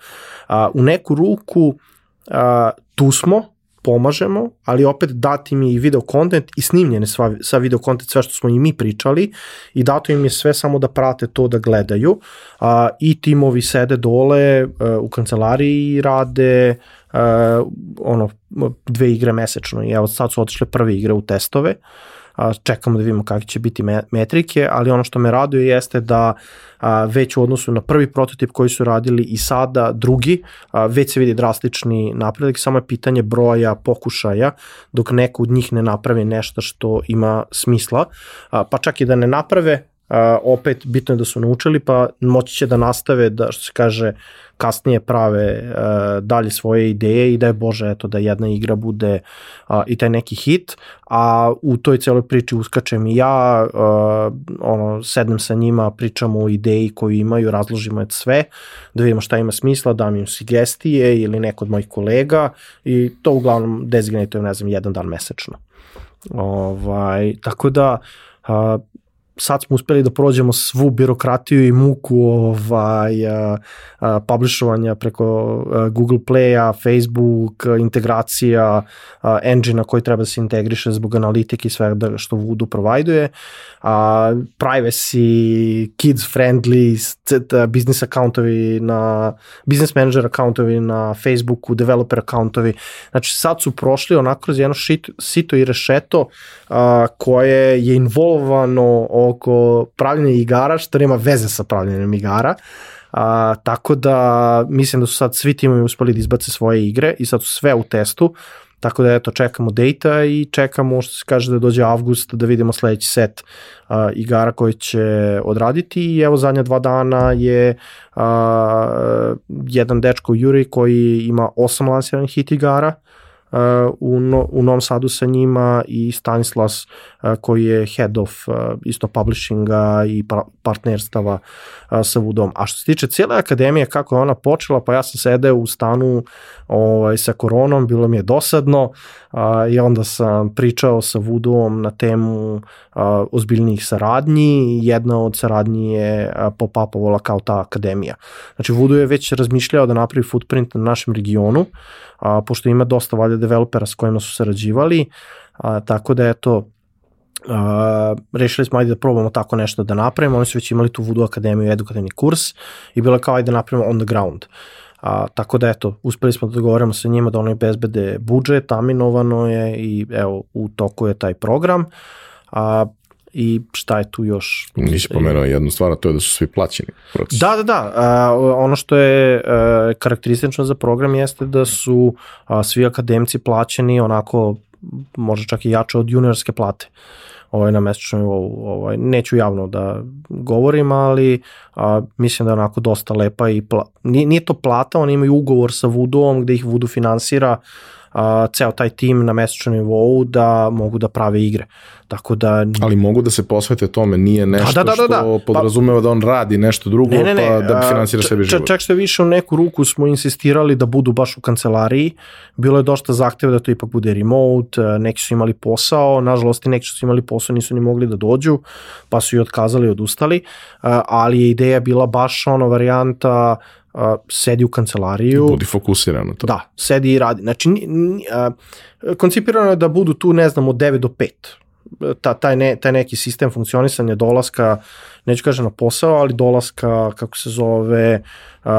A, u neku ruku a, tu smo, pomažemo, ali opet dati mi i video kontent i snimljene sva, sva video kontent, sve što smo i mi pričali i dato im je sve samo da prate to da gledaju a, i timovi sede dole a, e, u kancelariji rade a, ono, dve igre mesečno i evo sad su otišle prve igre u testove a, čekamo da vidimo kakve će biti metrike, ali ono što me raduje jeste da već u odnosu na prvi prototip koji su radili i sada drugi, već se vidi drastični napredak, samo je pitanje broja pokušaja, dok neko od njih ne napravi nešto što ima smisla, pa čak i da ne naprave, opet bitno je da su naučili, pa moći će da nastave da, što se kaže, kasnije prave uh, dalje svoje ideje i da je Bože eto da jedna igra bude i taj neki hit, a u toj celoj priči uskačem i ja, uh, ono, sednem sa njima, pričamo o ideji koju imaju, razložimo je sve, da vidimo šta ima smisla, dam im sugestije ili neko od mojih kolega i to uglavnom dezignatujem, ne znam, jedan dan mesečno. Ovaj, tako da, uh, sad smo uspeli da prođemo svu birokratiju i muku ovaj, a, a, publishovanja preko a, Google Play-a, Facebook, a, integracija engine-a koji treba da se integriše zbog analitike i svega što Voodoo provajduje, a, privacy, kids friendly, business accountovi na, business manager accountovi na Facebooku, developer accountovi, znači sad su prošli onako kroz jedno šito, sito i rešeto a, koje je involvano oko pravljenja igara, što nema veze sa pravljenjem igara, A, tako da mislim da su sad svi timovi uspeli da izbace svoje igre i sad su sve u testu, tako da eto čekamo data i čekamo što se kaže da dođe avgust da vidimo sledeći set a, igara koji će odraditi. I evo zadnja dva dana je a, jedan dečko Juri koji ima osam lansiranih hit igara, u, no, u Novom Sadu sa njima i Stanislas koji je head of isto publishinga i partnerstava sa Vudom. A što se tiče cijele akademije, kako je ona počela, pa ja sam sedeo u stanu ovaj, sa koronom, bilo mi je dosadno a, i onda sam pričao sa Vudom na temu a, ozbiljnijih saradnji i jedna od saradnji je pop-upovala kao ta akademija. Znači Vudu je već razmišljao da napravi footprint na našem regionu, a, pošto ima dosta valja developera s kojima su sarađivali, a, tako da eto, Uh, rešili smo ajde da probamo tako nešto da napravimo, oni su već imali tu Voodoo akademiju, edukativni kurs i bilo je kao ajde da napravimo on the ground. A, tako da eto, uspeli smo da dogovorimo sa njima da oni bezbede budžet, aminovano je i evo u toku je taj program. A, i šta je tu još? Nisi pomenuo jednu stvar, a to je da su svi plaćeni. Proces. Da, da, da. A, ono što je a, karakteristično za program jeste da su a, svi akademci plaćeni onako možda čak i jače od juniorske plate ovaj, na mesečnom nivou. Ovaj, neću javno da govorim, ali a, mislim da je onako dosta lepa i pla, nije, nije to plata, oni imaju ugovor sa Voodoo-om gde ih Voodoo finansira a, ceo taj tim na mesečnom nivou da mogu da prave igre. Tako da... Ali mogu da se posvete tome, nije da, nešto da, da, da, da. što pa- podrazumeva pa, da on radi nešto drugo ne, ne, ne, pa da finansira sebi život. Čak što više u neku ruku smo insistirali da budu baš u kancelariji, bilo je dosta zahteva da to ipak bude remote, neki su imali posao, nažalost i neki su imali posao, nisu ni mogli da dođu, pa su i otkazali i odustali, ali je ideja bila baš ono varijanta a, sedi u kancelariju. Budi fokusiran na to. Da, sedi i radi. Znači, a, koncipirano je da budu tu, ne znam, od 9 do 5 ta, taj, ne, taj neki sistem funkcionisanja dolaska, neću kažem na posao, ali dolaska, kako se zove, uh,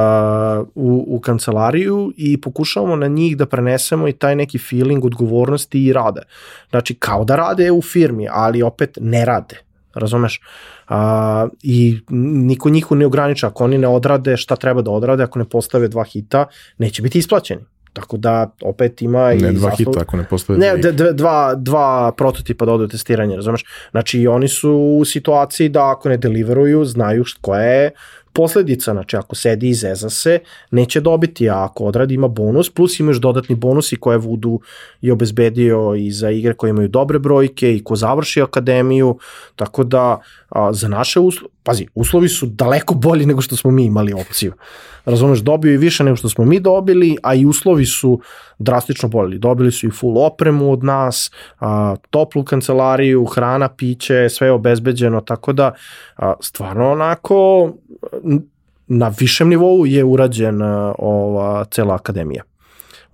u, u kancelariju i pokušavamo na njih da prenesemo i taj neki feeling odgovornosti i rade. Znači, kao da rade u firmi, ali opet ne rade. Razumeš? A, I niko njih ne ograniča. Ako oni ne odrade šta treba da odrade, ako ne postave dva hita, neće biti isplaćeni. Tako da opet ima i ne dva hita ako ne postoje ne, d, dva, dva prototipa da odu testiranje, razumeš? Znači oni su u situaciji da ako ne deliveruju, znaju koja je posledica, znači ako sedi i zeza se, neće dobiti, a ako odradi ima bonus, plus imaš dodatni bonusi koje Voodoo je obezbedio i za igre koje imaju dobre brojke i ko završi akademiju, tako da a, za naše uslovi, pazi, uslovi su daleko bolji nego što smo mi imali opciju. Razumeš, dobio i više nego što smo mi dobili, a i uslovi su drastično bolji. Dobili su i full opremu od nas, a, toplu kancelariju, hrana, piće, sve je obezbeđeno, tako da a, stvarno onako na višem nivou je urađen ova cela akademija.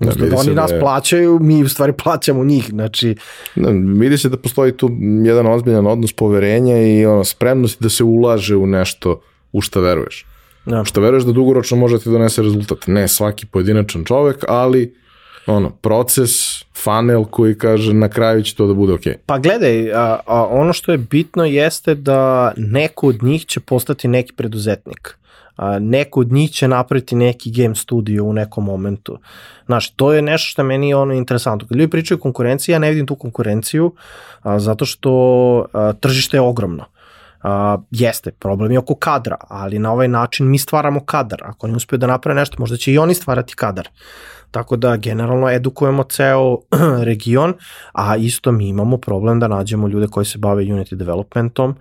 Da, da oni nas da je... plaćaju, mi u stvari plaćamo njih, znači... Da, vidi se da postoji tu jedan ozbiljan odnos poverenja i ono, spremnost da se ulaže u nešto u šta veruješ. Da. Šta veruješ da dugoročno može ti donese rezultat. Ne svaki pojedinačan čovek, ali ono, proces, funnel koji kaže na kraju će to da bude okej. Okay. Pa gledaj, a, a ono što je bitno jeste da neko od njih će postati neki preduzetnik. A, neko od njih će napraviti neki game studio u nekom momentu. Znaš, to je nešto što meni je ono interesantno. Kad ljudi pričaju o konkurenciji, ja ne vidim tu konkurenciju a, zato što a, tržište je ogromno. Uh, jeste, problem je oko kadra, ali na ovaj način mi stvaramo kadar. Ako oni uspeju da naprave nešto, možda će i oni stvarati kadar. Tako da generalno edukujemo ceo region, a isto mi imamo problem da nađemo ljude koji se bave Unity developmentom,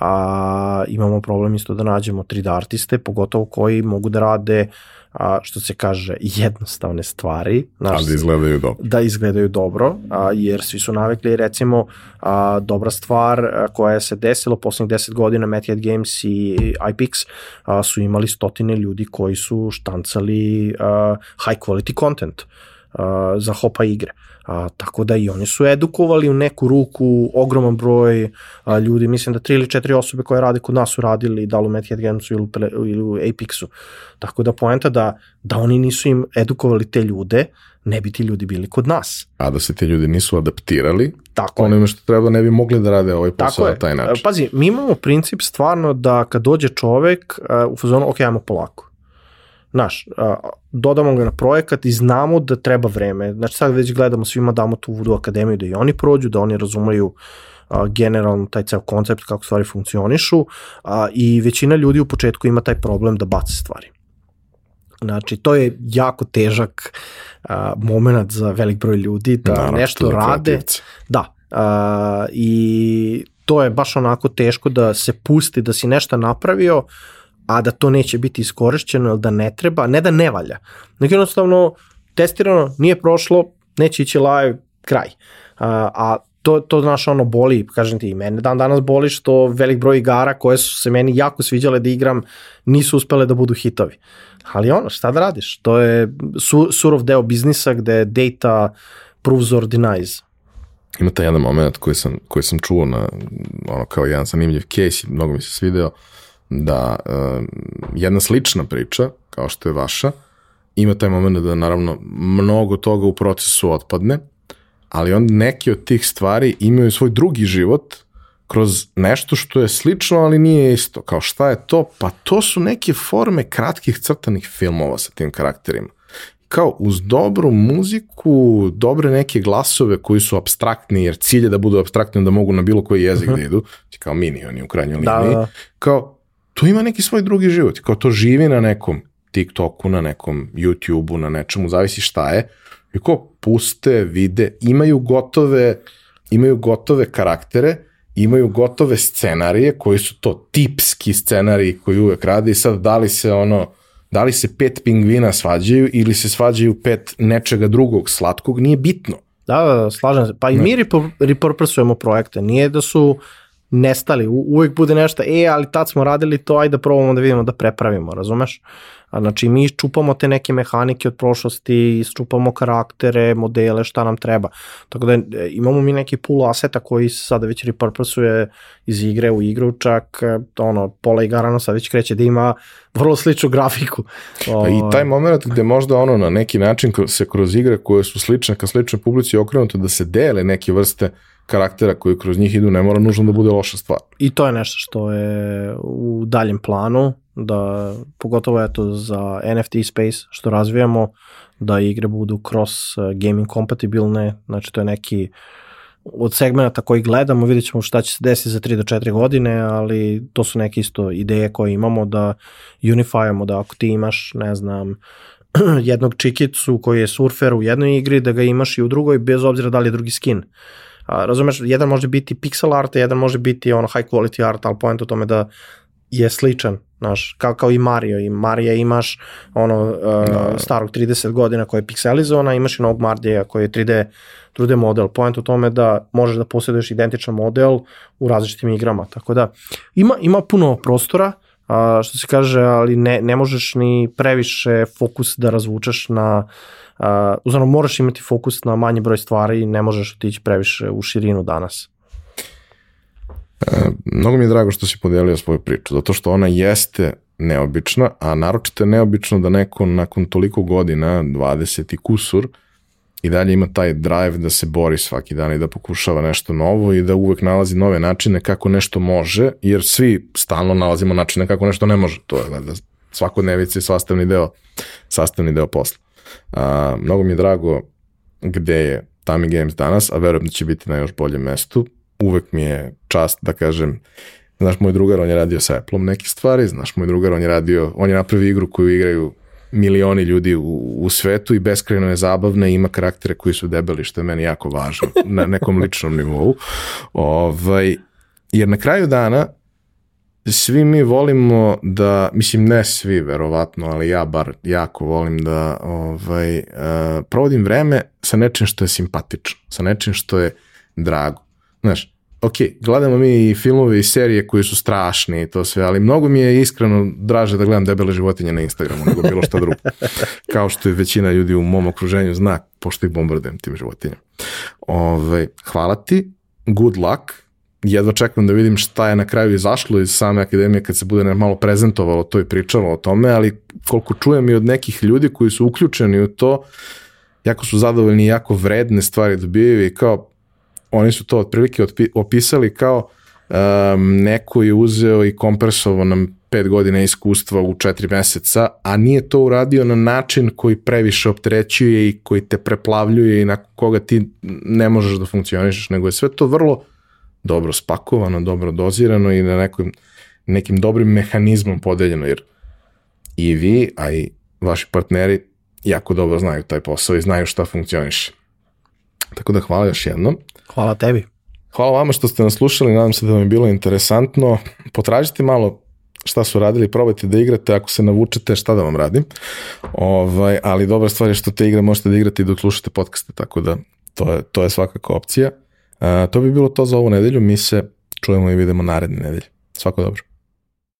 a imamo problem isto da nađemo 3D artiste, pogotovo koji mogu da rade uh, a, što se kaže, jednostavne stvari. Znaš, da izgledaju dobro. Da izgledaju dobro, a, jer svi su navikli, recimo, a, dobra stvar a, koja se desila poslednjih 10 godina, Method Games i iPix a, su imali stotine ljudi koji su štancali a, high quality content a, za hopa igre. A, tako da i oni su edukovali u neku ruku ogroman broj a, ljudi, mislim da tri ili četiri osobe koje rade kod nas su radili da li u Mad Gamesu ili, ili u Apexu. Tako da poenta da, da oni nisu im edukovali te ljude, ne bi ti ljudi bili kod nas. A da se ti ljudi nisu adaptirali, Tako onime što treba ne bi mogli da rade ovaj posao na taj način. Pazi, mi imamo princip stvarno da kad dođe čovek uh, u fazonu, ok, ajmo polako Znaš, dodamo ga na projekat i znamo da treba vreme. Znači sad već gledamo, svima damo tu Voodoo akademiju da i oni prođu, da oni razumeju generalno taj ceo koncept kako stvari funkcionišu a, i većina ljudi u početku ima taj problem da baci stvari. Znači, to je jako težak a, moment za velik broj ljudi da Naravno, nešto rade. Da, a, i to je baš onako teško da se pusti, da si nešto napravio, a da to neće biti iskorišćeno ili da ne treba, ne da ne valja, nego jednostavno testirano, nije prošlo, neće ići live, kraj. A, a to, to znaš ono boli, kažem ti, mene dan danas boli što velik broj igara koje su se meni jako sviđale da igram nisu uspele da budu hitovi. Ali ono, šta da radiš? To je su, surov deo biznisa gde data proves or denies. Ima taj jedan moment koji sam, koji sam čuo na, ono, kao jedan zanimljiv case i mnogo mi se svideo, uh, da uh, jedna slična priča, kao što je vaša, ima taj moment da naravno mnogo toga u procesu otpadne, ali onda neki od tih stvari imaju svoj drugi život kroz nešto što je slično, ali nije isto. Kao šta je to? Pa to su neke forme kratkih crtanih filmova sa tim karakterima. Kao uz dobru muziku, dobre neke glasove koji su abstraktni, jer cilj je da budu abstraktni, da mogu na bilo koji jezik uh -huh. da idu, kao minioni u krajnjoj da, liniji. Da. Kao to ima neki svoj drugi život. Kao to živi na nekom TikToku, na nekom YouTubeu, na nečemu, zavisi šta je. I ko puste, vide, imaju gotove, imaju gotove karaktere, imaju gotove scenarije koji su to tipski scenariji koji uvek rade i sad da li se ono, da li se pet pingvina svađaju ili se svađaju pet nečega drugog slatkog, nije bitno. Da, da, da slažem se. Pa i mi repurposujemo projekte. Nije da su nestali. U, uvek bude nešto, e, ali tad smo radili to, ajde da probamo da vidimo da prepravimo, razumeš? A znači mi čupamo te neke mehanike od prošlosti, isčupamo karaktere, modele, šta nam treba. Tako da e, imamo mi neki pool aseta koji se sada već repurposuje iz igre u igru, čak e, ono, pola igara sad već kreće da ima vrlo sličnu grafiku. Pa I taj moment gde možda ono na neki način se kroz igre koje su slične ka sličnoj publici okrenuto da se dele neke vrste karaktera koji kroz njih idu ne mora nužno da bude loša stvar. I to je nešto što je u daljem planu, da pogotovo eto za NFT space što razvijamo, da igre budu cross uh, gaming kompatibilne, znači to je neki od segmenta koji gledamo, vidjet ćemo šta će se desiti za 3 do 4 godine, ali to su neke isto ideje koje imamo da unifajamo, da ako ti imaš, ne znam, jednog čikicu koji je surfer u jednoj igri, da ga imaš i u drugoj, bez obzira da li je drugi skin. A, razumeš, jedan može biti pixel art, jedan može biti ono high quality art, ali point u tome da je sličan, znaš, kao, kao i Mario, i Marija imaš ono uh, no. starog 30 godina koja je pixelizovana, imaš i novog Marija koji je 3D, 3D model. Point u tome da možeš da posjeduješ identičan model u različitim igrama, tako da ima, ima puno prostora, a, što se kaže, ali ne, ne možeš ni previše fokus da razvučeš na uh, uzmano moraš imati fokus na manji broj stvari i ne možeš otići previše u širinu danas. E, mnogo mi je drago što si podelio svoju priču, zato što ona jeste neobična, a naročito je neobično da neko nakon toliko godina, 20 i kusur, i dalje ima taj drive da se bori svaki dan i da pokušava nešto novo i da uvek nalazi nove načine kako nešto može, jer svi stalno nalazimo načine kako nešto ne može. To je da svakodnevice i sastavni deo, sastavni deo posla. A, mnogo mi je drago gde je Tami Games danas, a verujem da će biti na još boljem mestu. Uvek mi je čast da kažem, znaš, moj drugar, on je radio sa Apple-om neke stvari, znaš, moj drugar, on je radio, on je napravio igru koju igraju milioni ljudi u, u svetu i beskrajno je zabavna i ima karaktere koji su debeli, što je meni jako važno na nekom ličnom nivou. Ovaj, jer na kraju dana svi mi volimo da, mislim ne svi verovatno, ali ja bar jako volim da ovaj, uh, provodim vreme sa nečim što je simpatično, sa nečim što je drago. Znaš, ok, gledamo mi i filmove i serije koji su strašni i to sve, ali mnogo mi je iskreno draže da gledam debele životinje na Instagramu nego bilo šta drugo. Kao što je većina ljudi u mom okruženju zna, pošto ih bombardujem tim životinjama. Ove, ovaj, hvala ti, good luck, jedva čekam da vidim šta je na kraju izašlo iz same akademije kad se bude malo prezentovalo to i pričalo o tome, ali koliko čujem i od nekih ljudi koji su uključeni u to, jako su zadovoljni i jako vredne stvari dobijaju i kao oni su to otprilike opisali kao um, neko je uzeo i kompresovao nam pet godina iskustva u četiri meseca, a nije to uradio na način koji previše opterećuje i koji te preplavljuje i na koga ti ne možeš da funkcionišeš, nego je sve to vrlo dobro spakovano, dobro dozirano i na nekim, nekim dobrim mehanizmom podeljeno, jer i vi, a i vaši partneri jako dobro znaju taj posao i znaju šta funkcioniše. Tako da hvala još jednom. Hvala tebi. Hvala vama što ste nas slušali, nadam se da vam je bilo interesantno. Potražite malo šta su radili, probajte da igrate, ako se navučete šta da vam radim. Ovaj, ali dobra stvar je što te igre možete da igrate i dok slušate podcaste, tako da to je, to je svakako opcija. To bi bilo to za ovu nedelju, mi se čujemo i vidimo naredne nedelje. Svako dobro.